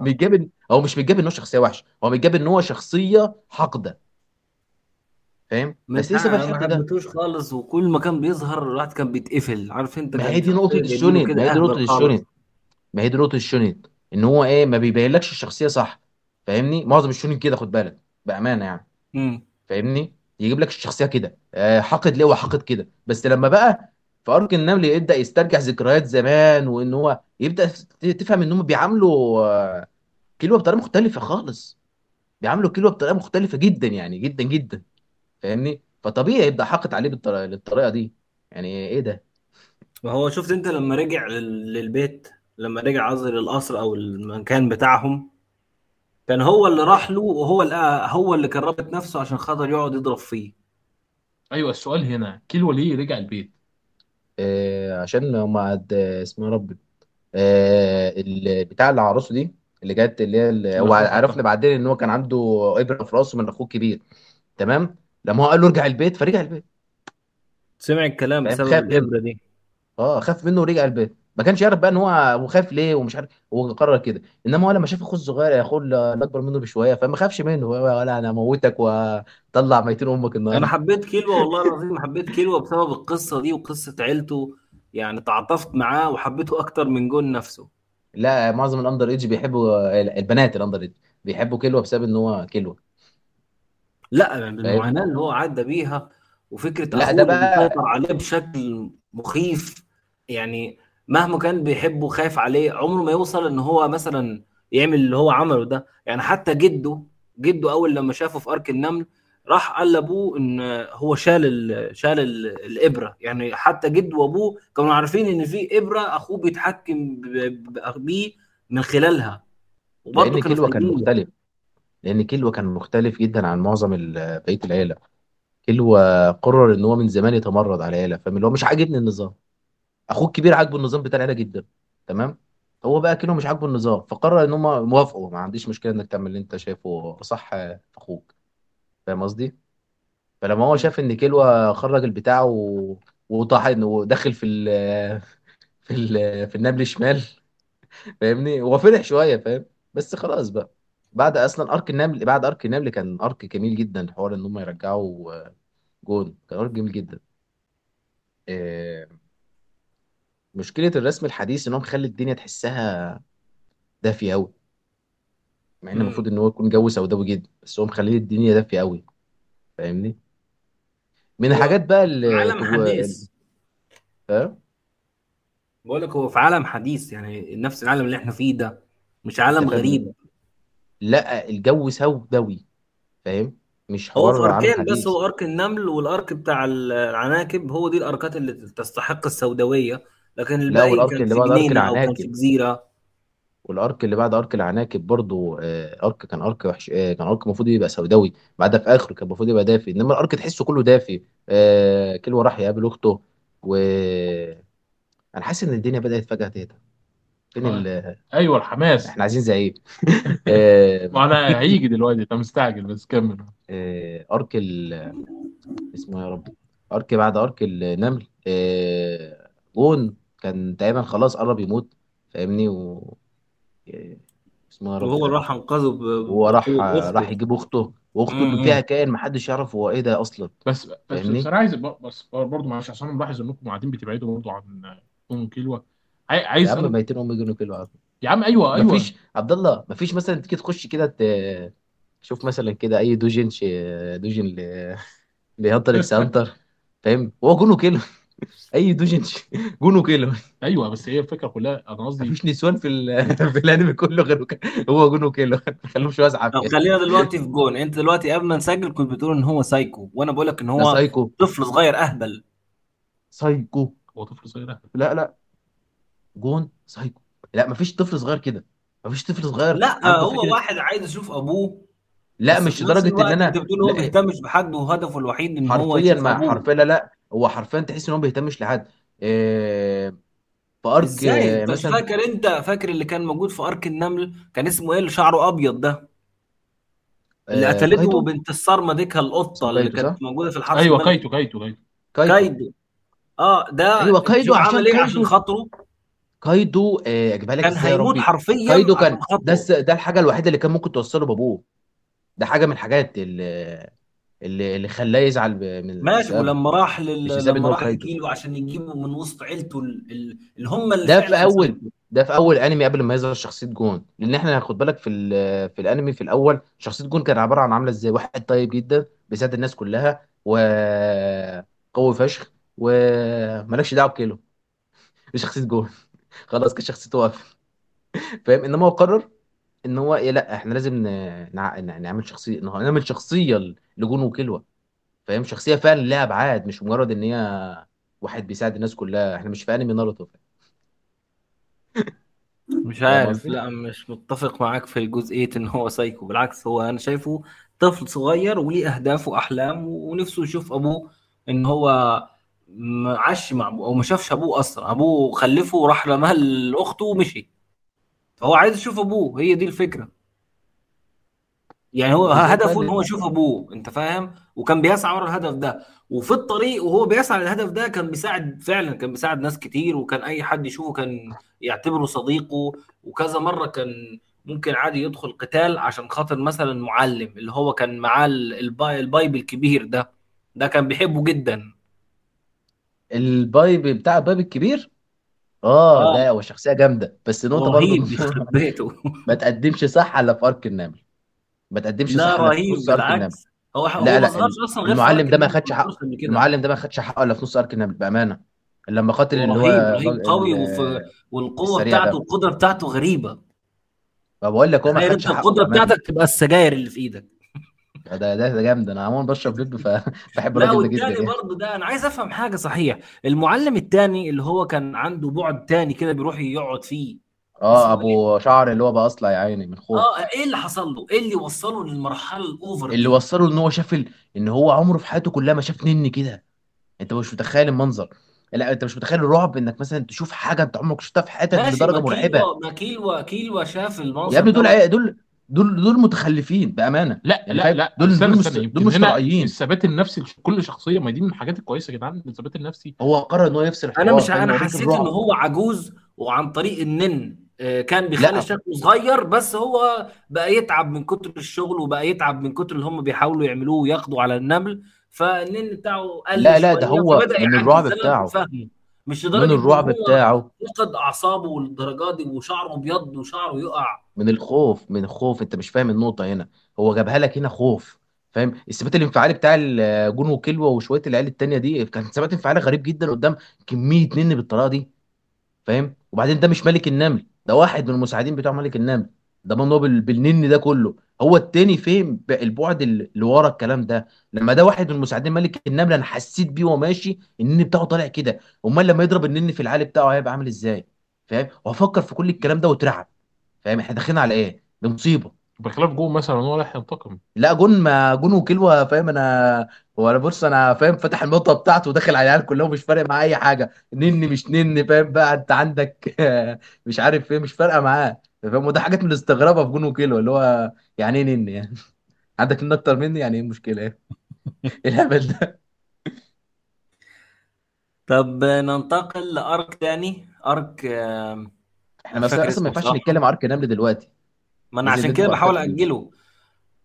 متجاب هو مش متجاب إن هو شخصية وحشة هو متجاب إن هو شخصية حاقده فاهم؟ بس لسه في ما الحقد ده. حبيتوش خالص وكل ما كان بيظهر الواحد كان بيتقفل. عارف أنت؟ ما هي دي نقطة الشونين ما هي دي نقطة الشونين ما هي دي نقطة الشونين إن هو إيه ما بيبينلكش الشخصية صح. فاهمني؟ معظم الشونين كده خد بالك. بأمانة يعني. امم فاهمني؟ يجيب لك الشخصية كده. آه، حاقد ليه وحاقد كده. بس لما بقى في ارك النمل يبدأ يسترجع ذكريات زمان وإن هو يبدأ تفهم إن هم بيعاملوا آه، كيلو بطريقة مختلفة خالص. بيعاملوا كيلو بطريقة مختلفة جدا يعني جدا جدا. فاهمني؟ فطبيعي يبدأ حاقد عليه بالطريقة دي. يعني إيه ده؟ ما هو شفت أنت لما رجع لل- للبيت لما رجع قصدي للقصر أو المكان بتاعهم كان هو اللي راح له وهو اللي هو اللي كان رابط نفسه عشان خاطر يقعد يضرب فيه. أيوه السؤال هنا كيلو ليه رجع البيت؟ آه عشان هم عد اسمه رب آه ال- بتاع اللي عروسه دي اللي جت اللي هي اللي هو عرفنا. بعدين إن هو كان عنده إبرة في رأسه من أخوه الكبير. تمام؟ لما هو قال له ارجع البيت فرجع البيت. سمع الكلام فاهم بسبب خاف منه. الإبرة دي. آه خاف منه ورجع البيت. ما كانش يعرف بقى إن هو خايف ليه ومش عارف هو قرر كده. إنما هو لما شاف أخوه الصغير أخوه اللي أكبر منه بشوية فما خافش منه ولا أنا هموتك واطلع ميتين أمك أنا النهارده حبيت كيلو والله العظيم حبيت كيلو بسبب القصة دي وقصة عيلته يعني تعاطفت معاه وحبيته أكتر من جون نفسه. لا معظم ال under age بيحبوا البنات ال under age بيحبوا كيلو بسبب إن هو كيلو لا فاهم؟ بالمعاناه اللي هو عدى بيها وفكرة لا ده بقى مسيطر عليه بشكل مخيف يعني مهما كان بيحبه وخايف عليه عمره ما يوصل إن هو مثلا يعمل اللي هو عمله ده. يعني حتى جده جده أول لما شافه في arc النمل راح قال لأبوه إن هو شال ال شال ال الإبرة. يعني حتى جده وأبوه كانوا عارفين إن في إبرة أخوه بيتحكم بيه من خلالها. وبرضه لأن كانوا كيلو كان مختلف. لأن كيلو كان مختلف جدا عن معظم بقية العيلة. كيلو قرر إن هو من زمان يتمرد على العيلة. اللي هو مش عاجبني النظام. اخوه الكبير عاجبه النظام بتاع العيلة جدا تمام؟ هو بقى كيلو مش عاجبه النظام فقرر إن هم موافقوا. ما عنديش مشكلة إنك تعمل اللي أنت شايفه صح في أخوك. فاهم قصدي؟ فلما هو شاف إن كيلو خرج البتاع و... وطحن ودخل في ال... في ال... في النمل شمال فاهمني؟ هو فرح شوية فاهم؟ بس خلاص بقى. بعد أصلا أرك النمل بعد أرك النمل كان أرك جميل جدا حوار إن هم يرجعوا جون. كان أرك جميل جدا. آه، مشكلة الرسم الحديث ان هو مخلي الدنيا تحسها دافية قوي مع إن. المفروض إن هو يكون جو سوداوي جدا بس هو مخلي الدنيا دافية قوي فاهمني؟ من هو الحاجات بقى اللي عالم. حديث. آه؟ بقول لك هو في عالم حديث يعني نفس العالم اللي إحنا فيه ده مش عالم غريب. لا الجو سوداوي فاهم؟ مش هو في حوار اركين بس حديث. هو أرك النمل والأرك بتاع العناكب هو دي الأركات اللي تستحق السوداوية. لكن لا الباقي والأرك كان اللي في بعد أرك جنينة أو كان في العناكب جزيرة. والأرك اللي بعد أرك العناكب برضو آه، أرك كان أرك وحش آه، كان أرك المفروض يبقى سوداوي. بعدها في آخره كان المفروض يبقى دافي. إنما الأرك تحسه كله دافي. آه، راح يقابل أخته و أنا حاسس إن الدنيا بدأت فجأة تهدى. فين آه. ال... أيوه الحماس. إحنا عايزين زعيم. آه، ما أنا هيجي دلوقتي أنت مستعجل بس كمل. آه، أرك ال... اسمه إيه يا رب أرك بعد أرك النمل. آه، جون. كان تقريبا خلاص قرب يموت فاهمني؟ و آه، اسمه يا وهو راح أنقذه ب- هو راح راح اخته يجيب أخته. وأخته اللي فيها كائن محدش يعرف هو إيه ده أصلا بس بس بس أنا عايز ب- بس برضه معلش عشان أنا ملاحظ إنكم قاعدين بتبعدوا برضه عن أم كيلوا عاي- يا عايز عم أنا ميتين أم جنيه كيلو عظم يا عم أيوه أيوه. مفيش عبد الله مفيش مثلا تيجي تخش كده ت- شوف مثلا كده أي دوجن ش... دوجن ل... لهانتر إكس هانتر فاهم؟ هو جونه كيلو أي دوجن ش... جونه كيلو. أيوه بس هي الفكرة كلها أنا قصدي مفيش نسوان في ال... في الأنمي كله غير هو جونه كيلو. ما خلوش واسعه طب فيه خلينا دلوقتي في جون. أنت دلوقتي قبل ما نسجل كنت بتقول إن هو سايكو وأنا بقول لك إن هو سايكو. طفل صغير أهبل. سايكو. هو طفل صغير ده لا لا. جون سايكو. لا مفيش طفل صغير كده. مفيش طفل صغير لا عنده هو فكره واحد عايز يشوف أبوه. لا بس مش في نفس لدرجة إن الوقت أنت أنا بتقول هو لا. بيهتمش بحد وهدفه الوحيد إن هو حرفيا يشوف ما أبوه. حرفيا لا لا. هو حرفيا تحس إن هو ما بيهتمش لحد. إيه في أرك إزاي؟ آه، أنت مش مثلا فاكر أنت فاكر اللي كان موجود في أرك النمل؟ كان اسمه إيه؟ اللي شعره أبيض ده؟ اللي آه، قتلته كايدو بنت الصارمه ديك القطه اسمه اللي كايدو صح؟ كانت موجودة في الحرس أيوه الملكي كايتو كايتو كايتو. كايدو كايدو آه ده أيوه كايدو شوف عشان عمل إيه عشان كايدو خاطره. كايدو آه، اجيبها لك كان إزاي يا هيموت ربي؟ حرفيا كايدو عشان كان ده خاطره الس- ده الحاجة الوحيدة اللي كان ممكن توصله بأبوه. ده حاجة من الحاجات اللي اللي, اللي خلاه يزعل من ماشي ولما راح لل... لما راح لكيلو عشان يجيبه من وسط عيلته ال- ال- اللي هم اللي ده في اول ده في أول أنمي قبل ما يظهر شخصية جون. لأن إحنا هناخد بالك في ال- في الأنمي في الأول شخصية جون كان عبارة عن عاملة إزاي؟ واحد طيب جدا بيساعد الناس كلها وقوي فشخ ومالكش دعوة بكيلو. شخصيه جون. خلاص كده شخصيته واقفة. فاهم؟ إنما هو قرر إن هو إيه لأ إحنا لازم ن- نع- ن- نعمل شخصية نعمل شخصية لجون وكيلو فاهم؟ شخصية فعلا ليها أبعاد مش مجرد إن هي واحد بيساعد الناس كلها. إحنا مش في أنمي ناروتو. مش فاهم عارف. قصدي؟ لأ مش متفق معاك في جزئية إن هو سايكو. بالعكس هو أنا شايفه طفل صغير وليه اهداف وأحلام ونفسه يشوف أبوه إن هو ما عاش مع أبوه أو ما شافش أبوه أصلا. أبوه خلفه وراح رماه لأخته ومشي. فهو عايز يشوف أبوه هي دي الفكرة. يعني هو هدفه إن هو يشوف أبوه أنت فاهم؟ وكان بيسعى ورا الهدف ده. وفي الطريق وهو بيسعى للهدف ده كان بيساعد فعلا كان بيساعد ناس كتير وكان أي حد يشوفه كان يعتبره صديقه. وكذا مرة كان ممكن عادي يدخل قتال عشان خاطر مثلا معلم اللي هو كان معاه ال- الباي ال pipe الكبير ده. ده كان بيحبه جدا. ال pipe بتاع ال pipe الكبير؟ آه آه. لا هو شخصية جامدة بس نقطة برضه رهيب يخرب بيته ما تقدمش صح إلا في arc النمل. ما تقدمش لا صح إلا في رهيب نص arc النمل. بالعكس. هو هو لا ما لا ظهرش أصلا غير في المعلم arc ده ما النمل خدش ما حقه. قبل كده. المعلم ده ما خدش حقه إلا في نص arc النمل بأمانة. لما قاتل هو اللي هو رهيب رهيب الراجل- قوي ال- وفي والقوة السريع بتاعته ده. القدرة بتاعته غريبة. فبقول لك هو ما تخيل خدش أنت حقه القدرة بأمانة. بتاعتك تبقى السجاير اللي في إيدك. ده ده ده جامد. أنا عموما بشرب فيب فبحب الراجل ده جدا والتاني يعني. برضه ده أنا عايز أفهم حاجة صحيح المعلم التاني اللي هو كان عنده بعد تاني كده بيروح يقعد فيه آه؟ أبو شعر اللي هو بقى أصلع يا عيني من خوف. آه إيه اللي حصل له؟ إيه اللي وصله للمرحلة الأوفر اللي دي؟ وصله إن هو شاف ال... إن هو عمره في حياته كلها ما شاف نني كده. أنت مش متخيل المنظر. لا أنت مش متخيل الرعب إنك مثلا تشوف حاجة أنت عمرك شفتها في حياتك ماشي لدرجة ما مرعبة. كيلوا ما كيلوا كيلوا شاف يا المنظر ابني دول دوت عي- دول دول دول متخلفين بأمانة. لا يعني لا لا دول استنى دول مش استنى دول مش طبيعيين. الثبات النفسي لكل شخصية ما دي من الحاجات الكويسة يا جدعان الثبات النفسي. هو قرر إن هو يفصل أنا مش أنا حسيت إن هو عجوز وعن طريق النن آه، كان بيخلي شكله صغير بس هو بقى يتعب من كتر الشغل وبقى يتعب من كتر اللي هم بيحاولوا يعملوه وياخدوا على النمل فالنن بتاعه قل لا لا ده هو من الرعب بتاعه. فاهمه مش من لدرجة إن الرعب بتاعه. فقد أعصابه للدرجه دي وشعره أبيض وشعره يقع. من الخوف من الخوف. أنت مش فاهم النقطة هنا. هو جابها لك هنا خوف فاهم؟ الثبات الانفعالي بتاع جون وكلوة وشوية العيال التانية دي كان ثبات انفعالي غريب جدا قدام كمية نن بالطريقة دي فاهم؟ وبعدين ده مش ملك النمل. ده واحد من المساعدين بتوع ملك النمل. ضمان إن هو بال- بالنن ده كله. هو التاني فهم البعد اللي ورا الكلام ده. لما ده واحد من مساعدين ملك النمل أنا حسيت بيه وهو ماشي النن بتاعه طالع كده. أمال لما يضرب النن في العالي بتاعه هيبقى عامل إزاي؟ فاهم؟ وأفكر في كل الكلام ده واترعب. فاهم؟ إحنا داخلين على إيه؟ ده مصيبة. بخلاف جون مثلا هو رايح ينتقم. لا جون ما جون وكيلو فاهم؟ أنا هو أنا بص أنا فاهم فاتح النقطة بتاعته وداخل على العيال كلهم مش فارق معاه أي حاجة. نني مش نني فاهم بقى؟ أنت عندك مش عارف إيه مش فارقة معاه. فاهم؟ وده حاجات من الاستغرابه في جون وكيلو اللي هو يعني إيه نني يعني؟ عندك نن أكتر مني؟ يعني إيه المشكلة؟ إيه؟ إيه الهبل ده؟ طب ننتقل لأرك تاني. أرك آم، إحنا مش فاكر أصلا ما اسمه ينفعش بصراحة. نتكلم عرك نمل دلوقتي. ما أنا عشان كده بحاول. اجله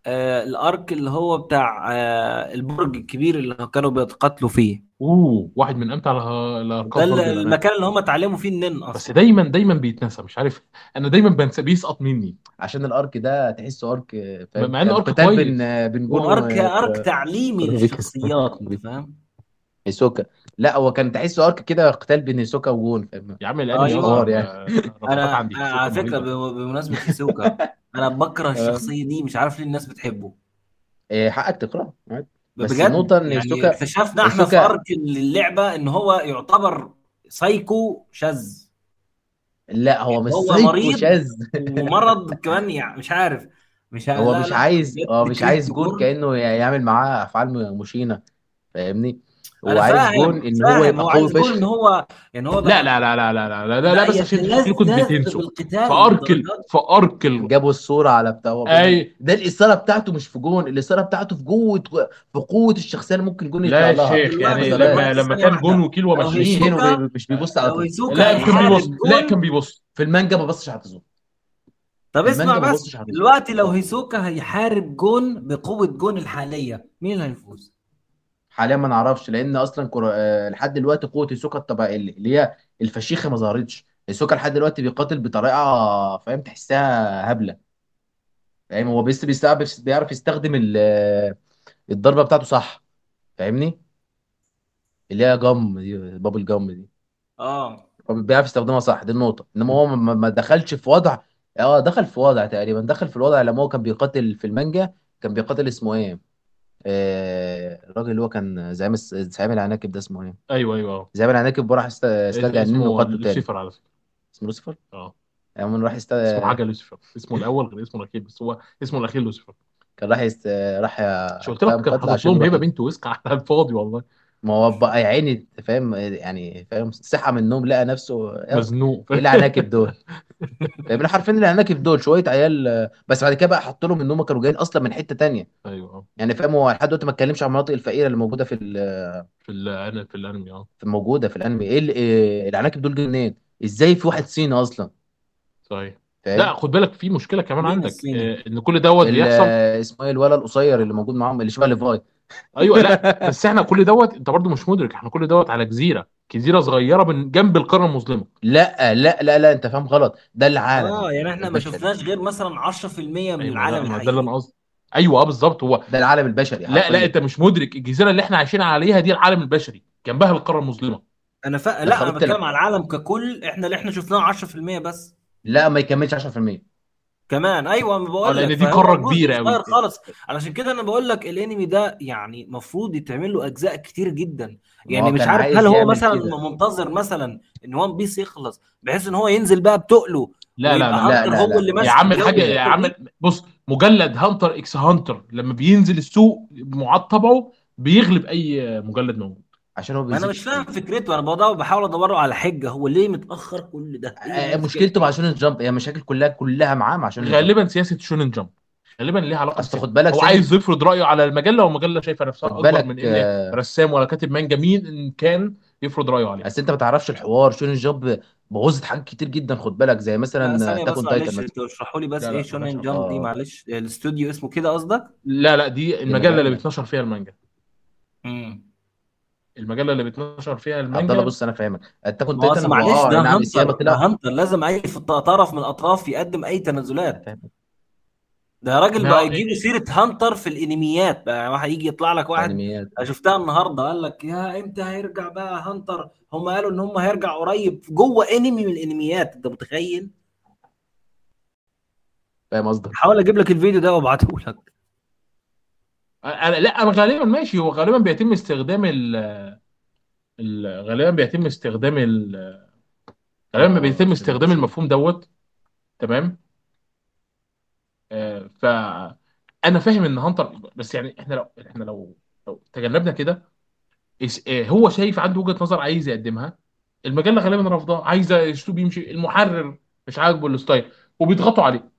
آه الأرك اللي هو بتاع آه البرج الكبير اللي كانوا بيتقاتلوا فيه. أوه واحد من أمتع اله- ده الارقام ال- برضه الانمي المكان اللي هم اتعلموا فيه النن بس أصلا. دايما دايما بيتنسى مش عارف أنا دايما بنسى بيسقط مني. عشان الأرك ده تحسه أرك فاهم؟ مع إنه كان ارك قتال كويس. بين بين جون وارك أرك و- تعليمي للشخصيات أنت فاهم؟ هيسوكا لا هو كان تحسه أرك كده قتال بين هيسوكا وجون فاهم؟ يا عم الأنمي أيوه. حوار يعني. آه، رفقات أنا عندي أنا على هيسوكا فكره ب- بمناسبة هيسوكا أنا بكره آه. الشخصية دي مش عارف ليه الناس بتحبه. إيه، حقك تكره عادي. بس بجد؟ النقطة إن يعني هيسوكا اكتشفنا إحنا في ارك اللعبة إن هو يعتبر سايكو شاذ. لا هو مش هو سايكو مريض شاذ. ومرض كمان يعني مش عارف. مش هو لا مش لا عايز هو مش عايز جون كأنه يعمل معاه أفعال مشينة فاهمني؟ هو عايز جون فاهم إن هو يبقى هو قوي عايز جون إن فشخ هو يعني هو لا لا لا لا لا لا لا, لا, لا بس عشان يتلذذ بتنسوا. في بالقتال ارك ال- للدرجات في ارك ال- جابوا الصورة على بتاع أي. ده الإثارة بتاعته مش في جون الإثارة بتاعته في جوه في قوة الشخصية اللي ممكن جون لا يا شيخ يعني ما لما لما ثانية كان جون وكيلو مش ماشيين مش بيبص على لا كان بيبص لا كان بيبص. في المانجا ما بصش على طيزهم طب اسمع بس دلوقتي لو هيسوكا هيحارب جون بقوة جون الحالية مين اللي هيفوز؟ حاليا ما نعرفش لأن أصلا كرة... آه، لحد دلوقتي قوة هيسوكا الطبيعية اللي اللي هي الفشيخة ما ظهرتش. هيسوكا لحد دلوقتي بيقاتل بطريقة فاهم تحسها هبلة. فاهم هو بس بيستعرف بيعرف يستخدم ال- آه، الضربة بتاعته صح. فاهمني؟ اللي هي جم دي بابل جم دي. آه. هو بيعرف يستخدمها صح دي النقطة. إنما هو ما ما دخلش في وضع آه دخل في وضع تقريبا. دخل في الوضع لما هو كان بيقاتل في المانجا كان بيقاتل اسمه إيه؟ آه الراجل اللي هو كان زعيم الس- زعيم العناكب ده اسمه إيه؟ أيوه أيوه زعيم العناكب وراح است- استدعى النين اسمه وقتله تاني لوسيفر على فكرة. اسمه لوسيفر؟ أه. يعني من راح يست... اسمه حاجة لوسيفر. اسمه الأول غير اسمه الأخير بس هو اسمه الأخير لوسيفر. كان راح يست... راح مش قلت لك؟ فاهم كان قتل حاطط عشان لهم يروح. هبه ي- بنت وسك على الفاضي والله. ما هو بقى يا عيني فاهم؟ يعني فاهم؟ صحى من النوم لقى نفسه مزنوق. إيه العناكب دول؟ فاهم؟ عارفين العناكب دول؟ شوية عيال آه، بس بعد كده بقى حط لهم إن هم كانوا جايين أصلا من حتة تانية. أيوه يعني فاهم؟ هو لحد دلوقتي ما اتكلمش عن المناطق الفقيرة اللي موجودة في ال- في ال في الأنمي آه. في موجودة في الأنمي. إيه ال- إيه العناكب دول جايين منين إزاي في واحد صيني أصلا؟ صحيح. لا خد بالك في مشكلة كمان عندك الصيني؟ آه، إن كل دوت بيحصل. آه، اسمه إيه؟ الولد القصير اللي موجود معاهم اللي شبه ليفاي. أيوه لا بس إحنا كل دوت أنت برضو مش مدرك إحنا كل دوت على جزيرة جزيرة صغيرة من جنب القاره المظلمة. لا لا لا لا أنت فاهم غلط ده العالم. آه يعني إحنا ما شفناش غير مثلا 10% من أيوه العالم ده ما ده اللي الحقيقي. أنا قصدي. أيوه آه بالظبط هو ده العالم البشري لا لا أنت مش مدرك الجزيرة اللي إحنا عايشين عليها دي العالم البشري جنبها القاره المظلمة. أنا ف... لا أنا بتكلم على العالم ككل إحنا اللي إحنا شفناه 10% بس. لا ما يكملش 10% كمان. أيوه ما بقول لأن لك دي فهو قاره كبيرة قوي خالص. علشان كده أنا بقول لك الأنمي ده يعني المفروض يتعمل له أجزاء كتير جدا. يعني مش عارف هل هو مثلا كده. منتظر مثلا إن وان بيس يخلص بحيث إن هو ينزل بقى بتقله لا لا لا لا هو لا. اللي يا عم جو الحاجة يا عم دي بص مجلد Hunter x Hunter لما بينزل السوق معاد طبعه بيغلب أي مجلد موجود. عشان هو أنا مش فاهم فكرته. أنا بدور بحاول ادور له على حجة. هو ليه متأخر كل ده؟ آه، المشكلة مشكلته مع Shonen Jump. هي مشاكل كلها كلها معاه مع Shonen غالبا سياسة Shonen Jump. غالبا ليها علاقة أصل بسياسة. خد بالك هو Shonen عايز يفرض رأيه على المجلة والمجلة شايفة نفسها خد أكبر بالك من آه، رسام ولا كاتب مانجا. مين ان كان يفرض رأيه عليه؟ أصل أنت ما تعرفش الحوار. Shonen Jump بوظت حاجات كتير جدا خد بالك. زي لا مثلا Attack on Titan معلش. مثلا. أنتوا اشرحوا لي بس لا إيه أرقام. Jump دي. آه. معلش الاستوديو اسمه كده قصدك؟ لا لا دي المجلة اللي بيتنشر فيها المانجا. امم المجلة اللي بيتنشر فيها عبد الله المانجا بص أنا فاهمك. أصل هو معلش آه ده نعم Hunter ده Hunter لازم أي في طرف من الأطراف يقدم أي تنازلات. ده يا راجل ما بقى هو يجيبوا سيرة Hunter في الأنميات بقى. واحد يجي يطلع لك واحد. أنميات. شفتها النهارده قال لك يا إمتى هيرجع بقى Hunter؟ هم قالوا إن هم هيرجع قريب جوه أنمي من الأنميات. أنت متخيل؟ فاهم قصدك. حاول أجيب لك الفيديو ده وأبعته لك. أنا لا أنا غالبا ماشي. هو غالبا بيتم استخدام ال ال- غالبا بيتم استخدام ال غالبا آه بيتم استخدام المفهوم دوت. تمام؟ آه ف أنا فاهم إن Hunter بس يعني إحنا لو إحنا لو لو تجنبنا كده إس- آه، هو شايف عنده وجهة نظر عايز يقدمها. المجله غالبا رافضاه. عايزه أسلوب يمشي. المحرر مش عاجبه ال style. وبيضغطوا عليه.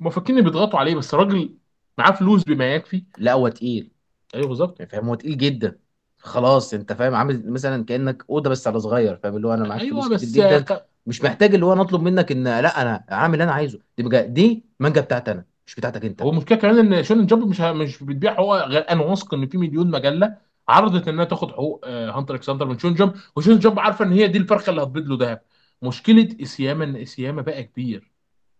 هم فاكرين إن بيضغطوا عليه بس الراجل معاه فلوس بما يكفي. لا هو تقيل. أيوه بالظبط. يعني فاهم هو تقيل جدا. خلاص أنت فاهم عامل مثلا كأنك أوضة بس على صغير فاهم اللي هو أنا معاك أيوه فلوس كتير بس آه، جدا. ك- مش محتاج اللي هو أنا أطلب منك إن لا أنا أعمل اللي أنا عايزه. دي مجا... دي مانجا بتاعتي أنا مش بتاعتك أنت. هو المشكلة كمان إن Shonen Jump مش ه- مش بتبيع حقوق غير أنا واثق إن في مليون مجلة عرضت إنها تاخد حقوق آه، Hunter x Hunter من Shonen Jump. و Shonen Jump عارفة إن هي دي الفرخة اللي هتبيض له ذهب. مشكلة اسياما ان اسياما بقى كبير.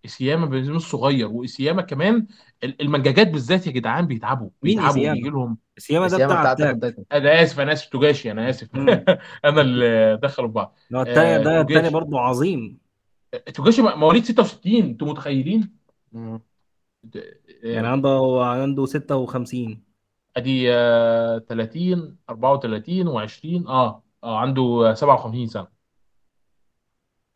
إسياما مش صغير وإسياما كمان ال- المنججات بالذات يا جدعان بيتعبوا مين بيتعبوا بيجي لهم. إسياما ده بتاع اتاك أنا آسف أنا آسف توجاشي أنا آسف. أنا اللي دخلوا في بعض. لو التاني آه، ده التاني توجاشي. برضه عظيم. توجاشي مواليد 66 أنتوا متخيلين؟ مم. يعني آه، عنده عنده 56 أدي آه، 30 34 و20 آه آه عنده 57 سنة.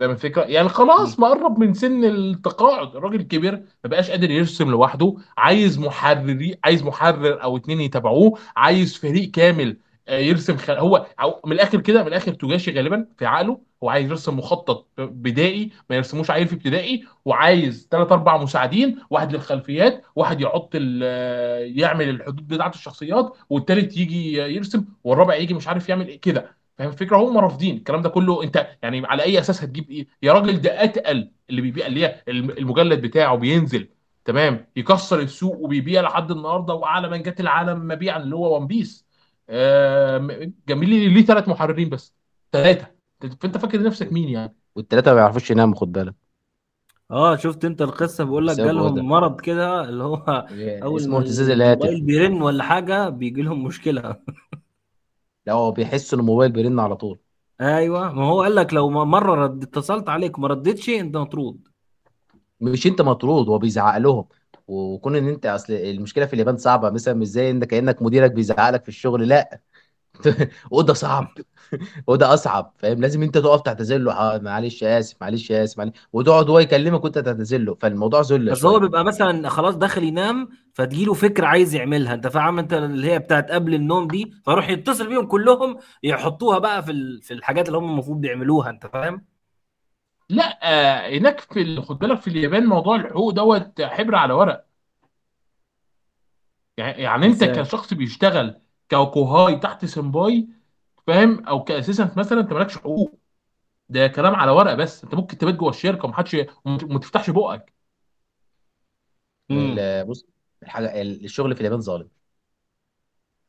فاهم الفكرة؟ يعني. خلاص ما قرب من سن التقاعد. الراجل كبر ما بقاش قادر يرسم لوحده عايز محرري عايز محرر أو اتنين يتابعوه عايز فريق كامل آه، يرسم خل... هو أو من الآخر كده من الآخر توجاشي غالبا في عقله هو عايز يرسم مخطط بدائي ما يرسموش عيل في ابتدائي وعايز ثلاث أربع مساعدين واحد للخلفيات واحد يحط ال... يعمل الحدود بتاعت الشخصيات والتالت يجي يرسم والرابع يجي مش عارف يعمل إيه كده. فاهم؟ الفكرة هم رافضين الكلام ده كله انت يعني على أي أساس هتجيب إيه؟ يا راجل ده أتقل اللي بيبيع اللي هي الم- المجلد بتاعه بينزل تمام؟ يكسر السوق وبيبيع لحد النهارده وأعلى منجات العالم مبيعا اللي هو One Piece آه جميل ليه ثلاث محررين بس؟ ثلاثة فأنت فاكر نفسك مين يعني؟ والتلاتة ما بيعرفوش يناموا خد بالك. آه شفت أنت القصة بيقول لك جالهم مرض كده اللي هو أول اسمه ما اهتزاز الهاتف. الموبايل بيرن ولا حاجة بيجي لهم مشكلة. لا هو بيحس ان الموبايل بيرن على طول. أيوه. ما هو قال لك لو مرة رد اتصلت عليك وما ردتش أنت مطرود. مش أنت مطرود هو بيزعق لهم. وكون إن أنت أصل المشكلة في اليابان صعبة. مثلا مش زي انت كأنك مديرك بيزعق لك في الشغل. لأ. وده صعب. وده أصعب فاهم؟ لازم أنت تقف تعتذر له آه، معلش اسف معلش اسف معلش. وتقعد هو يكلمك وأنت تعتذر له فالموضوع ذله بس هو شوية بيبقى مثلا خلاص داخل ينام فتجيله فكرة عايز يعملها. أنت فاهم؟ أنت اللي هي بتاعت قبل النوم دي فيروح يتصل بيهم كلهم يحطوها بقى في ال- في الحاجات اللي هم المفروض يعملوها أنت فاهم؟ لا آه هناك في خد بالك في اليابان موضوع الحقوق دوت حبر على ورق. يعني يعني أنت إزاي؟ كشخص بيشتغل كوكوهاي تحت سمباي فاهم؟ أو ك assistant مثلا أنت مالكش حقوق. ده كلام على ورق بس. أنت ممكن تبات جوه الشركة ومحدش وما تفتحش بقك. امم ال- بص الحاجة الشغل في اليابان ظالم.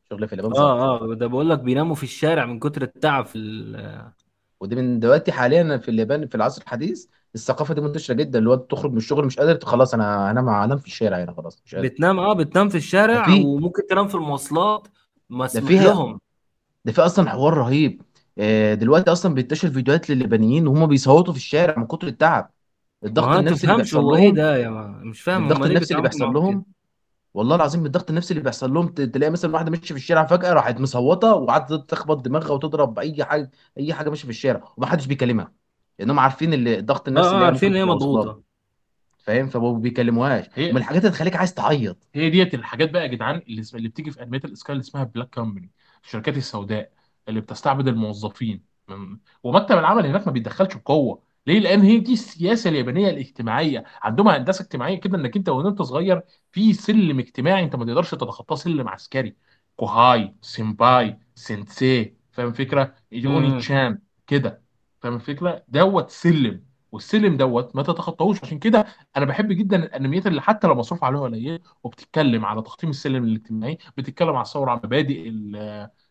الشغل في اليابان ظالم. آه آه ده بقول لك بيناموا في الشارع من كتر التعب في ال... ودي من دلوقتي حاليا في اليابان في العصر الحديث الثقافة دي منتشرة جدا اللي هو تخرج من الشغل مش قادر خلاص أنا هنام هنام في الشارع هنا خلاص مش قادر. بتنام آه بتنام في الشارع في وممكن تنام في المواصلات. مسموح فيها لهم ده في أصلا حوار رهيب. آه، دلوقتي أصلا بينتشر فيديوهات لليابانيين وهم بيصوتوا في الشارع من كتر التعب. الضغط النفسي اللي تفهمش بيحصل إيه لهم ده يا ما مش فاهم هم الضغط النفسي اللي بيحصل لهم والله العظيم الضغط النفسي اللي بيحصل لهم تلاقي مثلا واحدة ماشية في الشارع فجأة راحت مصوتة وقعدت تخبط دماغها وتضرب أي حاجة أي حاجة ماشية في الشارع ومحدش بيكلمها. لأنهم عارفين الضغط آه النفسي آه اللي عارفين إن هي مضغوطة. فاهم؟ فما بيكلموهاش. ومن هي الحاجات اللي تخليك عايز تعيط. هي ديت الحاجات بقى يا جدعان اللي اسم- اللي بتيجي في انميات الاسكان اللي اسمها black company الشركات السوداء اللي بتستعبد الموظفين. من ومكتب العمل هناك ما بيتدخلش بقوة. ليه؟ لأن هي دي السياسة اليابانية الاجتماعية. عندهم هندسة اجتماعية كده إنك أنت وأنت صغير في سلم اجتماعي أنت ما تقدرش تتخطاه سلم عسكري. 後輩 先輩 先生 فاهم الفكرة؟ امم ちゃん كده فاهم الفكرة؟ دوت سلم. والسلم دوت ما تتخطاهوش. عشان كده أنا بحب جدا الأنميات اللي حتى لو مصروف عليها قليل وبتتكلم على تحطيم السلم الاجتماعي بتتكلم على الثورة على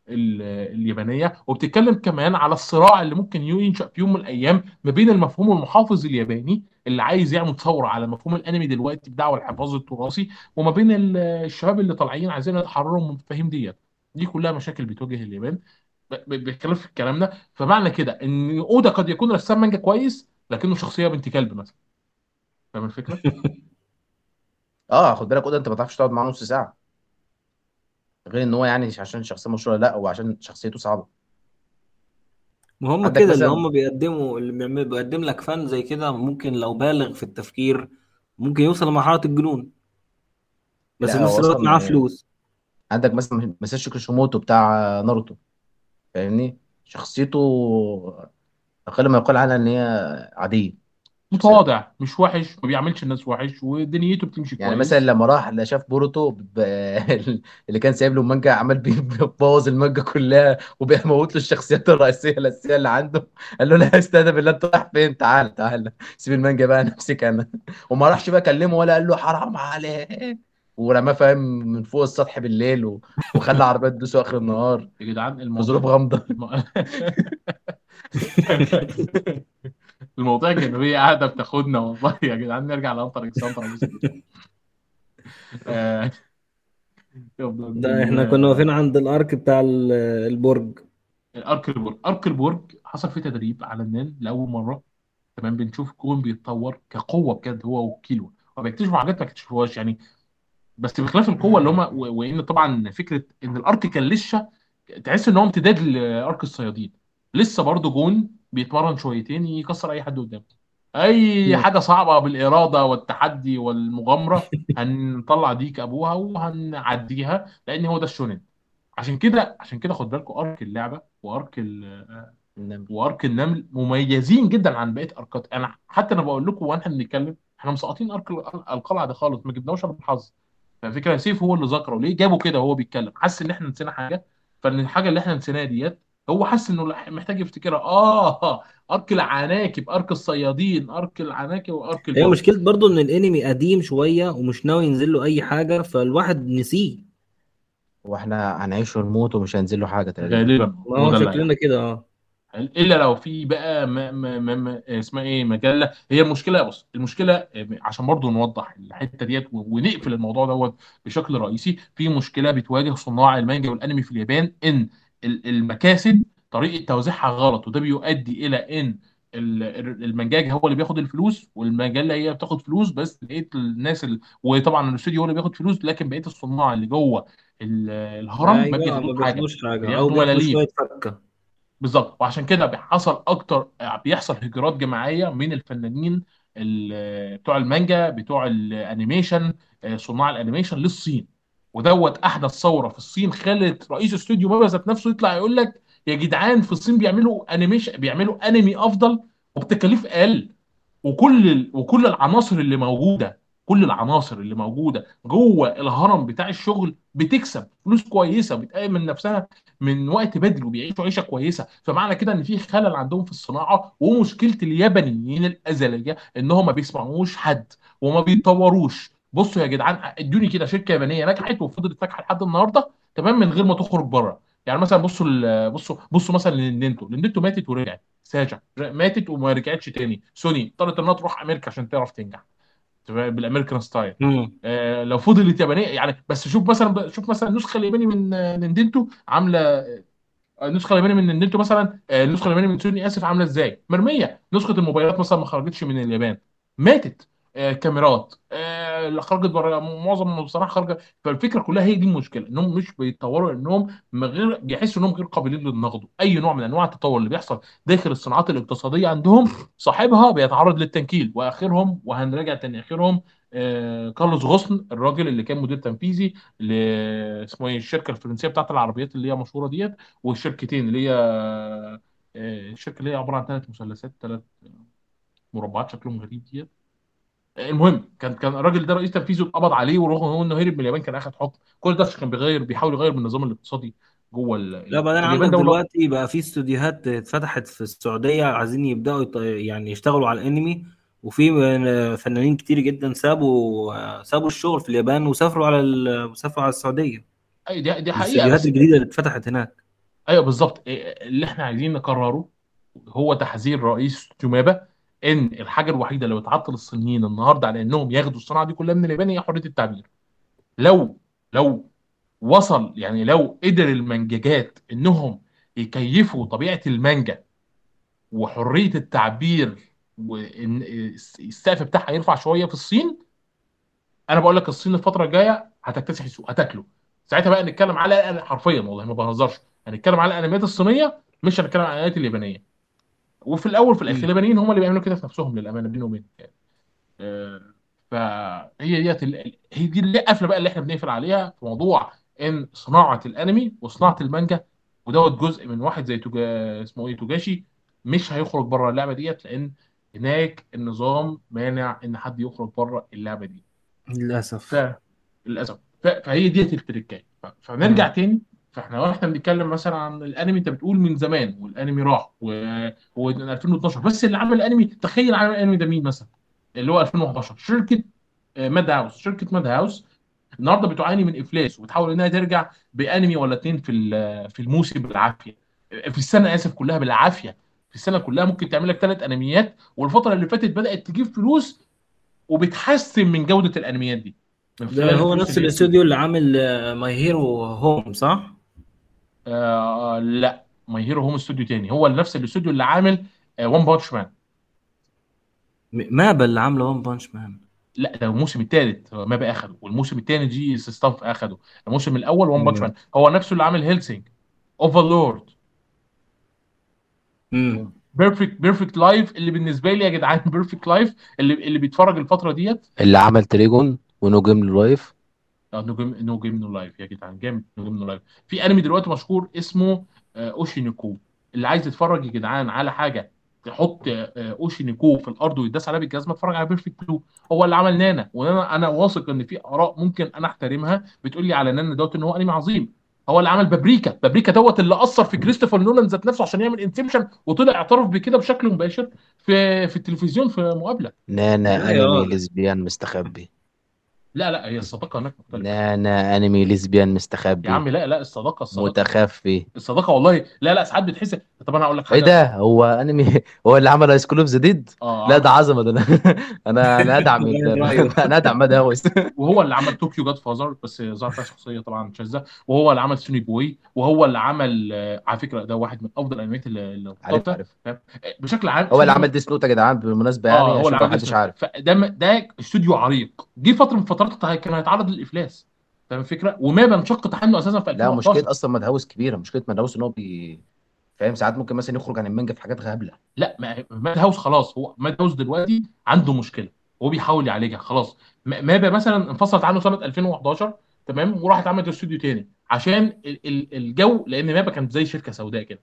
ال اليابانية وبتتكلم كمان على الصراع اللي ممكن ينشأ في يوم من الأيام ما بين المفهوم المحافظ الياباني اللي عايز يعمل ثورة على مفهوم الأنمي دلوقتي بدعوى الحفاظ التراثي وما بين ال- الشباب اللي طالعين عايزين يتحرروا من المفاهيم ديت. دي كلها مشاكل بتواجه اليابان. بيتكلم في الكلام ده. فمعنى كده إن أودا قد يكون رسام مانجا كويس لكنه شخصية بنت كلب مثلا. فاهم الفكرة؟ آه خد بالك أودا أنت ما تعرفش تقعد معاه نص ساعة. غير إن هو يعني مش عشان شخصية مشهورة لا هو عشان شخصيته صعبة. ما هم عندك كده اللي مثلا هم بيقدموا اللي بيعمل بيقدم لك فن زي كده ممكن لو بالغ في التفكير ممكن يوصل لمرحلة الجنون. بس في نفس هو الوقت معاه أصلا فلوس. عندك مثلا ماساشي كيشيموتو بتاع ناروتو. فاهمني؟ شخصيته أقل ما يقال عنها إن هي عادية. متواضع مش وحش ما بيعملش الناس وحش ودنيته بتمشي يعني مثلا كويس لما راح لا شاف بوروتو ب... اللي كان سايب له المانجا عمال بيبوظ المانجا كلها وبيموت له الشخصيات الرئيسية الاساسيه اللي عنده. قال له لا استهدى بالله انت رايح فين؟ تعال تعال سيب المانجا بقى نفسك أنا. وما راحش بقى كلمه ولا قال له حرام عليك. ورماه فاهم من فوق السطح بالليل و... وخلى عربيات تدوسه آخر النهار. يا جدعان في ظروف الموضوع غامضة. الم- المواضيع الجانبيه قاعدة بتاخدنا والله. يا جدعان نرجع لانتر سيف. آه، ده إحنا كنا واقفين عند ال arc بتاع ال- البرج. arc البرج arc البرج حصل فيه تدريب علنيا لأول مرة. تمام؟ بنشوف جون بيتطور كقوة بجد هو وكيلوا. هو بيكتشفوا حاجات ما اكتشفوهاش يعني بس بخلاف القوة اللي هم وإن طبعا فكرة إن ال arc كان لسه تحس إن هو امتداد ل arc الصيادين. لسه برضه جون بيتمرن شويتين يكسر أي حد قدامه. أي مم. حاجة صعبة بالإرادة والتحدي والمغامرة هنطلع ديك أبوها وهنعديها لأن هو ده الشونن عشان كده عشان كده خد بالكم أرك اللعبة وأرك ال- النمل. وأرك النمل مميزين جدا عن بقية أركات. أنا حتى أنا بقول لكم وإحنا بنتكلم إحنا مسقطين أرك ال- القلعة ده خالص ما جبناهوش بالحظ ففكره سيف هو اللي ذكره. ليه؟ جابه كده وهو بيتكلم. حس إن إحنا نسينا حاجة؟ فإن الحاجة اللي إحنا نسيناها ديت هو حس إنه محتاج يفتكرها. آه أرك العناكب أرك الصيادين أرك العناكب وأرك هي البرج مشكلة برضو إن الأنمي قديم شوية ومش ناوي ينزل له أي حاجة فالواحد نسيه. وإحنا هنعيش ونموت ومش هينزل له حاجة تقريبا. غالبا. ما هو شكلنا كده آه. إلا لو في بقى ما ما ما ما اسمها إيه مجلة. هي المشكلة بص المشكلة عشان برضو نوضح الحتة ديت ونقفل الموضوع دوت بشكل رئيسي في مشكلة بتواجه صناع المانجا والانمي في اليابان إن ال- المكاسب طريقة توزيعها غلط وده بيؤدي إلى إن ال- ال- المانجاكا هو اللي بياخد الفلوس والمجلة هي بتاخد فلوس بس بقيه الناس ال... وطبعا الاستوديو هو اللي بياخد فلوس لكن بقيه الصناع اللي جوه ال- الهرم ما أيوه بياخدوش ما حاجة. حاجة أو ملاليم. شوية فكة. بالظبط. وعشان كده بيحصل أكتر بيحصل هجرات جماعية من الفنانين ال- بتوع المانجا بتوع ال animation صناع ال animation للصين. ودوت أحدث ثورة في الصين خلت رئيس استوديو مابا ذات نفسه يطلع يقول لك يا جدعان في الصين بيعملوا animation بيعملوا انمي أفضل وبتكاليف أقل. وكل ال... وكل العناصر اللي موجودة كل العناصر اللي موجودة جوه الهرم بتاع الشغل بتكسب فلوس كويسة بتقيم من نفسها. من وقت بدري وبيعيشوا عيشة كويسة فمعنى كده إن في خلل عندهم في الصناعة ومشكلة اليابانيين الأزلية انهم ما بيسمعوش حد وما بيطوروش. بصوا يا جدعان إدوني كده شركة يابانية نجحت وفضلت ناجحة لحد النهارده تمام من غير ما تخرج بره يعني مثلا بصوا بصوا بصوا مثلا النينتندو النينتندو ماتت ورجعت سيجا ماتت وما رجعتش تاني. سوني اضطرت إنها تروح أمريكا عشان تعرف تنجح. بال American style. آه لو فضلت يابانيه يعني بس شوف مثلا شوف مثلا النسخة الياباني من آه، نينتندو عاملة النسخة اليابانية من نينتندو مثلا آه، النسخة اليابانية من سوني آسف عاملة إزاي؟ مرمية. نسخة الموبايلات مثلا ما خرجتش من اليابان. ماتت. آه، كاميرات. اللي خرجت بره معظم بصراحه خرجت فالفكرة كلها هي دي المشكلة إنهم مش بيتطوروا انهم غير بيحسوا إنهم غير قابلين للنقد. أي نوع من أنواع التطور اللي بيحصل داخل الصناعات الاقتصادية عندهم صاحبها بيتعرض للتنكيل. وآخرهم وهنراجع تاني آخرهم آه، كارلوس غصن الراجل اللي كان مدير تنفيذي ل اسمه إيه الشركة الفرنسية بتاعت العربيات اللي هي مشهورة ديت والشركتين اللي هي آه، الشركة اللي هي عبارة عن ثلاث مثلثات ثلاث مربعات شكلهم غريب ديت. المهم كان كان الراجل ده رئيس تنفيذي واتقبض عليه ورغم هو إنه هرب من اليابان كان آخد حكم. كل ده كان بيغير بيحاول يغير من النظام الاقتصادي جوه ال- لا بعدين عندك دلوقتي بقى في استوديوهات اتفتحت في السعودية عايزين يبدأوا يط- يعني يشتغلوا على الانمي وفي فنانين كتير جدا سابوا سابوا الشغل في اليابان وسافروا على ال- وسافروا على السعودية. أي دي دي حقيقة الاستوديوهات بس الجديدة اللي اتفتحت هناك. أيوه بالظبط. إيه، اللي إحنا عايزين نكرره هو تحذير رئيس جومابا إن الحاجة الوحيده اللي بتعطل الصينيين النهارده على إنهم ياخدوا الصناعة دي كلها من اليابان هي حرية التعبير. لو لو وصل يعني لو قدر المنججات إنهم يكيفوا طبيعة المانجا وحرية التعبير وإن السقف بتاعها يرفع شوية في الصين أنا بقول لك الصين الفترة الجاية هتكتسح السوق هتاكله. ساعتها بقى نتكلم على حرفيا والله ما بهزرش. هنتكلم على الأنميات الصينية مش هنتكلم على الأنميات اليابانية. وفي الأول وفي الآخر مم. اليابانيين هم اللي بيعملوا كده في نفسهم للأمانة بيني وبينك يعني. آه، فهي ديت هي دي اللي قافله بقى اللي إحنا بنقفل عليها في موضوع إن صناعة الأنمي وصناعة المانجا ودوت جزء من واحد زي توجا اسمه إيه توجاشي مش هيخرج بره اللعبة ديت لأن هناك النظام مانع إن حد يخرج بره اللعبة دي للأسف فللاسف ف- فهي ديت التركاية ف- فنرجع. تاني فاحنا وإحنا بنتكلم مثلا عن الانمي انت بتقول من زمان والانمي راح و- و 2012 بس اللي عمل الانمي تخيل عمل الانمي ده مين مثلا؟ اللي هو 2011 شركة آه، ماد هاوس شركة ماد هاوس النهارده بتعاني من إفلاس وبتحاول إنها ترجع بأنمي ولا اتنين في في الموسم بالعافية. في السنة آسف كلها بالعافية. في السنة كلها ممكن تعمل لك ثلاث أنميات والفترة اللي فاتت بدأت تجيب فلوس وبتحسن من جودة الأنميات دي. ده هو نفس الاستوديو اللي عامل My Hero صح؟ آه لا My Hero هو استوديو تاني. هو نفس الاستوديو اللي عامل One Punch Man مابا اللي عامله One Punch Man لا ده الموسم الثالث مابا اخده والموسم الثاني جي ستاف اخده الموسم الأول One Punch Man هو نفسه اللي عامل Hellsing Overlord Perfect Perfect Life اللي بالنسبة لي يا جدعان Perfect Life اللي اللي بيتفرج الفترة ديت. اللي عمل Trigun و No Game Life آه، No Game No Game No Life. يا جدعان جامد. No Game No Life. في أنمي دلوقتي مشهور اسمه آه، أوشينيكو. اللي عايز يتفرج يا جدعان على حاجة تحط آه، أوشينيكو في الأرض ويداس عليها بالجزمه اتفرج على Perfect Blue هو اللي عمل نانا. وأنا أنا واثق إن في آراء ممكن أنا أحترمها. بتقول لي على نانا دوت إن هو أنمي عظيم. هو اللي عمل بابريكا. بابريكا دوت اللي أثر في كريستوفر نولان ذات نفسه عشان يعمل Inception وطلع اعترف بكده بشكل مباشر في في التلفزيون في مقابلة. نانا أيوة. أنمي lesbian مستخبي. لا لا هي الصداقة هناك مختلفة. نانا أنمي lesbian يا مستخبي عم لا لا الصداقة الصداقة. متخفي. الصداقة والله. لا لا ساعات بتحس طب أنا هقول لك إيه حاجة ده؟ هو أنمي هو اللي عمل Highschool of the Dead آه لا ده عظمة ده أنا أنا أنا أدعم. أنا أدعم ماد هاوس وهو اللي عمل Tokyo Godfathers بس ظهر فيها شخصية طبعا شاذة. وهو اللي عمل Sonny Boy وهو اللي عمل آه، على فكرة ده واحد من أفضل الأنميات اللي عارف عارف؟ بشكل عام هو اللي Sonny- عمل Death Note يا جدعان بالمناسبه يعني آه هو عشان اللي ما عمل حدش Death عارف. فده ده استوديو عريق. جه فترة من فترات كان هيتعرض للإفلاس. فاهم الفكرة؟ ومابا انشق عنه أساسا في لا 2011 مشكلة أصلا ماد هاوس كبيرة. مشكلة ماد هاوس إن هو بي فاهم؟ ساعات ممكن مثلا يخرج عن المانجا في حاجات غابله لا هاوس خلاص. هو ماد هاوس دلوقتي عنده مشكلة. هو بيحاول يعالجها. خلاص. مابا مثلا انفصلت عنه سنة 2011 تمام؟ وراحت عملت استوديو تاني. عشان ال- ال- الجو لأن مابا كانت زي شركة سوداء كده.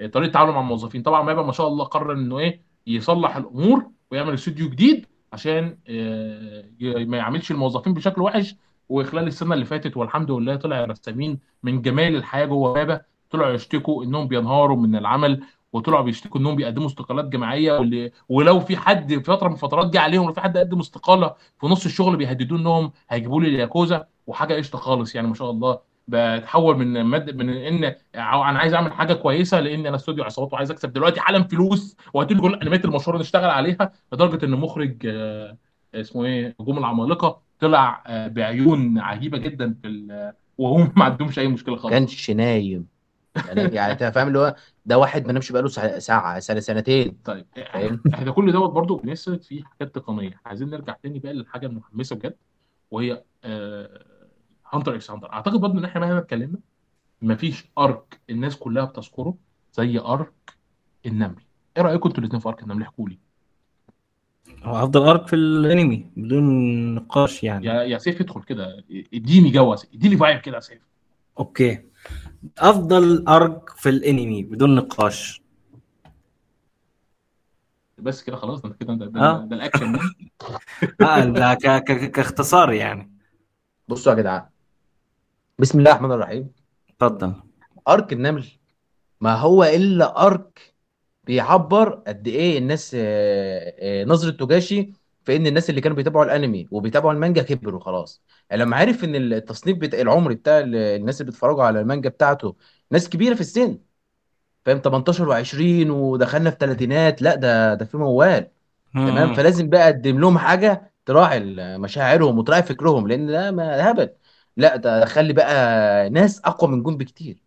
طريقة التعامل مع الموظفين. طبعا مابا ما شاء الله قرر إنه إيه؟ يصلح الأمور ويعمل استوديو جديد عشان آه، ما يعملش الموظفين بشكل وحش. وخلال السنة اللي فاتت والحمد لله طلع رسامين من جمال الحياة جوه مابا طلعوا يشتكوا إنهم بينهاروا من العمل وطلعوا بيشتكوا إنهم بيقدموا استقالات جماعية. واللي ولو في حد في فترة من الفترات جه عليهم لو في حد قدم استقالة في نص الشغل بيهددوه إنهم هيجيبوا لي الياكوزا وحاجة قشطة خالص يعني ما شاء الله. بتحول من مد من إن أنا عايز أعمل حاجة كويسة لإن أنا استوديو عصابات وعايز أكسب. دلوقتي حالا فلوس. وهاتوا كل الأنميات المشهوره نشتغل عليها لدرجة إن مخرج آه، اسمه إيه هجوم العمالقة طلع آه، بعيون عجيبة جدا في ال- وهم ما عندهمش أي مشكلة خالص. كانش نايم. يعني يعني أنت فاهم اللي هو ده واحد ما نامش بقاله ساعة سنة سنتين. طيب؟ إحنا كل دوت برضو بنسرد فيه حاجات تقنية. عايزين نرجع تاني بقى للحاجة المحمسة بجد. وهي Hunter x Hunter. أعتقد برضو إن إحنا مهما اتكلمنا مفيش arc الناس كلها بتذكره زي arc النمل. إيه رأيكم أنتوا الاثنين في arc النمل؟ احكوا لي. هو أفضل arc في الأنمي بدون نقاش يعني. يا يا سيف ادخل كده. اديني جو اديني vibe كده يا سيف. okay. أفضل أرك في الأنمي بدون نقاش. بس كده خلاص ده كده ده, ده. ده الأكشن ده. آه ده ك- ك- كاختصار يعني. بصوا يا جدعان. بسم الله الرحمن الرحيم. اتفضل. أرك النمل. ما هو إلا أرك بيعبر قد إيه الناس آه، آه، نظرة توجاشي في إن الناس اللي كانوا بيتابعوا الأنمي وبيتابعوا المانجا كبروا خلاص. يعني لما عرف إن التصنيف بتاع العمر بتاع ال- الناس اللي بيتفرجوا على المانجا بتاعته ناس كبيرة في السن. فاهم؟ 18 و20 ودخلنا في ثلاثينات لا ده ده في موال. تمام. فلازم بقى اقدم لهم حاجة تراعي مشاعرهم وتراعي فكرهم لأن ده ما هبل. لا ده خلي بقى ناس أقوى من جون بكتير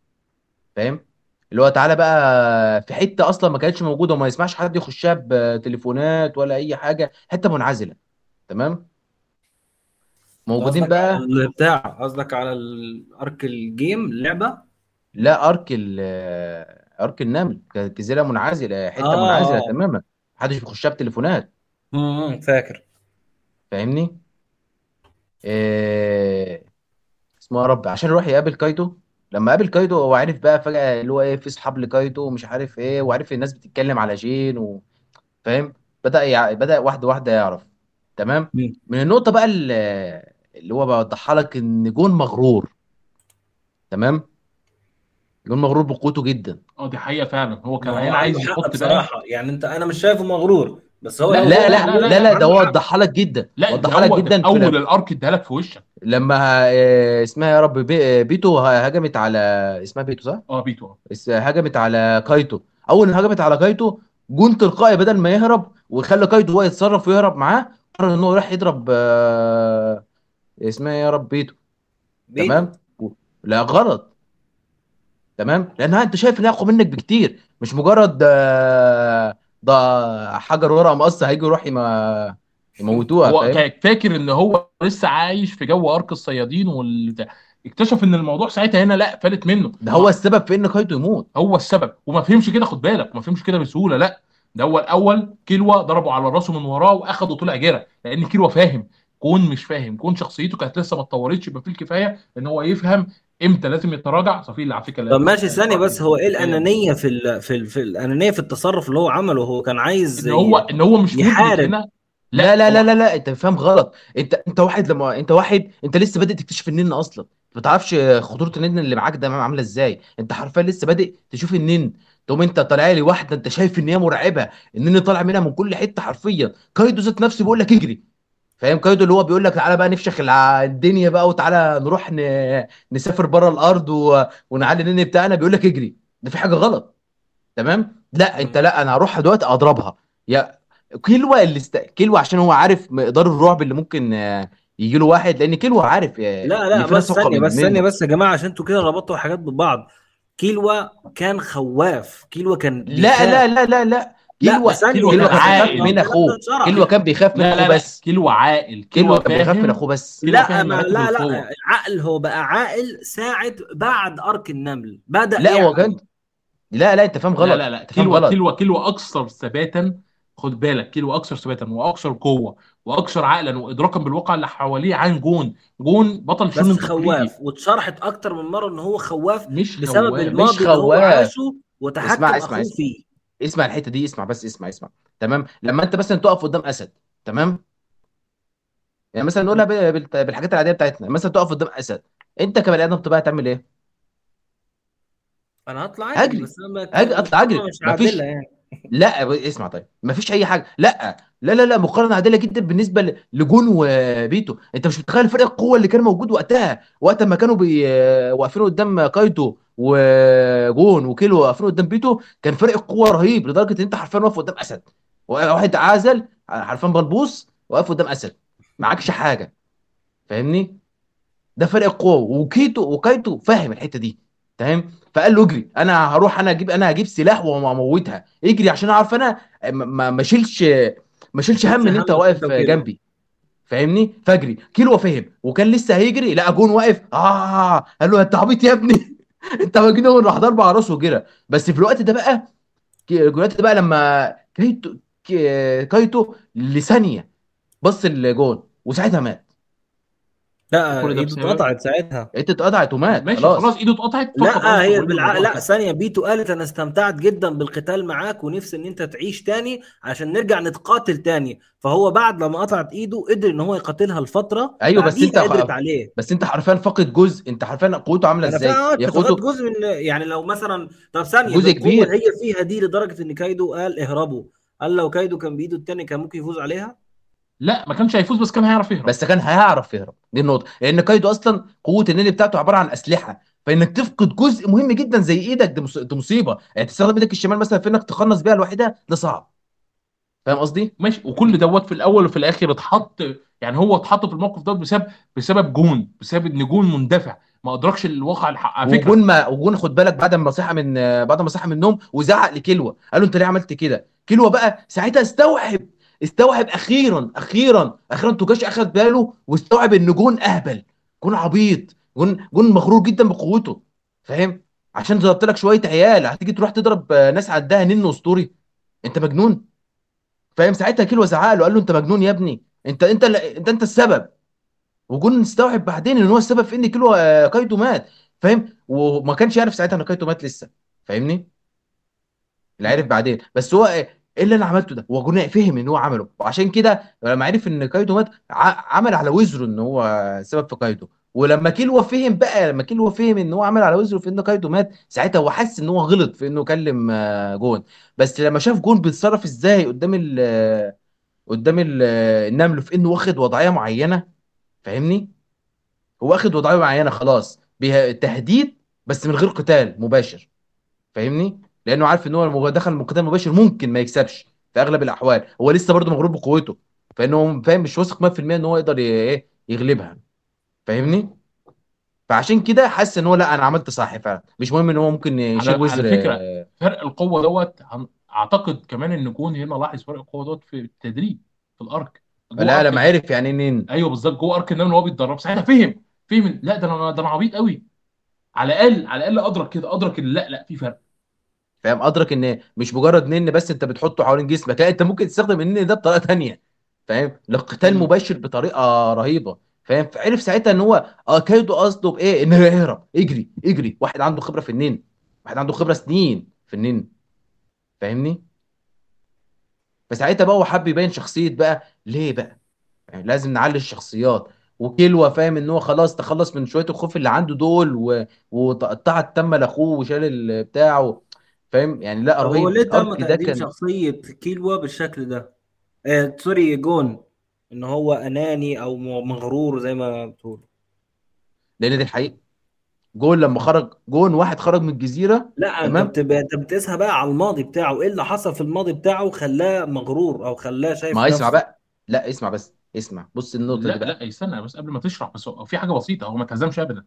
فاهم؟ اللي هو تعالى بقى في حتة أصلا ما كانتش موجودة وما يسمعش حد يخشها بتليفونات ولا أي حاجة حتة منعزلة تمام؟ موجودين بقى على البتاع قصدك على ال arc ال game اللعبه لا arc arc النمل كانت جزيره منعزلة حتة منعزلة آه تماما محدش بيخشها بتليفونات. امم فاكر. فاهمني؟ إيه... اسمه يا رب عشان يروح يقابل كايتو. لما قابل كايتو هو عارف بقى فجأة اللي هو إيه في اصحاب لكايتو ومش عارف إيه وعارف الناس بتتكلم على جين وفاهم بدأ يع... بدأ واحدة واحدة يعرف. تمام؟ مم. من النقطة بقى اللي, اللي هو بوضحها لك إن جون مغرور. تمام؟ جون مغرور بقوته جدا. آه دي حقيقة فعلا. هو كان ما هو عايز يحط بقى بصراحة. يعني أنت أنا مش شايفه مغرور. بس هو لا لا لا لا لا لا لا ده وضحها لك جدا. لا وضحها لك جدا أول ال arc اداها لك في وشك. لما آه، اسمها يا رب بي... بيتو هجمت على اسمها بيتو صح؟ آه بيتو آه. اس- هجمت على كايتو. أول ما هجمت على كايتو جون تلقائي بدل ما يهرب ويخلي كايتو هو يتصرف ويهرب معاه قرر إن هو يروح يضرب آه، اسمها يا رب بيتو. بيتو. تمام؟ لا غلط. تمام؟ لأنها أنت شايف انها أقوى منك بكتير. مش مجرد آه، ده حجر ورقة مقص هيجي يروح يم- يموتوها هو فاكر إن هو لسه عايش في جو arc الصيادين وال اكتشف إن الموضوع ساعتها هنا لا فلت منه. ده هو السبب في إن كايتو يموت. هو السبب. وما فهمش كده خد بالك ما فهمش كده بسهولة لا. ده هو الأول كيلوا ضربوا على راسه من وراه وأخده طلع جرى لأن كيلوا فاهم. كون مش فاهم كون شخصيته كانت لسه ما اتطورتش يبقى فيه الكفاية إن هو يفهم إمتى لازم يتراجع؟ صفي اللي على فكرة طب ماشي ثانية بس هو إيه الأنانية في ال... في ال... في الأنانية في التصرف اللي هو عمله؟ هو كان عايز إن هو إن هو مش يحارب. هنا؟ لا لا لا لا لا أنت فاهم غلط. أنت أنت واحد لما أنت واحد أنت لسه بادئ تكتشف النن أصلا. ما تعرفش خطورة النن اللي معاك ده عاملة إزاي. أنت حرفيا لسه بادئ تشوف النن. تقوم أنت طالع لي واحدة أنت شايف إن هي مرعبة. النن طالع منها من كل حتة حرفيا. كايدو ذات نفسه بيقول لك اجري. فاهم كايدو اللي هو بيقول لك تعالى بقى نفشخ الدنيا بقى وتعالى نروح ن... نسافر بره الأرض و... ونعلي النن بتاعنا. بيقول لك اجري. ده في حاجة غلط. تمام؟ لا انت لا أنا هروح دلوقتي اضربها. يا كيلوا اللي است... كيلوا عشان هو عارف مقدار الرعب اللي ممكن يجي له واحد لأن كيلوا عارف آه، لا لا بس ثانية بس ثانية بس يا جماعة عشان أنتوا كده ربطتوا حاجات ببعض. كيلوا كان خواف. كيلوا كان لا. لا لا لا لا. بس كيلوا كيلوا كان عاقل. من أخوه. كيلوا كان بيخاف من أخوه بس كيلو عاقل كيلو كان بيخاف من أخوه بس كيلو لا ما لا. لا العقل هو بقى عاقل ساعة بعد أرك النمل بدأ لا هو. كان لا لا أنت فاهم غلط لا لا لا أنت فاهم كيلو غلط كيلو كيلو أكثر ثباتا خد بالك كيلو أكثر ثباتا وأكثر قوة وأكثر عقلا وإدراكا بالواقع اللي حواليه عن جون جون بطل بس شونن تقليدي خواف واتشرحت أكتر من مرة إن هو خواف مش بسبب خواف. الماضي اللي هو خواف. عاشه وتحكم اسمع- اسمع- أخوه اسمع. فيه اسمع الحتة دي اسمع بس اسمع اسمع. تمام؟ لما انت مثلا تقف قدام أسد تمام؟ يعني مثلا نقولها بال- بال- بالحاجات العادية بتاعتنا. مثلا تقف قدام أسد انت كبني آدم تبقى تعمل إيه؟ أنا هطلع أجري أجري. بس أنا أطلع أجري. مش مفيش- يعني. لا اسمع طيب. مفيش أي حاجة. لا لا لا لا مقارنة عادله جدا بالنسبة لجون وبيتو. أنت مش متخيل فرق القوة اللي كان موجود وقتها وقت ما كانوا بي... واقفين قدام كايتو وجون وكيلو واقفين قدام بيتو كان فرق القوة رهيب لدرجة إن أنت حرفيا واقف قدام أسد. واحد أعزل حرفيا بلبوس واقف قدام أسد. معكش حاجة. فاهمني؟ ده فرق القوة. وكيتو وكايتو فاهم الحتة دي. فاهم فقال له اجري. أنا هروح أنا أجيب أنا هجيب سلاح وأموتها. اجري عشان أعرف أنا ما أشيلش ما اشيلش هم إن أنت واقف. جنبي. فاهمني؟ فاجري كيلو فهم وكان لسه هيجري لقى جون واقف. آه! قال له أنت عبيط يا ابني. أنت مجنون. راح ضربه على راسه وجرى. بس في الوقت ده بقى الوقت ده بقى لما كايتو كايتو لثانية بص لجون وساعتها مات. لا إيده اتقطعت ساعتها. انت اتقطعت ومات ماشي خلاص, خلاص إيده اتقطعت لا هي بالع... لا ده. ثانية بيتو قالت أنا استمتعت جدا بالقتال معاك ونفسي إن أنت تعيش تاني عشان نرجع نتقاتل تاني. فهو بعد لما قطعت إيده قدر إن هو يقاتلها لفترة أيوة، بس أنت قدرت عليه. بس أنت حرفيا فاقد جزء. أنت حرفيا قوته عاملة إزاي؟ يا انت قوته جزء من يعني لو مثلا طب ثانية جزء كبير. هي فيها دي لدرجة إن كايدو قال اهربوا. قال لو كايدو كان بإيده التاني كان ممكن يفوز عليها؟ لا ما كانش هيفوز بس كان هيعرف يهرب. بس كان هيعرف يهرب. دي النقطة. لأن كايتو أصلا قوة النن بتاعته عبارة عن أسلحة. فإنك تفقد جزء مهم جدا زي إيدك دي مص- دي مصيبة. يعني تستخدم إيدك الشمال مثلا في إنك تخلص بيها لوحدها ده صعب. فاهم قصدي؟ ماشي. وكل دوت في الأول وفي الآخر اتحط يعني هو اتحط في الموقف دوت بسبب بسبب جون بسبب إن جون مندفع. ما أدركش الواقع الحق على فكرة. وجون ما وجون خد بالك بعد ما صحى من بعد ما صحى من النوم وزعق لكيلوا. قال له أنت ليه عملت كده؟ كيلوا بقى ساعتها استوعب استوعب أخيرا أخيرا أخيرا توجاشي اخد باله واستوعب إن جون أهبل جون عبيط جون جون مغرور جدا بقوته فاهم؟ عشان ضربت لك شوية عيال هتيجي تروح تضرب آه، ناس عندها نن أسطوري. أنت مجنون؟ فاهم؟ ساعتها كيلو زعق له قال له أنت مجنون يا ابني. أنت أنت أنت أنت السبب. وجون استوعب بعدين إن هو السبب في إن كيلو آه، كايتو مات فاهم؟ وما كانش يعرف ساعتها إن كايتو مات لسه فاهمني؟ إلا عرف بعدين. بس هو إيه اللي أنا عملته ده هو جون فهم إن هو عمله. وعشان كده لما عرف إن كايتو مات حمل على وزره إن هو سبب في كايتو ولما كيلو فهم بقى لما كيلو فهم إن هو حمل على وزره في إن كايتو مات ساعتها هو حس إن هو غلط في إنه كلم آه، جون. بس لما شاف جون بيتصرف إزاي قدام ال آه، قدام ال- آه، النمل في إنه واخد وضعية معينة فاهمني؟ هو واخد وضعية معينة خلاص بيه- تهديد بس من غير قتال مباشر فاهمني؟ لأنه عارف ان هو لما دخل قتال مباشر ممكن ما يكسبش في اغلب الاحوال. هو لسه برضه مغرور بقوته. فانه فاهم مش واثق 100% ان هو يقدر إيه يغلبها. فاهمني؟ فعشان كده حاسس ان هو لا أنا عملت صح فعلا. مش مهم ان هو ممكن يشيل وزر على فكرة آه، فرق القوة دوت هن- اعتقد كمان ان جون هنا لاحظ فرق القوة دوت في التدريب في الأرك. لا لما عرف يعني إيه نين أيوه بالظبط جوه أرك النمل وهو بيتدرب. ساعتها فهم فهم لا ده أنا ده أنا عبيط قوي على الأقل على الأقل أدرك كده أدرك إن لا لا في فرق. فاهم؟ أدرك إن مش مجرد نن بس أنت بتحطه حوالين جسمك لا أنت ممكن تستخدم النن ده بطريقة تانية فاهم؟ لقتال. مباشر بطريقة رهيبة فاهم؟ فعرف ساعتها إن هو آه كايدو قصده بايه انه يهرب اجري اجري واحد عنده خبرة في النين واحد عنده خبرة سنين في النين فاهمني؟ فساعتها بقى هو حب يبين شخصية بقى ليه بقى؟ يعني لازم نعلي الشخصيات. وكيلوا فاهم إن هو خلاص تخلص من شوية الخوف اللي عنده دول و... وقطع التيم لأخوه وشال ال- بتاعه فاهم؟ يعني لا هو رهيب. ليه تم تقديم كان شخصية كيلوا بالشكل ده؟ آه sorry جون. إن هو أناني أو مغرور زي ما بتقول. لأن دي الحقيقة جون لما خرج جون واحد خرج من الجزيرة لا أنت تمام بتبقى أنت بتقيسها بقى على الماضي بتاعه. إيه اللي حصل في الماضي بتاعه خلاه مغرور أو خلاه شايف ما اسمع نفسه؟ بقى. لا اسمع بس اسمع. بص النقطة دي لا بقى. لا استنى بس قبل ما تشرح بس هو في حاجة بسيطة. هو ما تهزمش ابدا.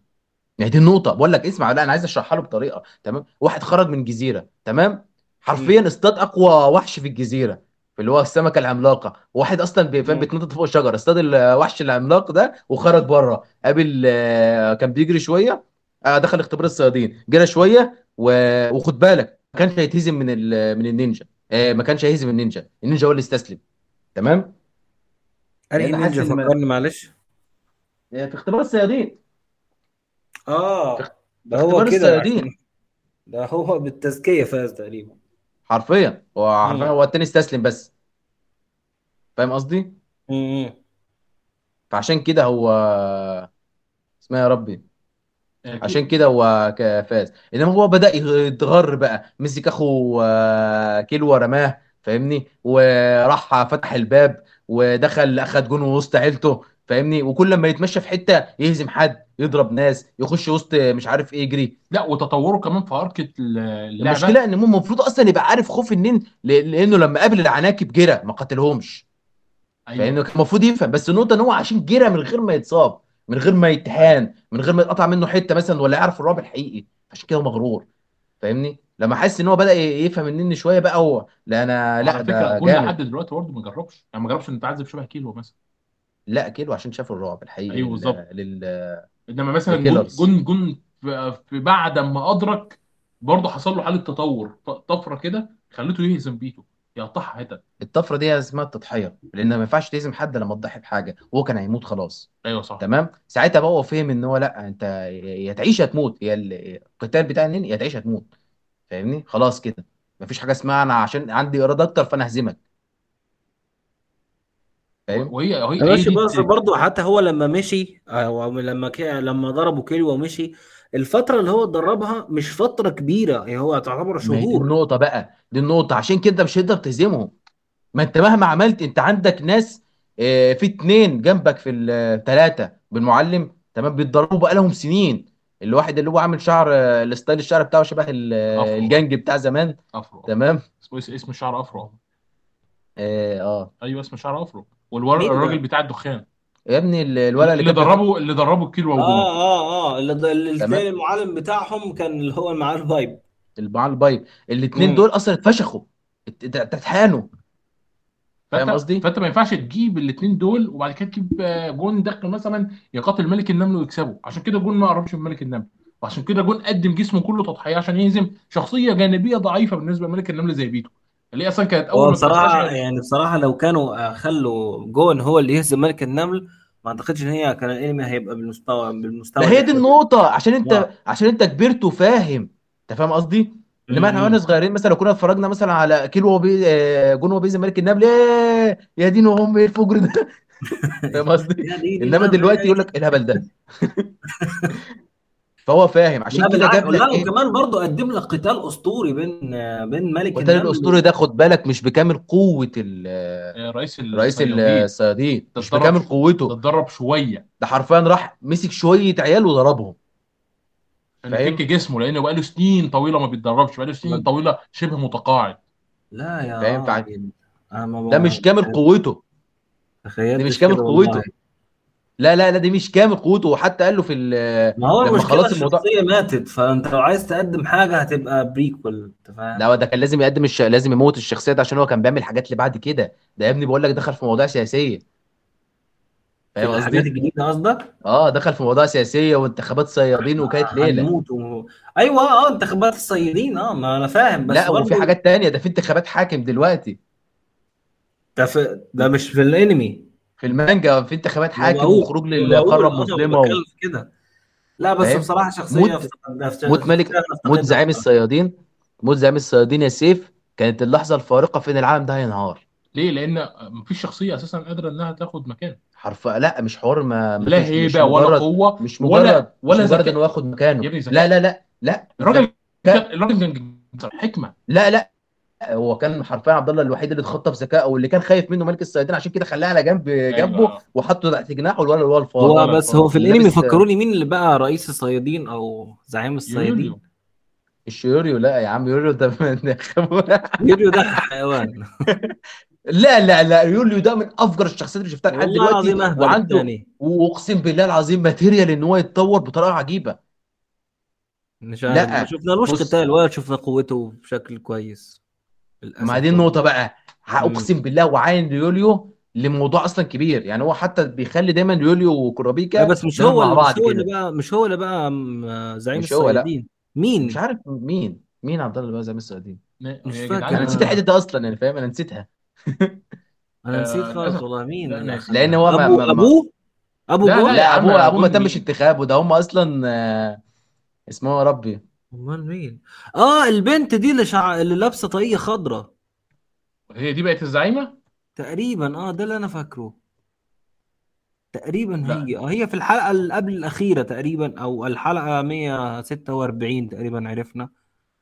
يعني دي النقطة. بقول لك اسمع لا أنا عايز أشرحها له بطريقة تمام؟ واحد خرج من جزيره تمام. حرفيا اصطاد أقوى وحش في الجزيرة اللي هو السمكة العملاقة. واحد أصلا فاهم. بيتنطط فوق الشجرة اصطاد الوحش العملاق ده وخرج بره. قابل آه، كان بيجري شوية آه، دخل اختبار الصيادين. جرى شوية و... وخد بالك ما كانش هيتهزم من ال... من النينجا. آه، ما كانش هيهزم النينجا. النينجا هو اللي استسلم تمام؟ أنهي لأن حاسس نينجا إن ما... فكرني معلش. في اختبار الصيادين. آه ده هو اختبار كده الصيادين. عشان ده هو بالتزكية فاز تقريبا. حرفيا. هو حرفيا. هو التاني استسلم بس. فاهم قصدي؟ مم. فعشان كده هو اسمها يا ربي. آه، عشان كده هو فاز. إنما هو بدأ يتغر بقى. مسك اخو آه، كيلو ورماه فاهمني؟ وراح فتح الباب ودخل أخد جون وسط عيلته. فاهمني؟ وكل لما يتمشى في حتة يهزم حد يضرب ناس يخش وسط مش عارف إيه يجري لا وتطوره كمان في ارك ال- اللعبة. المشكلة إن المفروض أصلا يبقى عارف خوف النين لأنه لما قابل العناكب جرى ما قتلهمش. أيوه. لأنه كان المفروض يفهم بس النقطة إن هو عشان جرى من غير ما يتصاب من غير ما يتهان من غير ما يتقطع منه حتة مثلا ولا يعرف الرعب الحقيقي. عشان كده مغرور. فاهمني؟ لما حس إن هو بدأ يفهم النني شوية بقى هو لا أنا لا وعلى فكرة لحد جامد. دلوقتي برضه ما جربش. يعني ما جربش انه يتعذب شبه كيلو مثلا. لا كيلو عشان شاف الرعب الحقيقي أيوه. بالظبط. لل... إنما مثلا جون للكيلرز جون جون في في بعد ما أدرك برضه حصل له حالة تطور طفرة كده خلته يهزم بيته يقطعها حتت. الطفرة دي اسمها التضحية لأن ما ينفعش تهزم حد لما تضحي بحاجة وهو كان هيموت خلاص. أيوه صح. تمام؟ ساعتها بقى هو فهم إن هو لأ أنت يا تعيش يا تموت هي ال- القتال بتاع النين يا تعيش يا تموت. فاهمني؟ خلاص كده. مفيش حاجة اسمها أنا عشان عندي اراده أكتر فأنا هزمك وهي وهي يا هي باشا دي بس برضه حتى هو لما مشي أو لما كي... لما ضربوا كيلو ومشي الفترة اللي هو اتدربها مش فترة كبيرة هي هو تعتبر ما هي دي شهور. النقطة بقى دي النقطة عشان كده مش هتقدر تهزمهم. ما انت مهما عملت انت عندك ناس آه، في اتنين جنبك في الثلاثه بالمعلم تمام بيتدربوا بقى لهم سنين. الواحد اللي هو عامل شعر آه، الستايل الشعر بتاعه شبه الجنج بتاع زمان أفرو. تمام؟ اسمه اسم الشعر أفرو. آه آه. أيوه اسم الشعر أفرو. والور مين الراجل ده؟ بتاع الدخان. يا ابني ال- الولد اللي اللي كان دربه اللي دربه كيلو وجون آه آه آه اللي المعلم بتاعهم كان اللي هو معاه ال pipe اللي معاه ال pipe. الاتنين امم دول أصلا اتفشخوا. ات- ات- اتهانوا فاهم قصدي؟ فأنت ما ينفعش تجيب الاثنين دول وبعد كده تجيب آه، جون داخل مثلا يقاتل ملك النمل ويكسبه. عشان كده جون ما قربش من ملك النمل. وعشان كده جون قدم جسمه كله تضحية عشان يهزم شخصية جانبية ضعيفة بالنسبة لملك النمل زي بيتو. اللي هي أصلا كانت أول هو تستشعر يعني بصراحة لو كانوا خلوا جون هو اللي يهزم ملك النمل ما أعتقدش إن هي كان الأنمي هيبقى بالمستوى بالمستوى ما هي دي إحنا النقطة عشان أنت آه. عشان أنت كبرت وفاهم أنت فاهم قصدي؟ إنما إحنا وإحنا. صغيرين مثلا لو كنا اتفرجنا مثلا على كيلو وبي آه، جون وبيز ملك النمل إيه يا دين وهم إيه الفجر ده فاهم قصدي؟ إنما دلوقتي يقول لك إيه الهبل ده فهو فاهم عشان كده جاب لك لا إيه؟ وكمان برضو قدم لك قتال أسطوري بين بين ملك القتال الأسطوري ده خد بالك مش بكامل قوة ال- آه، رئيس رئيس الصيادين مش بكامل ده قوته. اتدرب شوية. ده حرفيا راح مسك شوية عيال وضربهم؟ يفك جسمه لأنه بقاله سنين طويلة ما بيتدربش بقاله سنين طويلة شبه متقاعد. لا يا فاهم؟ ده مش كامل قوته. دي تخيلتش مش كامل قوته. لا لا لا دي مش كامل قوته. وحتى قال له في ال- ما هو لما خلاص الموضوع الشخصية ماتت فأنت لو عايز تقدم حاجة هتبقى بريكول أنت فاهم؟ لا ده كان لازم يقدم الش... لازم يموت الشخصية ده عشان هو كان بيعمل حاجات اللي بعد كده. ده يا ابني بقول لك دخل في مواضيع سياسية. فاهم الحاجات قصدي؟ الجديدة قصدك؟ آه دخل في مواضيع سياسية وانتخابات صيادين وكانت ليلة. هنموت و... أيوه آه انتخابات الصيادين آه ما أنا فاهم بس لا وفي برضه حاجات تانية. ده في انتخابات حاكم دلوقتي. ده, في... ده مش في الانمي. في المانجا في انتخابات حاكم وخروج للقارة المظلمة و... في كده. لا بس فاهم؟ بصراحة شخصية موت أفتقد- موت ملك موت زعيم الصيادين موت زعيم الصيادين يا سيف. كانت اللحظة الفارقة في ان العالم ده هينهار. ليه؟ لأن مفيش شخصية أساسا قادرة إنها تاخد مكانه حرف لا مش حوار ما لا مش هيبة ولا مجرد قوة مش ولا مجرد مش ولا مجرد ذكاء. إنه ياخد يا مكانه ابني لا لا لا لا. الراجل الراجل كان حكمة. لا لا. هو كان حرفيا عبد الله الوحيد اللي اتخطى بذكاء واللي كان خايف منه ملك الصيادين عشان كده خلاه على جنب جنبه أيوه وحطه تحت جناحه الولد اللي هو الفار. هو بس هو في الانمي فكروني مين اللي بقى رئيس الصيادين أو زعيم الصيادين؟ يوليو الشيوريو؟ لا يا عم يوريو ده من يوريو ده حيوان. لا لا لا يوليو ده من أفجر الشخصيات اللي شفتها لحد دلوقتي. وعنده وأقسم بالله العظيم material إن هو يتطور بطريقة عجيبة. مش عارف. ما لا شفنالوش بص. قتال ولا شفنا قوته بشكل كويس. ما دي النقطة بقى. أقسم بالله وعاين يوليو لموضوع أصلا كبير. يعني هو حتى بيخلي دايما يوليو لا وكورابيكا بس مش هو مع اللي بعض مش هو اللي كده. بقى مش هو اللي بقى زعيم مش هو لا. الصيادين. مش مين عارف مين. مين عبد الله بقى زي الصيادين؟ مش يا فاكر. جدعان أنا نسيت الحتة دي أصلا يعني فاهم؟ أنا نسيتها. أنا نسيت آه خالص والله. مين؟ لا اللي ناسي لأن هو ما ابو ما أبوه؟ ابو لا لا لا ابوه أبوه ما تمش مين؟ انتخابه. ده هم أصلا آه، اسمه إيه يا ربي؟ امال مين؟ آه البنت دي اللي شع... اللي لابسة طاقية خضراء. هي دي بقت الزعيمة؟ تقريبا آه ده اللي أنا فاكره. تقريبا لا. هي آه هي في الحلقة اللي قبل الأخيرة تقريبا أو الحلقة 146 تقريبا عرفنا.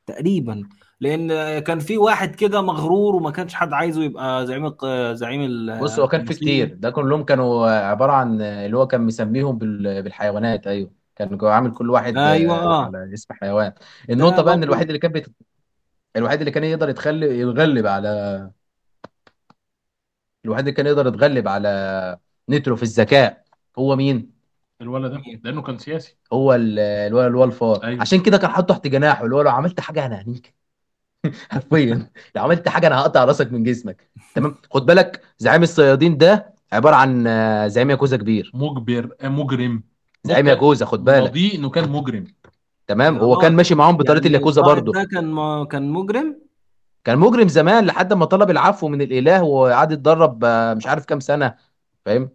تقريبا. لأن كان في واحد كده مغرور وما كانش حد عايزه يبقى زعيم زعيم بص هو كان في كتير. ده كلهم كانوا عبارة عن اللي هو كان مسميهم بال- بالحيوانات. أيوه. كان عامل كل واحد آه، آه على اسم حيوان. ده النقطة بقى إن برضو. الوحيد اللي كان بيت... الوحيد اللي كان يقدر يتخلي يتغلب على الوحيد اللي كان يقدر يتغلب على نيترو في الذكاء هو مين؟ الولد ده مين؟ لأنه كان سياسي. هو ال- اللي هو اللي هو الفار. أيوه. عشان كده كان حاطه تحت جناحه اللي هو لو عملت حاجة أنا هنيك. حرفيا. لو عملت حاجة أنا هقطع راسك من جسمك. تمام؟ خد بالك زعيم الصيادين ده عبارة عن آه، زعيم ياكوزا كبير. مجبر آه، مجرم. زعيم ياكوزا خد بالك. ماضيه إنه كان مجرم. تمام؟ هو كان ماشي معاهم بطريقة يعني الياكوزا برضه. ده كان ما كان مجرم؟ كان مجرم زمان لحد ما طلب العفو من الإله وقعد يتدرب آه، مش عارف كام سنة. فاهم؟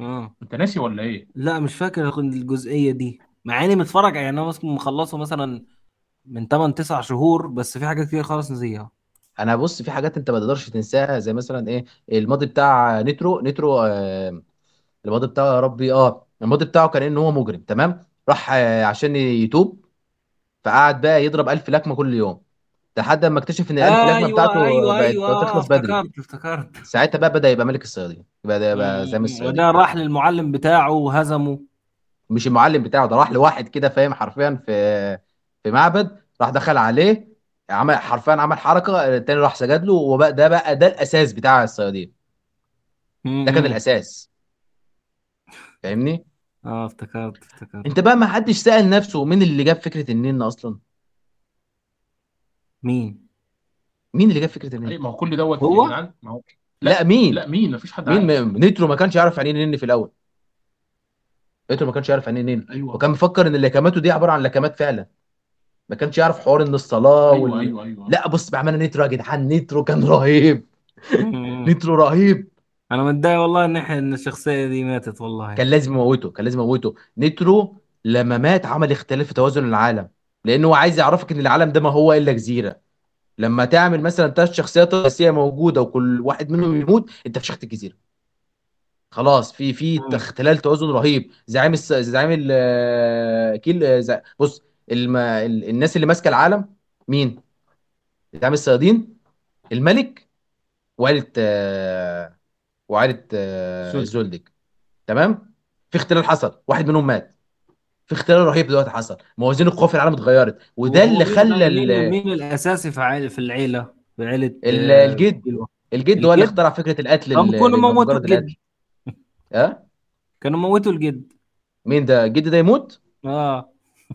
آه. أنت ناسي ولا إيه؟ لا مش فاكر الجزئية دي. مع إني متفرج يعني أنا مخلصه مثلا من 8 9 شهور بس في حاجات كتير خالص نسيها. أنا بص في حاجات أنت ما تقدرش تنساها زي مثلا إيه الماضي بتاع نترو نترو آه الماضي بتاعه يا ربي آه الماضي بتاعه كان إن هو مجرم تمام؟ راح آه عشان يتوب فقعد بقى يضرب ألف لكمة كل يوم لحد ما اكتشف إن الألف لكمة أيوه بتاعته أيوه بقت أيوه آه تخلص بدري. افتكرت افتكرت. ساعتها بقى بدأ يبقى ملك الصيادين ده يبقى زعيم. الصيادين وده راح للمعلم بتاعه وهزمه. مش المعلم بتاعه ده راح لواحد كده فاهم؟ حرفيا في في معبد راح دخل عليه عمل حرفيا عمل حركة التاني راح سجد له وبقى ده بقى ده الأساس بتاع الصيادين. ده كان. الأساس. فاهمني؟ آه افتكرت افتكرت. انت بقى ما حدش سأل نفسه مين اللي جاب فكرة النين أصلا؟ مين؟ مين اللي جاب فكرة النن اي ما هو كل دوت يا هو جدعان ما هو لا لا مين؟ لا مين؟ مفيش حد مين؟ عارف. م- نيترو ما كانش يعرف يعني إيه نن في الأول. نيترو ما كانش يعرف يعني إيه نن أيوه. وكان مفكر إن اللكماته دي عبارة عن لكمات فعلا. ما كانش يعرف حوار إن الصلاة أيوه وال... أيوه أيوه. لا بص بأمانة نيترو يا جدعان نيترو كان رهيب. نيترو رهيب. أنا متضايق والله إن إحنا إن الشخصية دي ماتت والله. كان لازم يموته كان لازم يموته نيترو لما مات عمل اختلاف في توازن العالم لأنه هو عايز يعرفك إن العالم ده ما هو إلا جزيرة. لما تعمل مثلا ثلاث شخصيات رئيسية موجودة وكل واحد منهم يموت أنت فشخت الجزيره خلاص في في. اختلال توازن رهيب. زعيم الس... زعيم ال... كيل زع... بص الم... ال... الناس اللي ماسكة العالم مين؟ زعيم الصيادين الملك وعيله وعيله آه، سود الزولدك تمام؟ في اختلال حصل. واحد منهم مات. في اختلال رهيب دلوقتي حصل. موازين القوى في العالم اتغيرت. وده اللي خلى. مين مين الأساسي في عائله في العيلة؟ في عيله ال- آه، الجد. الجد هو اللي اخترع فكرة القتل هم كانوا موتوا الجد. ها؟ كانوا موتوا الجد. مين ده؟ الجد ده يموت؟ آه.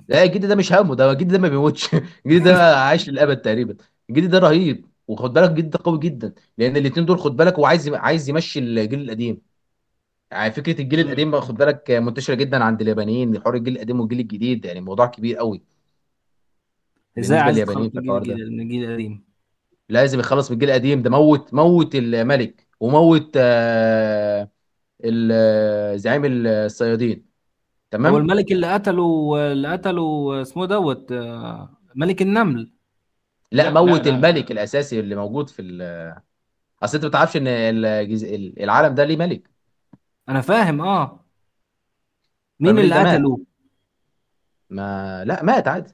لا الجد ده مش همه. ده الجد ده ما بيموتش. الجد ده عايش للأبد تقريبا. الجد ده رهيب. وخد بالك ده قوي جدا لأن الاثنين دول خد بالك هو عايز عايز يمشي الجيل القديم. يعني فكرة الجيل. القديم خد بالك منتشرة جدا عند اليابانيين حوار الجيل القديم والجيل الجديد يعني موضوع كبير قوي. إزاي بالنسبة عايز لليابانيين تخلص في الحوار ده. من الجيل القديم؟ لازم يخلص من الجيل القديم ده موت موت الملك وموت آه، ال- زعيم الصيادين. هو تمام الملك اللي قتله اللي قتله اسمه دوت آه، ملك النمل. لا لا لا موت لا. الملك الأساسي اللي موجود في ال... أصل أنت ما تعرفش إن الجز... العالم ده ليه ملك. أنا فاهم آه. مين فالملك اللي ده مات. قتله؟ ما لا مات عادي.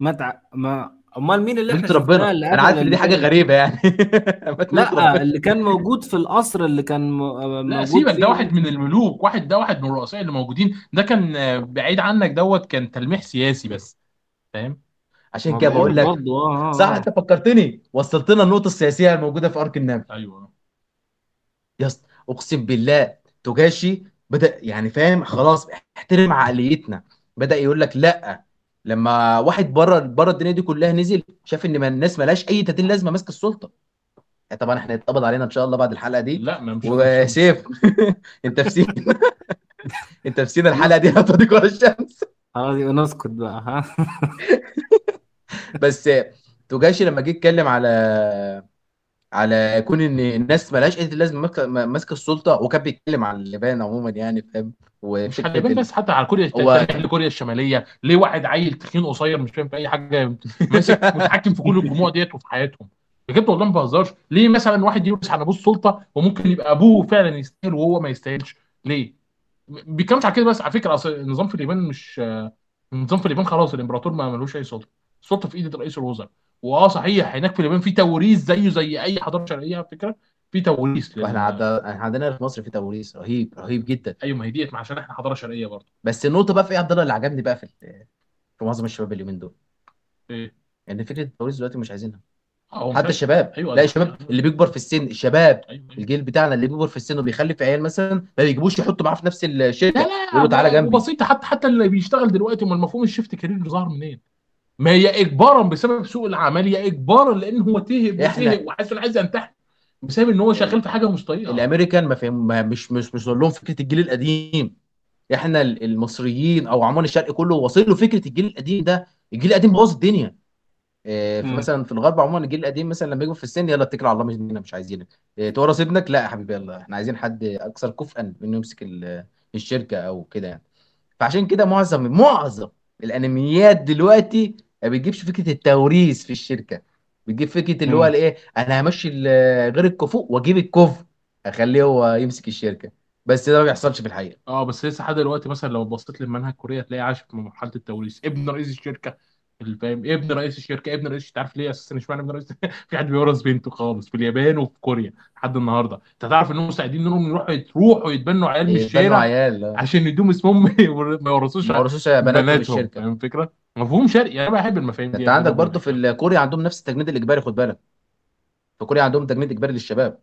مات ع- ما أمال مين اللي إحنا موت شفناه ربنا اللي أنا قتل عارف إن دي حاجة كان غريبة يعني. مات موت لا ربنا. اللي كان موجود في القصر اللي كان م- لا موجود سيبك فيه. ده واحد من الملوك واحد ده واحد من الرؤساء اللي موجودين. ده كان آه، بعيد عنك دوت كان تلميح سياسي بس فاهم؟ عشان كده بقول لك برضه. آه صح آه. انت فكرتني وصلتنا النقطة السياسية الموجودة في أرك النمل أيوه. يا أسطى أقسم بالله توجاشي بدأ يعني فاهم خلاص احترم عقليتنا. بدأ يقول لك لأ لما واحد بره بره الدنيا دي كلها نزل شاف إن ما الناس ملهاش أي تدين لازمة ماسك السلطة. يعني طبعا إحنا هيتقبض علينا إن شاء الله بعد الحلقة دي. لا ما مش وسيف. أنت في سين أنت في سين الحلقة دي هتوديك ورا الشمس. خلاص نسكت بقى ها؟ بس توجاشي لما جه يتكلم على على كون إن الناس ملهاش أي لازمة ماسكة السلطة وكان بيتكلم عن اليابان عموما يعني فاهم؟ مش على اليابان ال... بس حتى على كوريا هو لكوريا الشمالية ليه واحد عيل تخين قصير مش فاهم في أي حاجة ماسك متحكم في كل الجموع ديت وفي حياتهم؟ بجد والله ما بهزرش. ليه مثلا واحد يمسك على أبوه السلطة وممكن يبقى أبوه فعلا يستاهل وهو ما يستاهلش؟ ليه؟ بيتكلمش على كده بس. على فكرة أصل النظام في اليابان مش النظام في اليابان خلاص الإمبراطور ما ملوش أي سلطة. السلطه في إيد رئيس الوزراء. وآه صحيح هناك في اليابان في توريث زيه زي أي حضارة شرقية على فكرة في توريث. إحنا عندنا في مصر في توريث رهيب رهيب جدا. أيوه ما هي ديت عشان إحنا حضارة شرقية برضه. بس النقطة بقى في إيه يا عبد الله اللي عجبني بقى في في معظم الشباب اليومين دول؟ إيه؟ إن فكرة التوريث دلوقتي مش عايزينها. مش حتى الشباب. أيوه لا الشباب حقيقة. اللي بيكبر في السن الشباب أيوه أيوه. الجيل بتاعنا اللي بيكبر في السن وبيخلف عيال مثلا ما بيجيبوش يحطوا معاه في نفس الشركة لا يقولوا لا تعالى جنبي. وبسيطة حتى حتى اللي بيشتغل دلوقتي ما المفهوم ال shift career ظهر منين؟ ما هي اجبارا بسبب سوق العمل يا اجبارا لأن هو تعب وزهق وحاسس انه عايز ينتحر بسبب إن هو شغال في حاجة مش طايقها الأمريكان ما فهم ما مش مش مش لهم فكرة الجيل القديم. إحنا ال- المصريين أو عموما الشرق كله واصل له فكرة الجيل القديم ده. الجيل القديم بوظ الدنيا. في مم. مثلا في الغرب عموما الجيل القديم مثلا لما يجوا في السن يلا اتكل على الله مش مش عايزينك. إيه، تورث ابنك؟ لا يا حبيبي يلا. إحنا عايزين حد أكثر كفءا إنه يمسك ال- الشركة أو كده يعني. فعشان كده معظم معظم الأنميات دلوقتي ما بتجيبش فكرة التوريث في الشركة. بتجيب فكرة اللي هو مم. الإيه؟ أنا همشي ال- غير الكفؤ وأجيب الكفء أخليه هو يمسك الشركة. بس ده ما بيحصلش في الحقيقة. آه بس لسه لحد دلوقتي مثلا لو بصيت للمنهج كوريا تلاقي عايش في مرحلة التوريث. ابن رئيس الشركة اللي فاهم؟ ابن رئيس الشركة ابن رئيس انت عارف ليه أساسا؟ إشمعنى ابن رئيس؟ في حد بيورث بنته خالص في اليابان وفي كوريا لحد النهارده. أنت تعرف إنهم مستعدين إنهم يروحوا يروحوا يتبنوا عيال من إيه، بنوا الشارع عيال آه. عشان يدوم اسمهم ما يور- ما يورثوش ما ورثوش بناتهم بناتهم الشركة. فاهم الفكرة؟ مفهوم شرقي أنا بحب المفاهيم دي أنت عندك جدا برضو في كوريا عندهم نفس التجنيد الإجباري خد بالك. في كوريا عندهم تجنيد إجباري للشباب.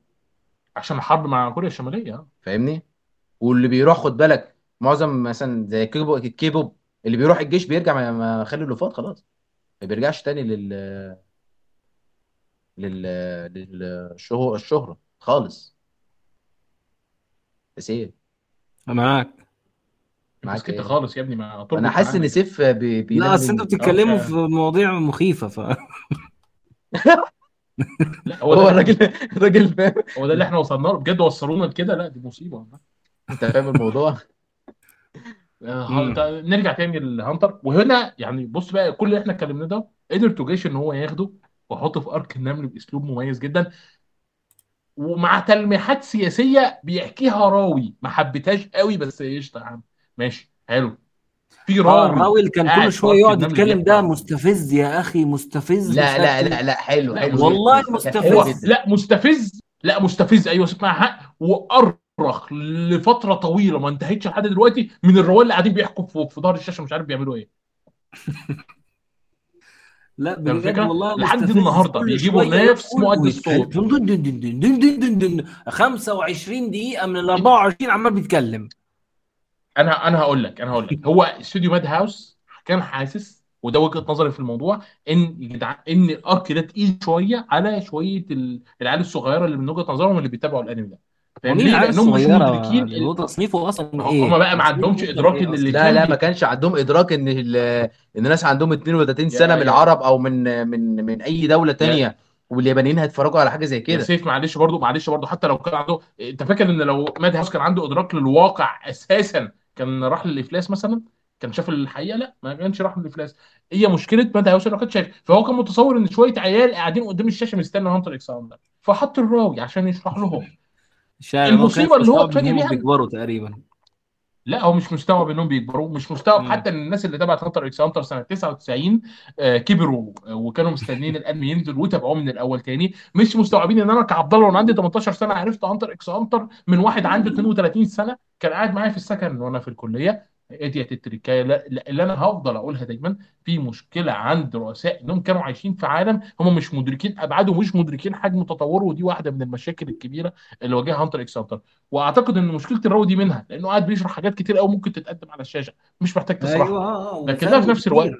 عشان الحرب مع كوريا الشمالية آه. فاهمني؟ واللي بيروح خد بالك معظم مثلا زي K-po ال K-pop اللي بيروح الجيش بيرجع ما ما خلي الوفات خلاص. ما بيرجعش تاني لل لل للشهرة الشهرة خالص. بس إيه؟ معاك. معاك سكت إيه؟ خالص يا ابني ما أنا حاسس إن سيف بي- لا أصل أنتوا بتتكلموا في مواضيع مخيفة ف لا هو الراجل الراجل فاهم. هو ده اللي إحنا وصلنا له. بجد وصلونا لكده؟ لا دي مصيبة. أنت فاهم الموضوع؟ آه، نرجع تاني للهانتر وهنا يعني بص بقى كل اللي إحنا اتكلمناه ده قدر توجيش إن هو ياخده ويحطه في ارك النمل بأسلوب مميز جدا. ومع تلميحات سياسية بيحكيها راوي. ما حبيتهاش قوي بس قشطة يا عم. ماشي حلو. في راوي راوي كان كل شوية يقعد يتكلم ده مستفز يا أخي مستفز لا لا لا إيه. لا حلو حلو. والله مستفز. لا مستفز لا مستفز أيوه اسمع حق وأرخ لفترة طويلة ما انتهتش لحد دلوقتي من الرواية اللي قاعدين بيحكوا في في ظهر الشاشة مش عارف بيعملوا إيه. لا بجد والله لحد النهارده بيجيبوا نفس مؤدي الصوت 25 دقيقة من ال 24 عمال بيتكلم. أنا أنا هقول لك أنا هقول لك هو استوديو ماد هاوس كان حاسس وده وجهة نظري في الموضوع إن إن الأرك ده تقيل شوية على شوية ال- العيال الصغيرة اللي من وجهة نظرهم اللي بيتابعوا الأنمي ده فاهم ومين ليه؟ العيال لأنهم مش مدركين اللي هو ال... تصنيفه أصلا هم إيه؟ بقى ما عندهمش إدراك ان اللي أصلا؟ لا لا ما. كانش عندهم إدراك إن ال- إن الناس عندهم 32 سنة من العرب أو من من من أي دولة يا تانية واليابانيين هيتفرجوا على حاجة زي كده سيف معلش برضو معلش برضو حتى لو كان عنده أنت فاكر إن لو Madhouse كان عنده إدراك للواقع أساسا كان راح للإفلاس مثلا كان شاف الحقيقة لا ما كانش راح للإفلاس. هي مشكلة Madhouse انه كان شايف. فهو كان متصور إن شوية عيال قاعدين قدام الشاشة مستني Hunter x Hunter فحط الراوي عشان يشرح لهم. المصيبة اللي هو اتفاجئ بيها بيكبروا تقريبا. لا هو مش مستوعب إنهم بيكبروا مش مستوعب مم. حتى إن الناس اللي تابعت Hunter x Hunter سنة 99 آه، كبروا آه، وكانوا مستنيين الأنمي ينزل وتابعوه من الأول تاني. مش مستوعبين إن أنا كعبد الله وأنا عندي 18 سنة عرفت Hunter x Hunter من واحد عنده 32 سنة كان قاعد معايا في السكن وأنا في الكلية. هي ديت التركايه لا- اللي أنا هفضل أقولها دايما في مشكلة عند رؤساء إنهم كانوا عايشين في عالم هم مش مدركين أبعاده ومش مدركين حجم تطوره. ودي واحدة من المشاكل الكبيرة اللي واجهها Hunter x Hunter وأعتقد إن مشكلة الراوي دي منها لأنه قاعد بيشرح حاجات كتير قوي ممكن تتقدم على الشاشة مش محتاج أيوه تشرحها آه آه لكنها في نفس الوقت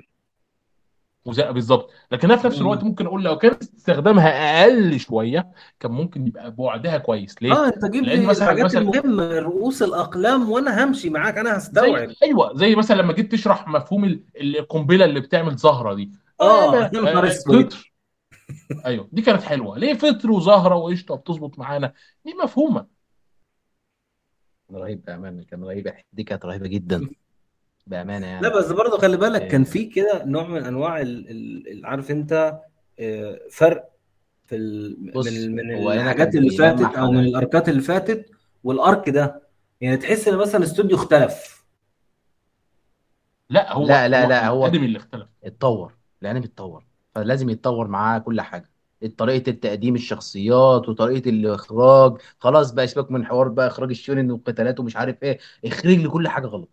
بالظبط. لكنها في نفس الوقت مم. ممكن أقول لو كان استخدامها أقل شوية كان ممكن يبقى بعدها كويس. ليه؟ آه أنت جيب لي مثلا الحاجات مثلا المهمة رؤوس الأقلام وأنا همشي معاك أنا زي هستوعب. أيوه زي مثلا لما جيت تشرح مفهوم ال- القنبلة اللي بتعمل زهرة دي. آه آه آه، فطر. أيوه دي كانت حلوة. ليه فطر وزهرة وقشطة بتظبط معانا؟ دي مفهومة. رهيب بأمانة كان رهيب. دي كانت رهيبة جدا. بأمانة لا يعني بس برضه خلي بالك كان آه، في كده نوع من أنواع ال- ال- ال- عارف أنت آه، فرق في ال- من من هو هنا الحاجات كان اللي فاتت أو من الاركات اللي فاتت والأرك ده. يعني تحس إن مثلا الاستوديو اختلف. لا هو لا لا هو لا هو الانمي اللي اختلف. اتطور الانمي اتطور. فلازم يتطور معاه كل حاجة. طريقة التقديم الشخصيات وطريقة الإخراج. خلاص بقى سيبك من حوار بقى إخراج الشونن والقتالات ومش عارف إيه. اخرج لي كل حاجة غلط.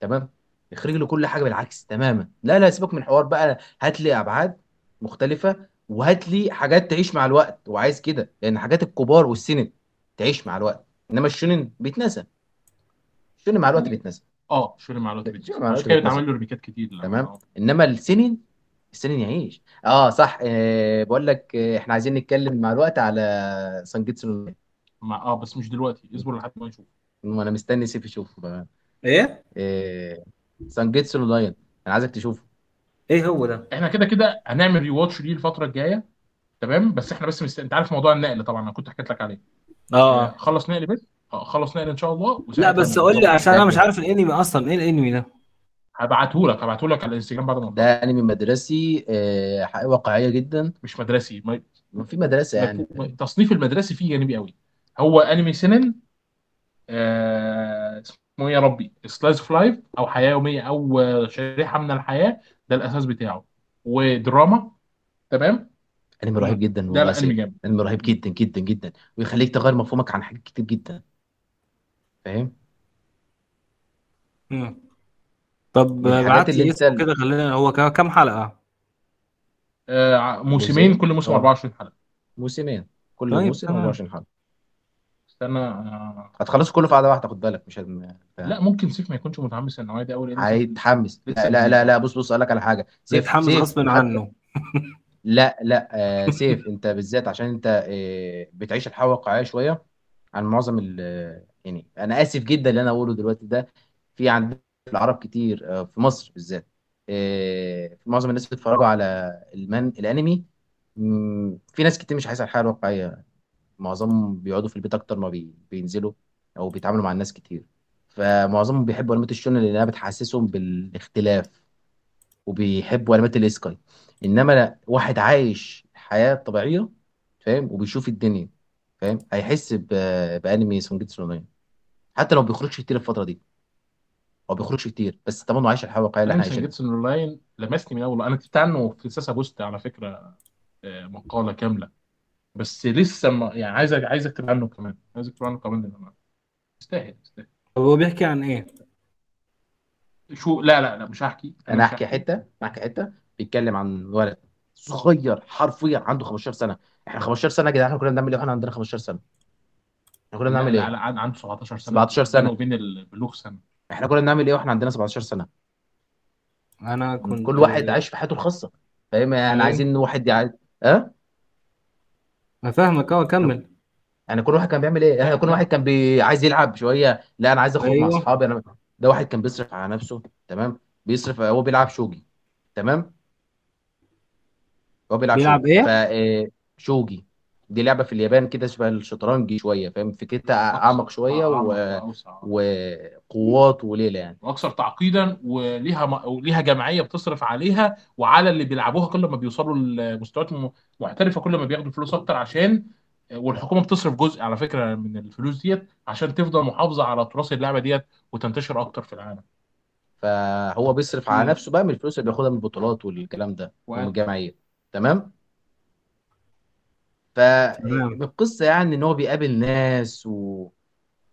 تمام؟ اخرج له كل حاجة بالعكس تماما. لا لا سيبك من حوار بقى. هات لي أبعاد مختلفة وهات لي حاجات تعيش مع الوقت. وعايز كده لأن حاجات الكبار وال seinen تعيش مع الوقت. إنما ال shonen بيتنسى. ال shonen مع الوقت بيتنسى. آه شوري مع الوقت ال shonen بيتنسى مش كده بيتنسى. اتعمل له remake ات كتير. لا. تمام؟ آه. إنما ال seinen ال seinen يعيش. آه صح. آه بقول لك آه إحنا عايزين نتكلم مع الوقت على Sangatsu. مع آه بس مش دلوقتي. اصبر لحد ما نشوف. وأنا مستني سيف يشوفه بقى. إيه؟ آه Sangatsu no Lion أنا عايزك تشوفه. إيه هو ده؟ إحنا كده كده هنعمل rewatch ليه الفترة الجاية تمام؟ بس إحنا بس مست... أنت عارف موضوع النقل طبعا أنا كنت حكيت لك عليه. آه. آه خلص نقل بس آه خلص نقل إن شاء الله. لا وساعتها بس قول لي عشان أنا مش عارف الأنمي أصلا. إيه الأنمي ده؟ هبعته لك هبعته لك على الانستجرام بعد ما ده أنمي مدرسي آه حقيقة واقعية جدا. مش مدرسي ما... في مدرسة يعني. تصنيف المدرسي فيه جانبي قوي. هو أنمي seinen آه... اسمه إيه يا ربي؟ slice of life أو حياة يومية أو آه، شريحة من الحياة ده الأساس بتاعه. ودراما تمام؟ أنمي رهيب جدا ده والله سيف انمي جامد. أنمي رهيب جدا جدا جدا. ويخليك تغير مفهومك عن حاجات كتير جدا. فاهم؟ مم. طب من الحاجات بعت اللي لي انت اسمه كده خلينا هو ك- كام حلقة؟ آه... موسمين كل موسم آه. 24 حلقة. موسمين. كل طيب موسم تمام. 24 حلقة. استنى آه... هتخلصوا كله في قعدة واحدة خد بالك مش هت- لا ممكن سيف ما يكونش متحمس للنوعية دي قوي لأن سيف هيتحمس. لا لا لا لا بص بص أقول لك على حاجة. سيف بيتحمس سيف غصب حتى عنه. لا لا آه سيف انت بالذات عشان انت آه بتعيش الحياة واقعيه شوية عن معظم ال يعني أنا آسف جدا اللي أنا أقوله دلوقتي ده في عندنا في العرب كتير آه في مصر بالذات آه معظم الناس بيتفرجوا على المن الأنمي في ناس كتير مش عايزة الحياة الواقعية. معظمهم بيقعدوا في البيت أكتر ما بي... بينزلوا أو بيتعاملوا مع الناس كتير. فمعظمهم بيحبوا انميات ال shonen لأنها بتحسسهم بالاختلاف وبيحبوا انميات ال isekai إنما لا واحد عايش حياة طبيعية فاهم؟ وبيشوف الدنيا فاهم؟ هيحس ب... بأنمي Sangatsu no حتى لو ما بيخرجش كتير الفترة دي. هو ما بيخرجش كتير بس طبعا هو عايش الحياة الواقعية اللي انمي إحنا عايشينها Sangatsu no Lion لمسني من اول أنا كتبت عنه في ساسا بوست على فكرة آه، مقالة كاملة. بس لسه ما يعني عايز عايز اكتب عنه كمان. عايز اكتب عنه كمان لأن يستاهل يستاهل. طب هو بيحكي عن إيه؟ شو؟ لا لا لا مش هحكي. أنا أنا مش احكي هحكي. حتة احكي حتة. بيتكلم عن ولد صغير حرفيا عنده 15 سنة. إحنا 15 سنة يا جدعان إحنا كنا بنعمل إيه وإحنا عندنا 15 سنة؟ إحنا كنا لا بنعمل لا إيه؟ لا عن- عنده 17 سنة. 17 بينه سنة وبين البلوغ سنة. إحنا كنا بنعمل إيه وإحنا عندنا 17 سنة؟ أنا كنت كل واحد عايش في حياته الخاصة. فاهم؟ يعني فاهم عايزين واحد يع... أه؟ افهمك آه كمل. يعني كل واحد كان بيعمل إيه؟ يعني كل واحد كان بي... عايز يلعب شوية. لا أنا عايز أخرج مع أيوه. أصحابي. أنا ده واحد كان بيصرف على نفسه تمام؟ بيصرف هو بيلعب شوجي تمام؟ هو بيلعب بيلعب شوجي. ف إيه؟ آه، شوجي. دي لعبة في اليابان كده شبه الشطرنج شوية فاهم فكرتها أعمق شوية و... واوسع وقوات وليلة يعني وأكثر تعقيدا وليها. وليها جمعية بتصرف عليها وعلى اللي بيلعبوها كل ما بيوصلوا لمستويات محترفة كل ما بياخدوا فلوس أكتر عشان والحكومة بتصرف جزء على فكرة من الفلوس ديت عشان تفضل محافظة على تراث اللعبة ديت وتنتشر أكتر في العالم فهو بيصرف على. نفسه بقى من الفلوس اللي بياخدها من البطولات والكلام ده ومن. الجمعيه تمام فالقصة يعني إن هو بيقابل ناس و...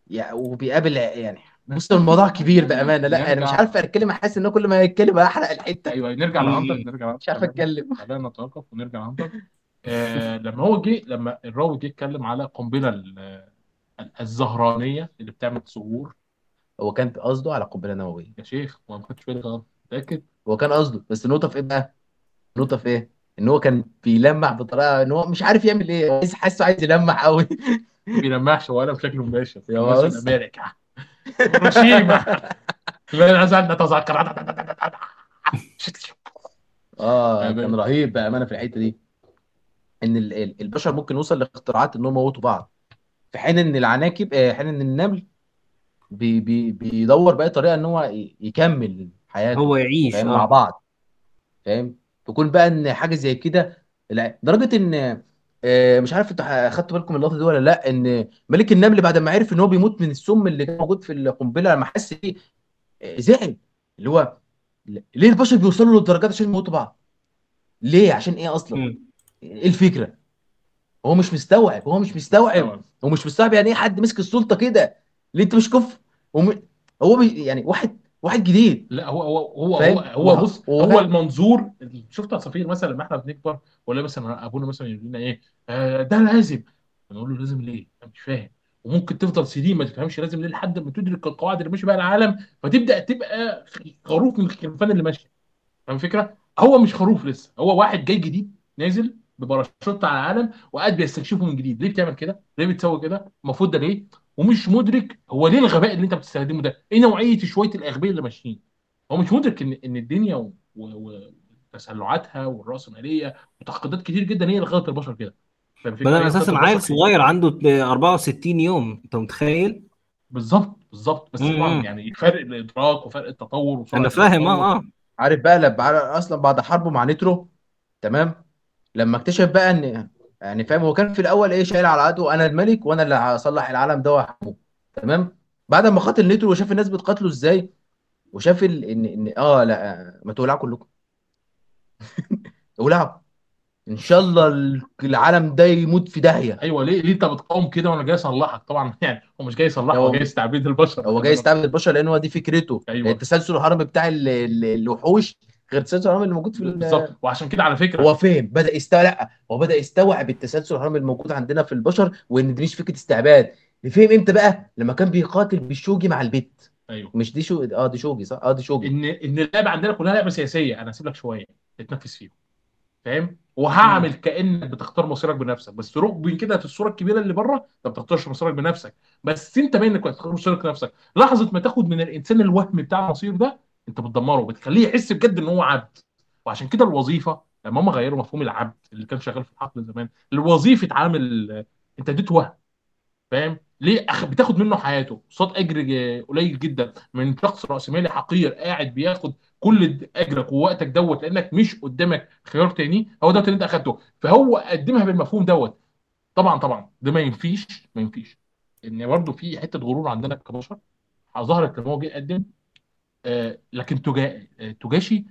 يعني وبيقابل يعني بص الموضوع كبير بأمانة. لا أنا مش نرجع. عارف أتكلم حاسس إن كل ما أتكلم أحرق الحتة. أيوه نرجع لهانتر. نرجع مش عارف أتكلم. خلينا نتوقف ونرجع لهانتر. آه لما هو جه لما الراوي جه اتكلم على قنبلة ال- الزهرانية اللي بتعمل ظهور هو كان قصده على قنبلة نووية. يا شيخ ما غلط متأكد؟ هو كان قصده. بس النقطه في إيه بقى؟ النقطه في إيه؟ إن هو كان بيلمح بطريقة إن هو مش عارف يعمل إيه عايز حاسه عايز يلمح قوي ما بيلمحش ولا بشكل مباشر. مثلا بص أمريكا هيروشيما لا نتذكر آه كان رهيب بامانه في الحتة دي. إن ال- ال- البشر ممكن يوصل لاختراعات انهم يموتوا بعض. في حين إن العناكب آه، حين إن النمل بي بي بيدور بأي طريقة إن هو يكمل حياته. هو يعيش فاهم؟ مع آه بعض. فاهم؟ تكون بقى إن حاجة زي كده لا درجه إن آه، مش عارف أنتوا أخدتوا بالكم من اللقطة دي ولا لأ إن ملك النمل بعد ما عرف إن هو بيموت من السم اللي كان موجود في القنبلة لما حس بيه آه، زعل. اللي هو ليه البشر بيوصلوا للدرجات عشان يموتوا بعض؟ ليه؟ عشان إيه أصلا؟ مم. إيه الفكرة؟ هو مش مستوعب هو مش مستوعب هو مش مستوعب يعني إيه حد مسك السلطة كده؟ ليه أنت مش كفء؟ هو بي يعني واحد واحد جديد لا هو هو هو فاهم؟ هو, هو وه- بص وه- هو المنظور شفت عصافير مثلا لما إحنا بنكبر ولا مثلا أبونا مثلا يقول لنا إيه آه ده لازم نقول له لازم ليه؟ أنا مش فاهم وممكن تفضل سنين ما تفهمش لازم ليه لحد ما تدرك القواعد اللي ماشي بيها العالم فتبدأ تبقى خروف من الخرفان اللي ماشي فاهم الفكرة؟ هو مش خروف لسه هو واحد جاي جديد نازل بباراشوت على العالم وقاعد بيستكشفه من جديد ليه بتعمل كده؟ ليه بتسوي كده؟ المفروض ده ليه؟ ومش مدرك هو ليه الغباء اللي انت بتستخدمه ده؟ إيه نوعية شوية الأغبياء اللي ماشيين؟ هو مش مدرك ان إن الدنيا وتسلعاتها والرأسمالية وتعقيدات كتير جدا هي اللي خلت البشر كده؟ بدل أساسا عيل صغير عنده 64 يوم أنت متخيل؟ بالظبط بالظبط بس طبعا. يعني فرق الإدراك وفرق التطور أنا فاهم آه آه عارف بقى لما أصلا بعد حربه مع نيترو تمام لما اكتشف بقى إن يعني فاهم هو كان في الأول إيه شايل على عدو أنا الملك وأنا اللي هصلح العالم ده واحكمه تمام؟ بعد ما قاتل نيترو وشاف الناس بتقاتله إزاي وشاف ال... ان ان آه لأ ما تولعوا كلكم. ولعوا إن شاء الله العالم ده يموت في داهية. أيوه ليه ليه أنت بتقاوم كده وأنا جاي أصلحك؟ طبعا يعني هو مش جاي يصلحك هو- هو جاي يستعبد البشر. هو جاي يستعبد البشر لأن هو دي فكرته. أيوة. التسلسل الهرمي بتاع ال- ال- الوحوش غير التسلسل الهرمي اللي موجود في ال- بالظبط. وعشان كده على فكرة. هو فهم بدأ يستوعب لا هو بدا يستوعب التسلسل الهرمي الموجود عندنا في البشر وإن دي مش فكرة استعباد. فهم إمتى بقى؟ لما كان بيقاتل بالشوجي مع البت. أيوه. مش دي شو آه دي شوجي صح؟ آه دي شوجي. إن إن اللعبة عندنا كلها لعبة سياسية. أنا هسيب لك شوية. تتنفس فيهم. فاهم؟ وهعمل كأنك بتختار مصيرك بنفسك. بس رغم كده في الصورة الكبيرة اللي بره انت ما بتختارش مصيرك بنفسك. بس أنت باين انك بتختار مصيرك بنفسك. لحظة ما تاخد من الإنسان الوهم بتاع المصير ده انت بتدمره بتخليه يحس بجد إن هو عبد. وعشان كده الوظيفة لما هم غيروا مفهوم العبد اللي كان شغال في الحقل زمان لوظيفه عامل انت اديته وهم. فاهم؟ ليه. بتاخد منه حياته. قصاد أجر قليل جدا. من شخص راسمالي حقير قاعد بياخد كل أجرك ووقتك دوت لأنك مش قدامك خيار تاني هو دوت اللي انت أخدته. فهو قدمها بالمفهوم دوت. طبعا طبعا. ده ما ينفيش ما ينفيش. إن برضه في حتة غرور عندنا كبشر ظهرت لما هو جه يقدم. آه لكن تجا... آه، تجاشي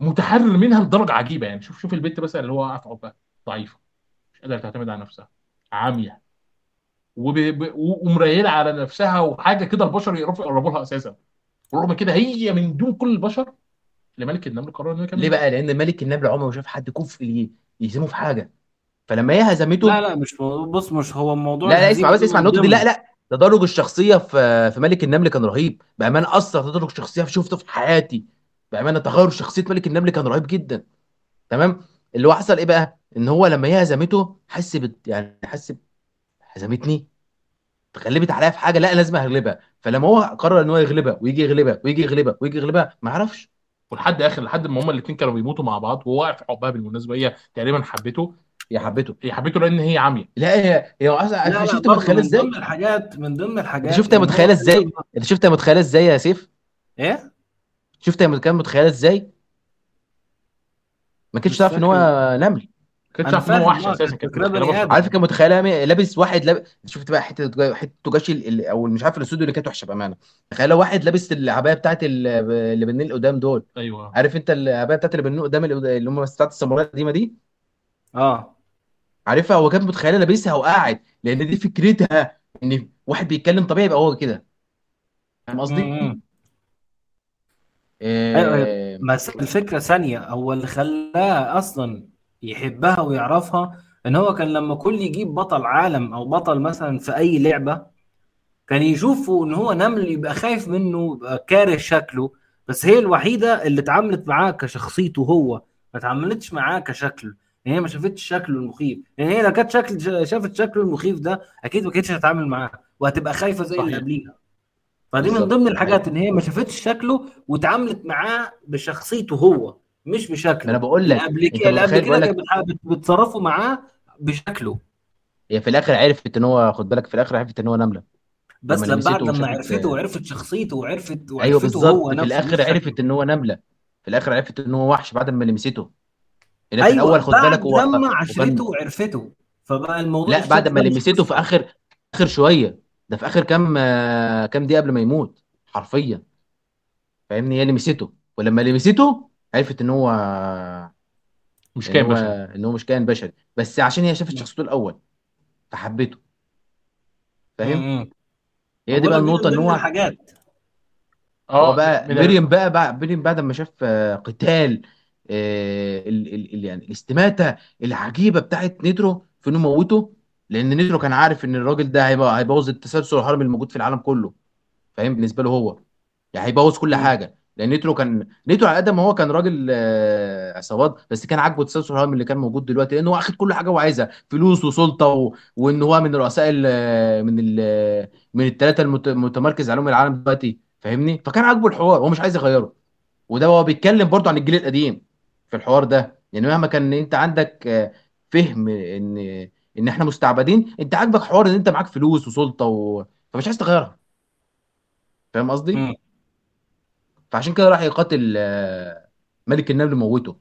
متحرر منها لدرجة عجيبة. يعني شوف شوف البنت مثلا اللي هو واقع في عقبها ضعيفة مش قادرة تعتمد على نفسها عامية وب... ب... ومريله على نفسها وحاجة كده البشر يقربوا لها أساسا. ورغم كده هي من دون كل البشر لملك النمل قرر انه يكمل ليه. بقى؟ لأن ملك النمل عمره ما شاف حد كفء يهزمه في حاجة. فلما هي هزمته لا لا مش بص مش هو الموضوع لا لا اسمع بس اسمع النقطة دي. لا لا تدرج الشخصية في في ملك النمل كان رهيب. بأمانة أثر تدرج الشخصية شفته في حياتي. بأمانة تغير شخصية ملك النمل كان رهيب جدا. تمام؟ اللي حصل إيه بقى؟ إن هو لما هي هزمته حس بت يعني حس هزمتني. اتغلبت عليا في حاجة لا لازم أغلبها. فلما هو قرر إن هو يغلبها ويجي يغلبها ويجي يغلبها ويجي يغلبها ما عرفش ولحد آخر لحد ما هما الاثنين كانوا بيموتوا مع بعض وهو واقع في حبها بالمناسبة هي تقريبا حبته. هي حبته هي حبته لأن هي عامية. لا هي هي أصلا لا شفت متخيله من إزاي؟ ضمن الحاجات من ضمن الحاجات أنت شفت هي إن هو متخيله إزاي أنت شفت هي متخيله إزاي يا سيف؟ إيه؟ شفت هي كانت متخيله إزاي؟ ما كنتش تعرف إن هو. نمل كانت أنا عارف إن هو وحش أساسا عارف كان متخيله لابس واحد لابس شفت بقى حتة حتة ال- ال- أو مش عارف الاستوديو اللي كانت وحشة بأمانة. تخيل واحد لابس العباية بتاعت ال- اللي بنين قدام دول. أيوه. عارف أنت العباية بتاعت اللي بنين قدام اللي اللي هم بتاعت الساموراي القديمة دي؟ آه. عارفها؟ هو كان متخيله لابسها وقاعد لأن دي فكرتها إن واحد بيتكلم طبيعي يبقى هو كده. فاهم قصدي؟ م- م. أيوه آه، بس الفكرة ثانية هو اللي خلاه أصلا يحبها ويعرفها إن هو كان لما كل يجيب بطل عالم أو بطل مثلا في أي لعبة كان يشوفه إن هو نمل يبقى خايف منه يبقى كاره شكله. بس هي الوحيدة اللي اتعاملت معاه كشخصيته هو ما اتعاملتش معاه كشكله يعني هي ما شافتش شكله المخيف. يعني هي لو كانت شكل شافت شكله المخيف ده أكيد ما كانتش هتتعامل معاه وهتبقى خايفة زي اللي. قبليها. فدي من. ضمن الحاجات إن هي ما شافتش شكله واتعاملت معاه بشخصيته هو مش بشكله. أنا بقول لك قبل كده قبل كده كانت بتصرفوا معاه بشكله. هي في الآخر عرفت إن هو خد بالك في الآخر عرفت إن هو نملة. بس لما بعد لما عرفته وعرفت شخصيته وعرفت أيوه وعرفته هو بالظبط في نفسه الآخر عرفت إن هو نملة. في الآخر عرفت إن هو وحش بعد ما لمسته. اللي في الأول خد بالك لما عشرته وعرفته فبقى الموضوع لا بعد ما لمسته في اخر آخر شوية. ده في آخر كام آه، كام دقيقة قبل ما يموت حرفيا. فاهمني؟ هي لمسته ولما لمسته عرفت إن هو مش كائن بشري. إن هو مش كائن بشري. بس عشان هي شافت شخصيته الأول فحبته. فاهم. هي دي بقى النقطة إن هو الحاجات. هو آه بقى من ميرويم بقى بعد ما شاف آه، قتال آه، ال ال يعني الاستماتة العجيبة بتاعت نيترو في انه موته لأن نيترو كان عارف إن الراجل ده هيبقى هيبوظ التسلسل الهرمي الموجود في العالم كله فاهم؟ بالنسبة له هو. يعني هيبوظ كل م. حاجة. لأن نيترو كان نيترو على قد ما هو كان راجل آه، عصابات بس كان عاجبه التسلسل الهرمي اللي كان موجود دلوقتي لأن هو اخد كل حاجة هو عايزها فلوس وسلطة و... وإن هو من رؤساء ال... من ال... من الثلاثة المتمركز عليهم العالم دلوقتي فاهمني؟ فكان عاجبه الحوار هو مش عايز يغيره. وده هو بيتكلم برضو عن الجيل القديم. في الحوار ده. يعني مهما كان أنت عندك آه، فهم إن إن إحنا مستعبدين أنت عاجبك حوار إن أنت معاك فلوس وسلطة و... فمش عايز تغيرها. فاهم قصدي. فعشان كده راح يقاتل آه، ملك النمل موته.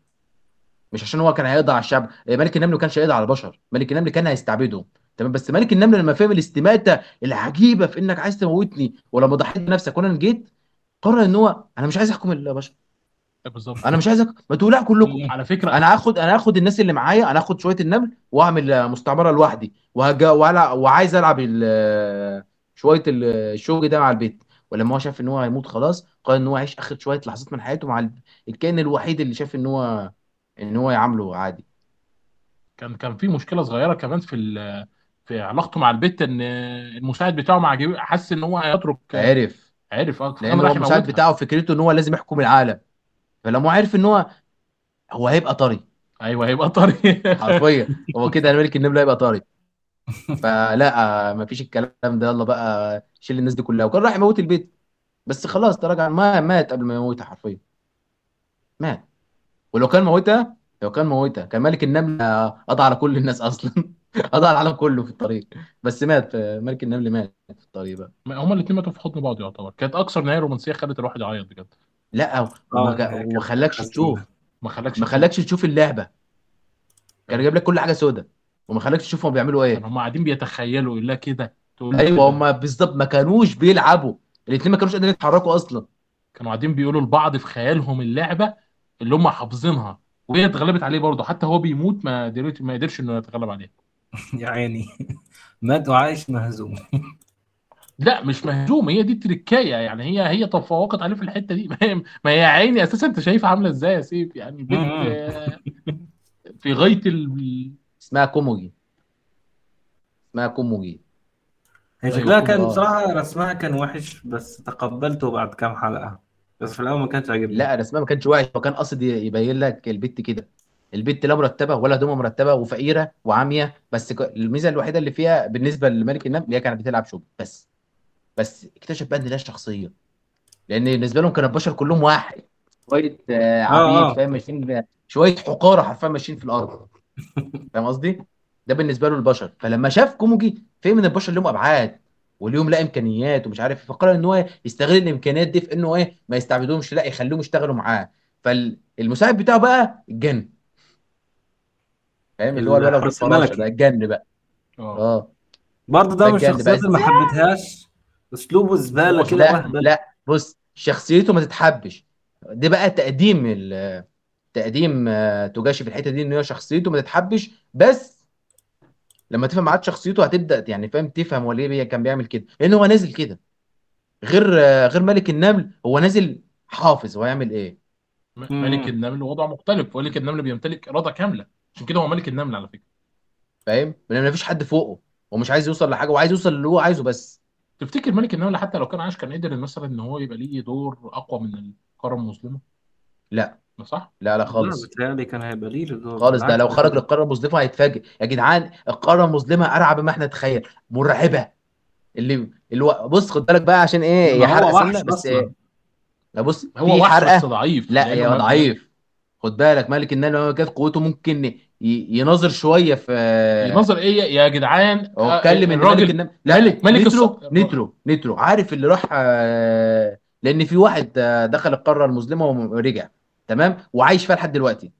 مش عشان هو كان هيقضي على الشعب. آه، ملك النمل ما كانش هيقضي على البشر ملك النمل كان هيستعبدهم. تمام؟ بس ملك النمل لما فهم الاستماتة العجيبة في إنك عايز تموتني ولما ضحيت بنفسك وأنا جيت قرر إن هو أنا مش عايز أحكم البشر بالظبط. أنا مش عايزك ما تولع كلكم. م. على فكرة. أنا هاخد أنا هاخد الناس اللي معايا أنا هاخد شوية النمل واعمل مستعمرة لوحدي وهج... وهلع... وعايز ألعب ال... شوية ال- الشوج ده مع البيت. ولما هو شاف إن هو هيموت خلاص قال إن هو يعيش آخر شوية لحظات من حياته مع ال- الكائن الوحيد اللي شاف إن هو إن هو يعامله عادي. كان كان في مشكلة صغيرة كمان في ال- في علاقته مع البت إن المساعد بتاعه مع حس إن هو هيترك. عرف. عارف آه لأن هو المساعد بتاعه فكرته إن هو لازم يحكم العالم. فلما عرف إن هو هو هيبقى طري. أيوه هيبقى طري. حرفيا. هو كده ملك النمل هيبقى طاري فلا مفيش الكلام ده. يلا بقى شيل الناس دي كلها. وكان راح يموت البيت. بس خلاص تراجع ما مات قبل ما يموتها حرفيا. مات. ولو كان موتها لو كان موتها. كان ملك النمل قضى على كل الناس أصلا. قضى على العالم كله في الطريق. بس مات. ملك النمل مات في الطريق بقى. هما الاثنين ماتوا في حضن بعض يعتبر. كانت أكثر نهاية رومانسية خلت الواحد يعيط بجد. لا آه وما وما خلاكش تشوف ما خلاكش ما تشوف خلاكش تشوف اللعبة. كان جايب لك كل حاجة سودة وما خلاكش تشوف هم بيعملوا إيه. هما قاعدين بيتخيلوا يقول لها كده تقول له أيوه هم بالظبط ما كانوش بيلعبوا. الاثنين ما كانوش قادرين يتحركوا أصلا. كانوا قاعدين بيقولوا لبعض في خيالهم اللعبة اللي هم حافظينها وهي اتغلبت عليه برضه. حتى هو بيموت ما قدرت ما قدرش إنه يتغلب عليه. يا عيني. مات وعايش مهزوم. لا مش مهزوم هي دي التركايه يعني هي هي تفوقت عليه في الحتة دي. ما هي ما هي يا عيني أساسا أنت شايفها عاملة إزاي يا سيف؟ يعني بنت في غاية ال... اسمها كوموجي. اسمها كوموجي. هي أيوه شكلها كان بصراحة رسمها كان وحش بس تقبلته بعد كام حلقة. بس في الأول ما كانش عاجبني. لا رسمها ما كانش وحش هو كان قصد يبين لك البت كده. البت لا مرتبة ولا هدومها مرتبة وفقيرة وعامية بس الميزة الوحيدة اللي فيها بالنسبة لملك النمل اللي هي كانت بتلعب شوب بس. بس اكتشف بقى إن لها شخصية. لأن بالنسبة لهم كان البشر كلهم واحد. شوية آه، آه عبيد فاهم آه ماشيين شوية حقارة حرفيا ماشيين في الأرض. فاهم قصدي؟ ده بالنسبة له البشر. فلما شاف كوموجي فهم إن البشر لهم أبعاد وليهم لا إمكانيات ومش عارف إيه، فقرر إن هو يستغل الإمكانيات دي في انه إيه ما يستعبدوهمش لا يخليهم يشتغلوا معاه. فالمساعد بتاعه بقى الجن. فاهم؟ اللي هو الولد ده الجن بقى. آه. آه. برضه ده من الشخصيات اللي ما حبيتهاش. أسلوبه زبالة هو كده لا لا بص شخصيته ما تتحبش. ده بقى تقديم ال- تقديم آه، توجاشي في الحتة دي إن هو شخصيته ما تتحبش. بس لما تفهم معاد شخصيته هتبدأ يعني فاهم تفهم هو ليه بي- كان بيعمل كده. لأن هو نازل كده. غير آه، غير ملك النمل هو نازل حافظ هو هيعمل إيه. ملك النمل وضعه مختلف. ملك النمل بيمتلك إرادة كاملة. عشان كده هو ملك النمل على فكرة. فاهم؟ لأن مفيش حد فوقه. هو مش عايز يوصل لحاجة هو عايز يوصل اللي هو عايزه بس. تفتكر ملك النمل حتى لو كان عايش كان قدر مثلا إن هو يبقى ليه دور أقوى من القارة المظلمة؟ لا. ما صح؟ لا لا لا خالص. بتهيألي كان هيبقى ليه دور. خالص ده بالعكس لو ده خرج كان للقارة المظلمة هيتفاجئ. يا جدعان القارة المظلمة ارعب ما إحنا نتخيل. مرعبة. اللي اللي هو بص خد بالك بقى عشان إيه ما هي حرقه هو سنة وحش بس. أصلا إيه؟ لا بص هو في وحش بس حرقه ضعيف. لا لأنه يا ما... ما... ضعيف. خد بالك ملك النمل كانت قوته ممكن يناظر شوية في ينظر إيه يا جدعان؟ هو آه، اتكلم إن ملك الراجل النمل لا ملك ملك الص... نترو نترو نترو عارف اللي راح آه، لأن في واحد آه، دخل القارة المظلمة ورجع تمام؟ وعايش فيها لحد دلوقتي.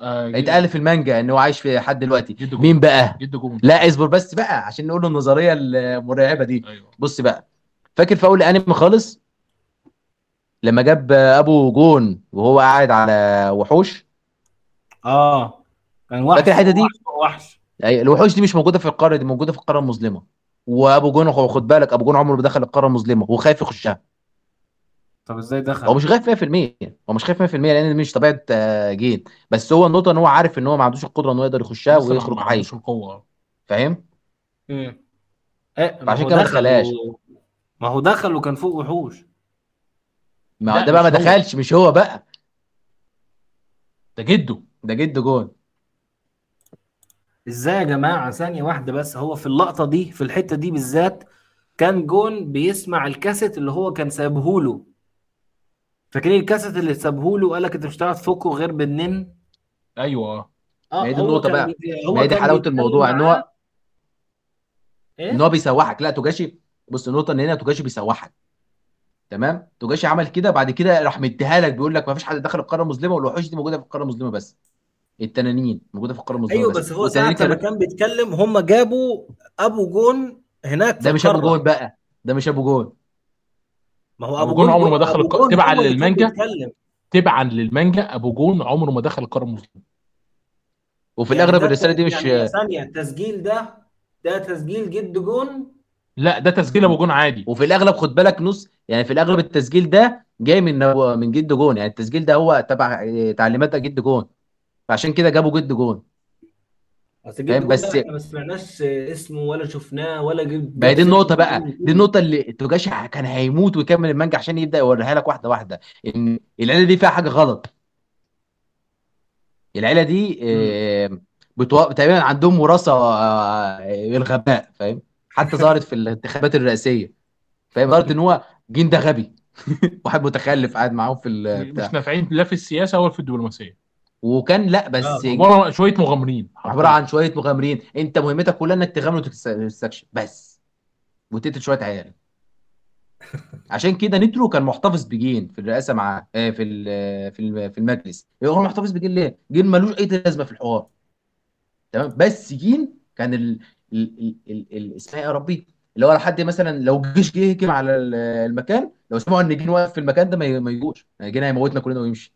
آه، اتقال في المانجا ان هو عايش فيها لحد دلوقتي. مين بقى؟ لا اصبر بس بقى عشان نقول له النظرية المرعبة دي. أيوه. بص بقى. فاكر في أول انمي خالص؟ لما جاب أبو جون وهو قاعد على وحوش؟ آه. كان فاكر الحتة دي وحش أي- الوحوش دي مش موجودة في القارة دي موجودة في القارة المظلمة. وأبو جون خد بالك أبو جون عمره ما دخل القارة المظلمة وخايف يخشها. طب إزاي هو دخل مش خايف 100% هو مش خايف 100% لأن مش طبيعة آه، جين بس هو النقطة إن هو عارف إن هو ما عندوش القدرة إن هو يقدر يخشها ما ويخرج ما حي عندوش القوة. فاهم؟ امم إيه ما هو كده ما دخل دخلهاش. و... ما هو دخل وكان فوق وحوش. ما ده بقى ما هو. دخلش مش هو بقى. ده جده ده جد جون. إزاي يا جماعة؟ ثانية واحدة بس هو في اللقطة دي في الحتة دي بالذات كان جون بيسمع الكاسيت اللي هو كان سايبهوله فاكرين الكاسيت اللي سابهوله وقال لك انت مش هتعرف تفكه غير بالنن. أيوه. ما هي آه دي النقطة بقى. ما هي دي حلاوة الموضوع إن هو معاه. إن هو بيسوحك. لا توجاشي بص النقطة إن هنا توجاشي بيسوحك. تمام؟ توجاشي عمل كده بعد كده راح مديها لك بيقول لك ما فيش حد دخل القارة المظلمة والوحوش دي موجودة في القارة المظلمة بس. التنانين موجودة في القاره المظلمه أيوه بس هو ساعة لما كان بيتكلم هم جابوا أبو جون هناك في ده مش أبو جون بقى ده مش أبو جون. ما هو أبو جون جون عمره. ما دخل أبو الق... جون تبعا للمانجا تبعا للمانجا أبو جون عمره ما دخل القارة المظلمه وفي يعني الأغلب الرسالة دي الت- مش يعني ثانية التسجيل ده ده تسجيل جد جون؟ لا ده تسجيل أبو جون عادي. وفي الأغلب خد بالك نص يعني في الأغلب التسجيل ده جاي من من جد جون. يعني التسجيل ده هو تبع تعليمات جد جون. فعشان كده جابوا جد جون. اصل فاهم؟ جد بس ما سمعناش اسمه ولا شفناه ولا جب... ما هي دي في بقى. دي فيلم النقطة اللي توجاشي كان هيموت ويكمل المانجا عشان يبدأ يوريها لك واحدة واحدة. إن العيلة دي فيها حاجة غلط. العيلة دي آه، بتو... تقريبا عندهم وراثة آه، الغباء فاهم؟ حتى ظهرت في الانتخابات الرئاسية. فاهم؟ ظهرت إن هو جين ده غبي. واحد متخلف قاعد معاهم في البتاع مش نافعين لا في السياسة ولا في الدبلوماسية. وكان لا بس آه، عباره عن شوية مغامرين. عبارة عن شوية مغامرين. انت مهمتك كلها انك تغامر وتستكشف بس. وتقتل شوية عيال. عشان كده نترو كان محتفظ بجين في الرئاسة معاه آه، في ال- في ال- في المجلس. هو محتفظ بجين ليه؟ جين ملوش أي لازمة في الحوار. تمام؟ بس جين كان ال ال ال اسمها إيه يا ربي؟ اللي هو حد مثلا لو الجيش جه هجم على ال- المكان لو سمعوا إن جين واقف في المكان ده ما يجوش. يعني جين هيموتنا كلنا ويمشي.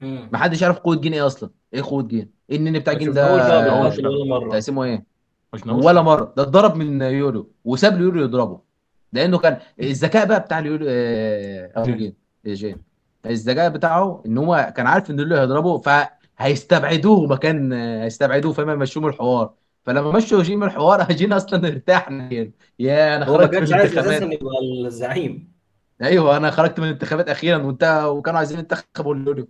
مم. ما حدش يعرف قوة جين إيه أصلا. إيه قوة جين؟ إيه النن بتاع ما جين شفناهوش بقى ده هو ولا مرة. اسمه إيه. ولا مرة. ده اتضرب من ليوريو وساب ليوريو يضربه. لأنه كان الذكاء بقى بتاع ليوريو آه، ابو جين. جين جين. الذكاء بتاعه إن هو كان عارف إن ليوريو هيضربه فهيستبعدوه مكان آه، هيستبعدوه فما يمشوه من الحوار. فلما مشوا جين من الحوار جين أصلا ارتاح نهائيا يا أنا هو ما خرجت من كانش عايز الانتخابات. أساسا يبقى الزعيم. أيوه أنا خرجت من الانتخابات أخيرا وأنت وكانوا عايزين ينتخبوا ليوريو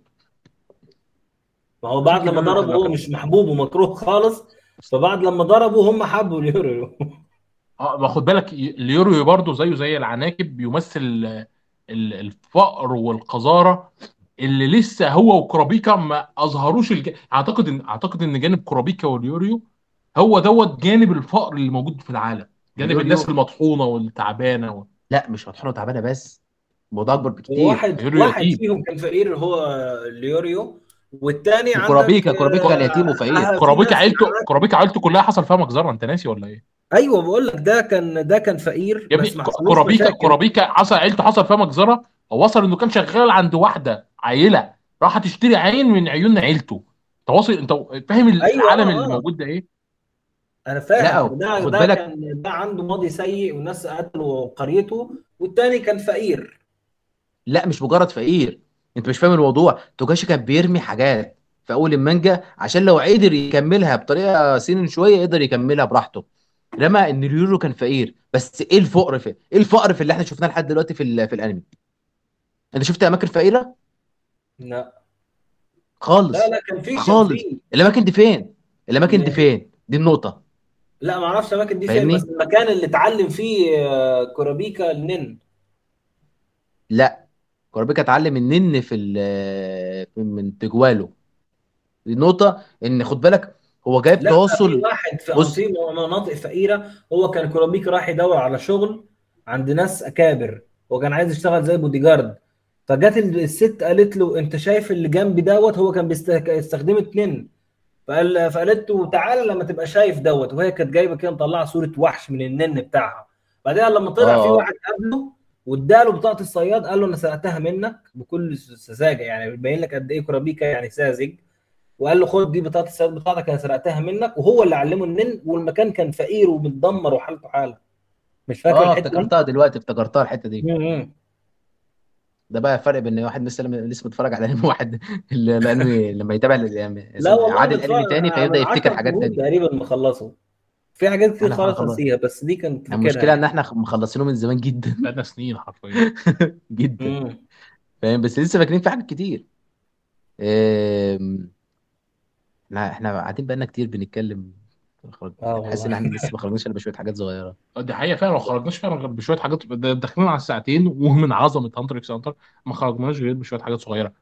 ما هو بعد لما ضربه هو كان- مش محبوب ومكروه خالص فبعد لما ضربوا هم حبوا ليوريو. آه ما خد بالك ليوريو برضه زيه زي العناكب بيمثل ال- الفقر والقذارة اللي لسه هو وكرابيكا ما أظهروش الج... أعتقد إن أعتقد إن جانب كرابيكا وليوريو هو دوت جانب الفقر اللي موجود في العالم جانب ليوريو- الناس المطحونة والتعبانة و... لا مش مطحونة تعبانه بس الموضوع أكبر بكتير. واحد واحد. فيهم كان فقير هو ليوريو والتاني عندك وكرابيكا- كرابيكا كان آه، يتيم وفقير. آه، في كرابيكا ناس عيلته كرابيكا عيلته كلها حصل فيها مجزرة انت ناسي ولا إيه؟ أيوه بقول لك ده كان ده كان فقير يا ابني بس ما ك- حصلوش كرابيكا مشاكل. كرابيكا حصل عيلته حصل فيها مجزرة وصل انه كان شغال عند واحدة عيلة راح تشتري عين من عيون عيلته انت واصل انت فاهم أيوة، العالم آه، اللي آه. موجود ده إيه؟ أنا فاهم لا، ده خد ده بالك- كان ده عنده ماضي سيء والناس قتلوا قريته والتاني كان فقير لا مش مجرد فقير انت مش فاهم الموضوع. توجاشي كان بيرمي حاجات في أول المانجا عشان لو قدر يكملها بطريقة سنن شوية يقدر يكملها براحته. لما إن اليورو كان فقير. بس إيه الفقر في إيه الفقر في اللي إحنا شفناه لحد دلوقتي في في الأنمي؟ أنت شفت أماكن فقيرة؟ لا. خالص. لا لا كان في خالص. في. الأماكن دي فين؟ الأماكن دي فين؟ دي النقطة. لا ما أعرفش الأماكن دي فين؟ بس المكان اللي اتعلم فيه آه، كورابيكا النن لا. كوربيكا اتعلم النن في من تجواله. دي نقطة إن خد بالك هو جايب تواصل واحد في بص. مناطق فقيرة هو كان كورابيكا راح يدور على شغل عند ناس أكابر هو كان عايز يشتغل زي بودي جارد فجت الست قالت له أنت شايف اللي جنبي دوت؟ هو كان بيست- استخدمت نن فقال فقالت له تعالى لما تبقى شايف دوت. وهي كانت جايبة كده مطلعة صورة وحش من النن بتاعها. بعدين لما طلع آه. في واحد قابله واداله بطاقة الصياد قال له أنا سرقتها منك بكل سذاجة يعني بيبين لك قد إيه كورابيكا يعني ساذج. وقال له خد دي بطاقة الصياد بتاعتك أنا سرقتها منك. وهو اللي علمه النن والمكان كان فقير ومتدمر وحالته حالة. مش فاكر آه؟ افتكرتها دلوقتي افتكرتها الحتة دي. مم. ده بقى فرق بين واحد لسه لسه بيتفرج على انمي واحد لأنه لما يتابع ال- لا والله عادل بتفرج- انمي تاني فيبدأ يفتكر 10 حاجات تانية. تقريبا مخلصه. في حاجات كتير خالص خلاص. نسيها بس دي فاكرها المشكلة إن. إحنا مخلصينه من زمان جدا بقالنا سنين حرفيا جدا. فاهم بس لسه فاكرين في حاجات كتير أم، إحنا إحنا قاعدين بقالنا كتير بنتكلم آه حاسس إن. إحنا لسه ما خرجناش إلا بشوية حاجات صغيرة دي حقيقة فعلا ما خرجناش فعلا غير بشوية حاجات داخلين على الساعتين ومن عظمة Hunter x Hunter ما خرجناش غير بشوية حاجات صغيرة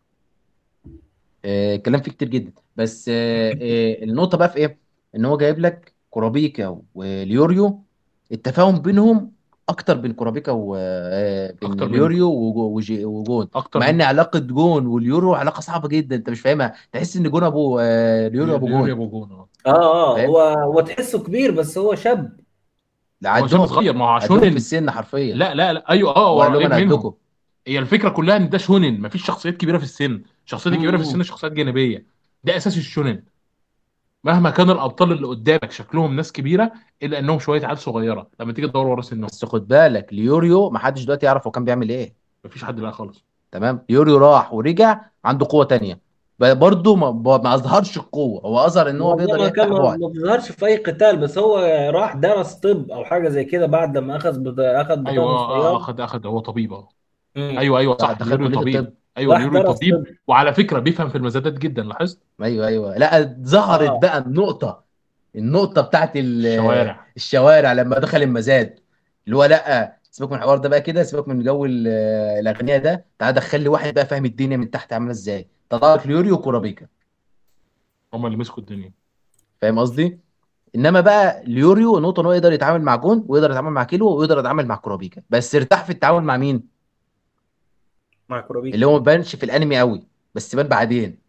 آه، الكلام فيه كتير جدا بس آه، آه، النقطة بقى في إيه؟ إن هو جايب لك كورابيكا واليوريو التفاهم بينهم أكتر بين كورابيكا و آه، أكتر اليوريو وجون. أكتر مع إن علاقة جون واليورو علاقة صعبة جدا أنت مش فاهمها. تحس إن جون ابو آه، اليوريو أبو جون. أبو جون آه. آه فاهم؟ هو هو تحسه كبير بس هو شاب. هو عندهم صغير ما هو عندهم عشان في السن حرفيا. لا لا لا أيوه آه هو قدكم هي الفكرة كلها إن ده shonen مفيش شخصيات كبيرة في السن. الشخصيات الكبيره في. السن شخصيات جانبية. ده أساس ال shonen. مهما كان الأبطال اللي قدامك شكلهم ناس كبيرة إلا إنهم شوية عيال صغيرة. لما تيجي تدور ورا سنهم. بس خد بالك اليوريو ما حدش دلوقتي يعرف هو كان بيعمل إيه. مفيش حد بقى خالص. تمام؟ يوريو راح ورجع عنده قوة تانية. ب- برضه ما, ب- ما أظهرش القوة. هو أظهر إن هو بيقدر ما يفتح ما بعد ما بيظهرش في أي قتال بس هو راح درس طب أو حاجة زي كده بعد لما أخذ أخذ أيوه بطاقه آه، الصياد اخد اخد هو طبيب آه. مم. أيوه أيوه صح. دخل طبيب. أيوه درس طبيب طب وعلى فكرة بيفهم في المزادات جدا لاحظت؟ أيوه أيوه. لا ظهرت آه. بقى النقطة النقطة بتاعت ال- الشوارع. الشوارع لما دخل المزاد. اللي هو لا سيبك من الحوار ده بقى كده سيبك من جو ال- الأغنياء ده. تعالى دخل لي واحد بقى فاهم الدنيا من تحت عاملة إزاي. طلع لك اليوريو وكورابيكا. هم اللي مسكوا الدنيا. فاهم قصدي؟ إنما بقى اليوريو نقطة إن هو يقدر يتعامل مع جون ويقدر يتعامل مع كيلو ويقدر يتعامل مع كورابيكا. بس ارتاح في التعامل مع مين؟ مع كورابيكا اللي هو ما بانش في الانمي قوي بس بان بعدين.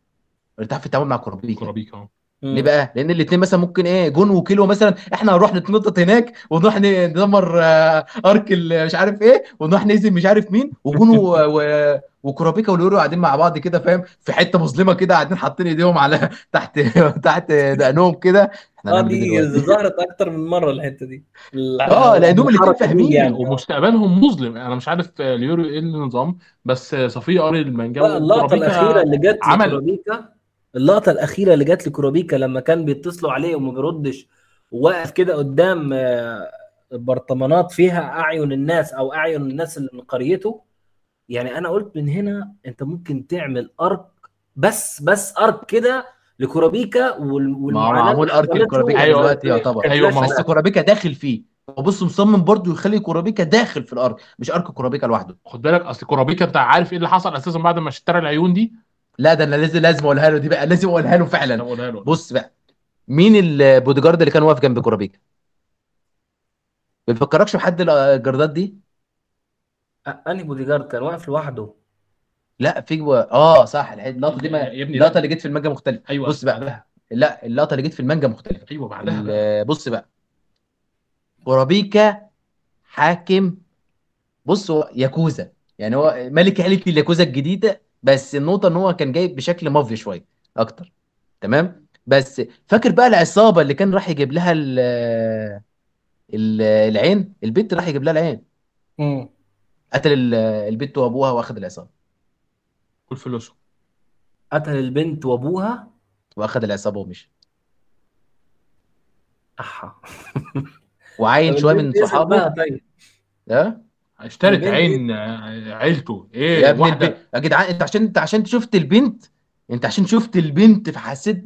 ارتاح في التعامل مع كورابيكا. كورابيكا. ليه. بقى؟ لأن الاثنين مثلا ممكن إيه جون وكيلو مثلا إحنا هنروح نتنطط هناك ونروح ندمر آه، arc ال- مش عارف إيه ونروح نهزم مش عارف مين وجون و... و... وكورابيكا واليورو قاعدين مع بعض كده فاهم في حتة مظلمة كده قاعدين حاطين إيديهم على تحت تحت دقنهم كده إحنا آه إيه دي دلوقتي؟ ظهرت أكتر من مرة الحتة دي آه لأنهم الاثنين فاهمين يعني ومستقبلهم مظلم أنا مش عارف آه، اليورو إيه النظام بس آه، صفية قاري المانجا لا اللقطة الأخيرة اللي جت عمل لكروبيكا اللقطة الأخيرة اللي جت لكروبيكا لما كان بيتصلوا عليه وما بيردش وواقف كده قدام آه، برطمانات فيها أعين الناس أو أعين الناس اللي من قريته. يعني أنا قلت من هنا أنت ممكن تعمل أرك بس بس أرك كده لكروبيكا وال- ما هو معمول أرك الكورابيكا أيوه دلوقتي يعتبر. أيوه ما بس هو كورابيكا داخل فيه. هو بص مصمم برضه يخلي كورابيكا داخل في ال arc مش arc كورابيكا لوحده. خد بالك أصل كورابيكا أنت عارف إيه اللي حصل أساسا بعد ما اشترى العيون دي؟ لا ده أنا لازم لازم أقولها له دي بقى لازم أقولها له أنا فعلا له. بص بقى مين البودي جارد اللي كان واقف جنب كورابيكا ما بيفكركش بحد الجاردات دي؟ أنهي بودي جارد كان واقف لوحده. لا في جو... آه صح اللقطة دي ما يا ابني اللقطة لا اللي جت في المانجا مختلفة. أيوه. بص بقى بعدها لا اللقطة اللي جت في المانجا مختلفة. أيوه بعدها بقى. بص بقى كورابيكا حاكم بص هو ياكوزا. يعني هو ملك عيلة الياكوزا الجديدة بس النقطة إن هو كان جاي بشكل مافيا شوية أكتر. تمام؟ بس فاكر بقى العصابة اللي كان راح يجيب لها ال ال العين؟ البنت راح يجيب لها العين. امم قتل ال- البنت وأبوها واخد العصابة. كل فلوسه. قتل البنت وأبوها؟ واخد العصابة ومشي. أحا. وعين طب شوية من إيه صحابه. طيب؟ ها اشترت البنت عين عيلته. يا إيه ابن البنت. واحدة يا جدعان انت عشان انت عشان شفت البنت انت عشان شفت البنت فحسيت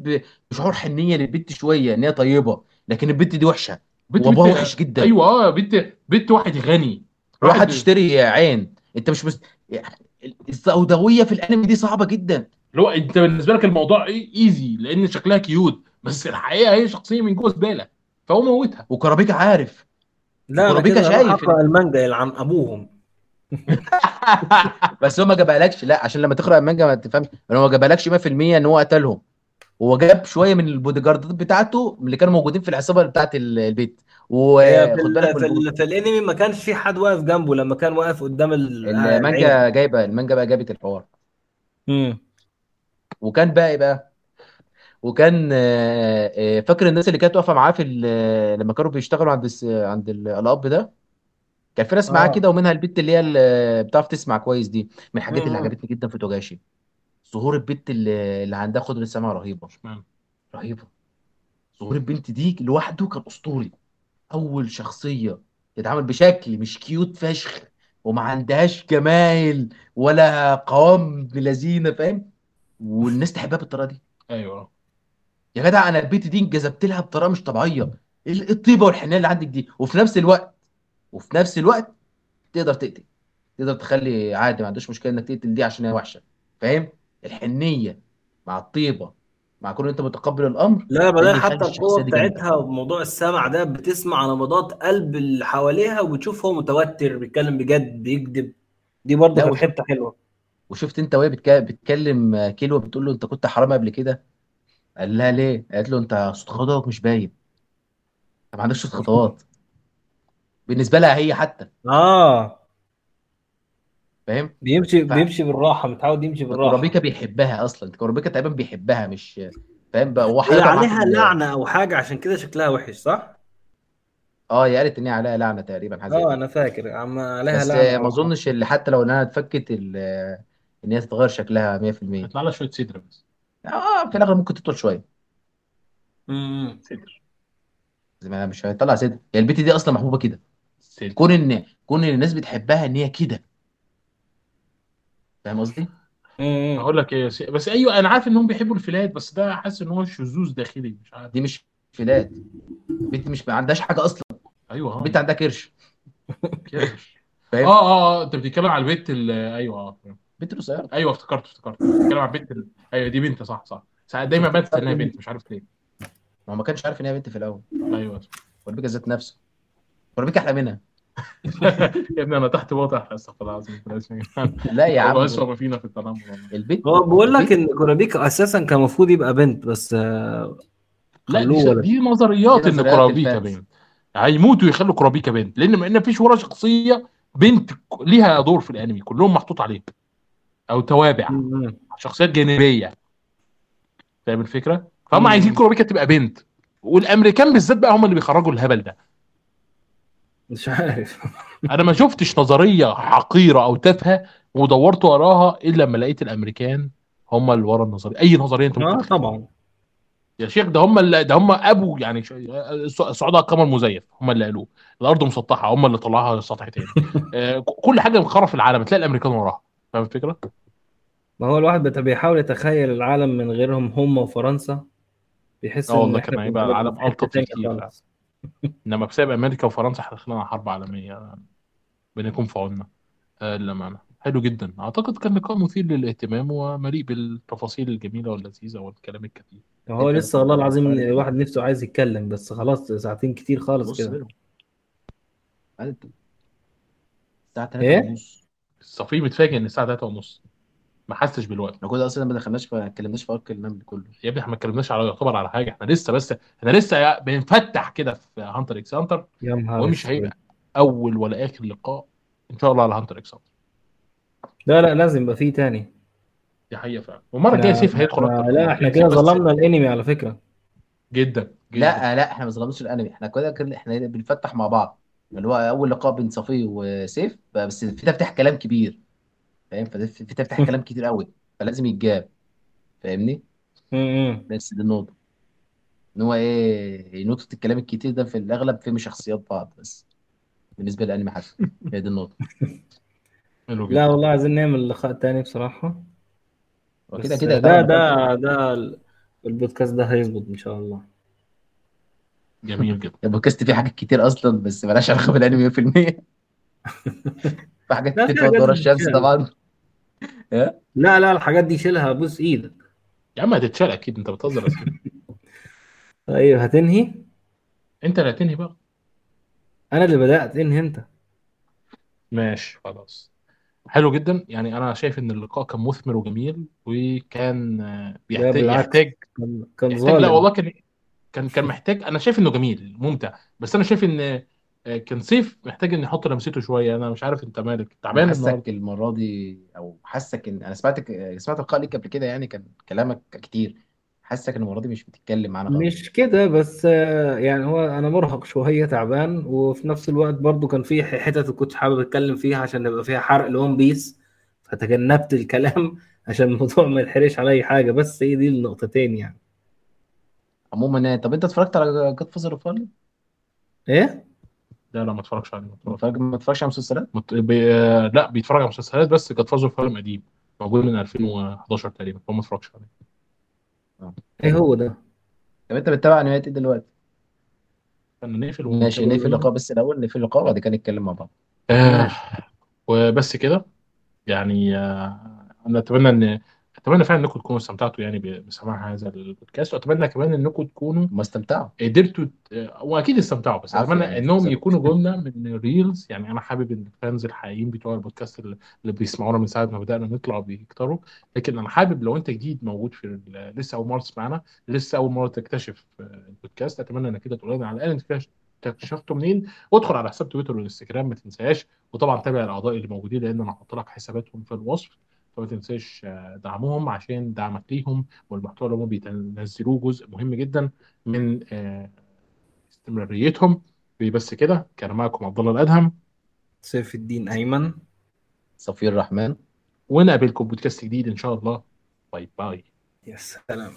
بشعور حنية للبنت شوية إن هي طيبة. لكن البنت دي وحشة. بنت وابوها بنت وحش جدا. أيوه آه بنت بنت واحد غني. واحد تشتري عين. انت مش مست... السوداوية في الأنمي دي صعبة جدا. هو انت بالنسبة لك الموضوع إيه؟ easy لأن شكلها cute. بس الحقيقة هي شخصية من جوه زبالة. فهو موتها. وكرابيكا عارف. لا أروح شايف المانجا يلعن أبوهم. بس هو ما جابهالكش لا عشان لما تقرأ المانجا ما تفهمش. هو ما جابهالكش 100% إن هو قتلهم. هو جاب شوية من البودي جاردات بتاعته اللي كانوا موجودين في العصابة بتاعت ال- البيت. وخد بالك ال في, في الانمي ما كانش في حد واقف جنبه لما كان واقف قدام المانجا جايبة المانجا بقى جابت الحوار. امم وكان بقى إيه بقى؟ وكان آه، آه، فاكر الناس اللي كانت واقفة معاه في ال- لما كانوا بيشتغلوا عند الس- عند ال- الأب ده؟ كان في ناس معاه آه. كده ومنها البت اللي هي اللي بتعرف تسمع كويس دي من الحاجات اللي امم عجبتني جدا في توجاشي ظهور البت اللي, اللي عندها قدرة سمع رهيبة. اشمعنى رهيبة. ظهور البنت دي لوحده كان أسطوري. أول شخصية تتعامل بشكل مش كيوت فشخ وما عندهاش جمايل ولا قوام بلذينة فاهم؟ والناس تحبها بالطريقة دي. أيوه. يا جدع أنا البت دي انجذبت لها بطريقة مش طبيعية. إيه الطيبة والحنية اللي عندك دي. وفي نفس الوقت وفي نفس الوقت تقدر تقتل. تقدر تخلي عادي ما عندوش مشكلة إنك تقتل دي عشان هي وحشة. فاهم؟ الحنية مع الطيبة مع كون أنت متقبل الأمر لا يخلي حتى جامدة. بتاعتها وموضوع السمع ده بتسمع نبضات قلب اللي حواليها وبتشوف هو متوتر بيتكلم بجد بيكذب. دي برضه لا كانت وشفت أنت وهي بتك- بتكلم كيلو بتقول له أنت كنت حرامي قبل كده؟ قال لها ليه؟ قالت له انت صوت خطواتك مش باين. انت ما عندكش صوت خطوات بالنسبة لها هي حتى. آه. فاهم؟ بيمشي ف بيمشي بالراحة متعود يمشي بالراحة. كورابيكا بيحبها أصلا. كورابيكا تقريبا بيحبها مش فاهم؟ بقى هو هي حاططها معاه في عليها ال... لعنة أو حاجة عشان كده شكلها وحش صح؟ آه هي قالت إن هي عليها لعنة تقريبا حاجة زي آه كده. أنا فاكر. عم عليها بس لعنة آه، ما أظنش اللي حتى لو إنها اتفكت ال- إن هي تتغير شكلها 100% هيطلع لها شوية صدر بس. آه في الأغلب ممكن تطول شوية. امم صدر. زي ما مش هيطلع صدر. هي البت دي أصلا محبوبة كده. صدر. كون إن كون إن الناس بتحبها إن هي كده. فاهم قصدي؟ مم. هقول لك إيه يا سي- بس أيوه أنا عارف إنهم بيحبوا الفلات بس ده حاسس إن هو شذوذ داخلي مش عارف. دي مش فلات بنت مش ما عندهاش حاجة أصلا. أيوه آه. بنت عندها كرش. كده. فاهم؟ آه آه آه أنت بتتكلم على البنت ال- أيوه آه بنت قصيره أيوه افتكرت افتكرت بتتكلم على البنت ال- أيوه دي بنت صح صح. ساعات دايما بنسى انها بنت مش عارف ليه. ما هو ما كانش عارف إن هي بنت في الأول. أيوه. وربيكا ذات نفسه. وربيكا أحلى منها. يا ابني أنا تحت واضح. أستغفر الله العظيم. لا يا هو عم. اسوء ما فينا في التنمر. البنت. هو بقول لك إن كورابيكا أساسا كان المفروض يبقى بنت بس آه، لا دي. دي نظريات إن نظريات كورابيكا. بنت. هيموتوا يخلوا كورابيكا بنت. لأن ما فيش ولا شخصية بنت ليها دور في الأنمي. كلهم محطوط عليهم أو توابع. شخصيات جانبية. فاهم الفكرة؟ فهم. عايزين كورابيكا تبقى بنت. والأمريكان بالذات بقى هم اللي بيخرجوا الهبل ده. مش عارف. أنا ما شفتش نظرية حقيرة أو تافهة ودورت وراها إلا لما لقيت الأمريكان هم اللي ورا النظرية. أي نظرية أنت ممكن آه. طبعا. يا شيخ ده هم اللي ده هم أبو يعني الصعود على القمر مزيف. هم اللي قالوه. الأرض مسطحة. هم اللي طلعوها سطح تاني. آه، كل حاجة مخرف العالم. تلاقي الأمريكان وراها. فاهم الفكرة؟ ما هو الواحد بيحاول يتخيل العالم من غيرهم هم وفرنسا. بيحس آه والله إحنا كان هيبقى في العالم حتة ألطف تانية بكتير. خالص. إنما بسبب أمريكا وفرنسا إحنا على حرب عالمية بنكون في عوننا. آه، للأمانة. حلو جدا. أعتقد كان لقاء مثير للاهتمام ومليء بالتفاصيل الجميلة واللذيذة والكلام الكثير هو لسه والله العظيم الواحد نفسه عايز يتكلم بس خلاص ساعتين كتير خالص بص كده. 3 إيه؟ ونص. الصفي متفاجئ إن الساعة 3 ونص. ما حسش بالوقت. إحنا كده أصلا ما دخلناش في ما اتكلمناش في arc النمل كله. يا ابني إحنا ما اتكلمناش على يعتبر على حاجة. إحنا لسه بس إحنا لسه بنفتح كده في Hunter x Hunter يا نهار ومش. هيبقى أول ولا آخر لقاء إن شاء الله على Hunter x Hunter لا لا لازم يبقى فيه تاني. دي حقيقة فعلا. والمرة الجاية سيف هيدخل لا, أكتر. لا إحنا كده ظلمنا الأنمي على فكرة. جدا جدا. لا لا إحنا ما ظلمناش الأنمي. إحنا كده إحنا بنفتح مع بعض. اللي هو أول لقاء بين صفي وسيف بس في تفتح كلام كبير فاهم؟ في تفتح كلام كتير قوي فلازم يتجاب فاهمني؟ بس دي النقطة. إن هو إيه نقطة الكلام الكتير ده في الأغلب فهم شخصيات بعض بس بالنسبة للانمي حتى هي دي النقطة. حلو جدا. لا والله عايزين نعمل لقاء تاني بصراحة. وكده بس كده ده ده ده ال- البودكاست ده هيظبط إن شاء الله. جميل جدا. البودكاست فيه حاجات كتير أصلا بس مالهاش علاقة بالأنمي 100% في حاجات كتير تقعد ورا الشمس. طبعا. لا لا الحاجات دي شيلها بوس إيدك. يا عم هتتشال أكيد أنت بتهزر سيف. طيب هتنهي؟ أنت اللي هتنهي بقى. أنا اللي بدأت. انهي أنت؟ ماشي خلاص. حلو جدا. يعني أنا شايف إن اللقاء كان مثمر وجميل وكان بيحتاج بالعكس. يحتاج كان كان يحتاج لا ظالم. والله كان كان كان محتاج أنا شايف إنه جميل ممتع. بس أنا شايف إن آه، كان سيف محتاج ان يحط لمسته شوية. أنا مش عارف أنت مالك. تعبان أنا النهارده. حاسك المرة دي أو حاسك ان أنا سمعتك سمعت لقاء ليك قبل كده يعني كان كلامك كتير. حاسك ان المرة دي مش بتتكلم معانا خالص. مش كده بس آه، يعني هو أنا مرهق شوية تعبان. وفي نفس الوقت برضو كان في حتت كنت حابب أتكلم فيها عشان يبقى فيها حرق ل One Piece فتجنبت الكلام عشان الموضوع ما يتحرقش علي حاجة. بس هي دي النقطتين يعني. عموما طب أنت اتفرجت على Godfather of إيه؟ لا لا ما اتفرجش عليه. ما اتفرجش. اتفرج ما اتفرجش على مسلسلات؟ مت... بي... آه، لا بيتفرج على مسلسلات بس كانت فازو فيلم قديم. موجود من 2011 تقريبا فما اتفرجش عليه. إيه هو ده؟ طب أنت بتتابع انميات إيه دلوقتي؟ كنا نقفل ماشي ونتابع نقفل اللقاء بس الأول نقفل اللقاء وبعد كده نتكلم مع بعض. آه. وبس كده. يعني آه أنا أتمنى إن أتمنى فعلا إنكم تكونوا استمتعتوا يعني بسماع هذا البودكاست وأتمنى كمان إنكم تكونوا هم استمتعوا. قدرتوا واكيد استمتعوا بس أتمنى يعني، انهم. يكونوا جم لنا من ال reels يعني أنا حابب إن ال fans الحقيقيين بتوع البودكاست اللي بيسمعونا من ساعة ما بدأنا نطلع بيكتروا. لكن أنا حابب لو أنت جديد موجود في لسه أول مرة تسمعنا لسه أول مرة تكتشف آه، البودكاست أتمنى إنك كده تقول لنا على الأقل انت اكتشف- اكتشفته منين. وادخل على حساب تويتر والانستجرام ما تنساش وطبعا تابع الأعضاء اللي موجودين لأن أنا هحط لك حساباتهم في الوصف. فما تنساش آه، دعمهم عشان دعمك ليهم والمحتوى اللي هم بينزلوه جزء مهم جدا من آه، استمراريتهم. بس كده كان معكم عبد الله الأدهم. سيف الدين أيمن. صفي الرحمن ونقابلكم بودكاست جديد إن شاء الله. bye bye. يا سلام.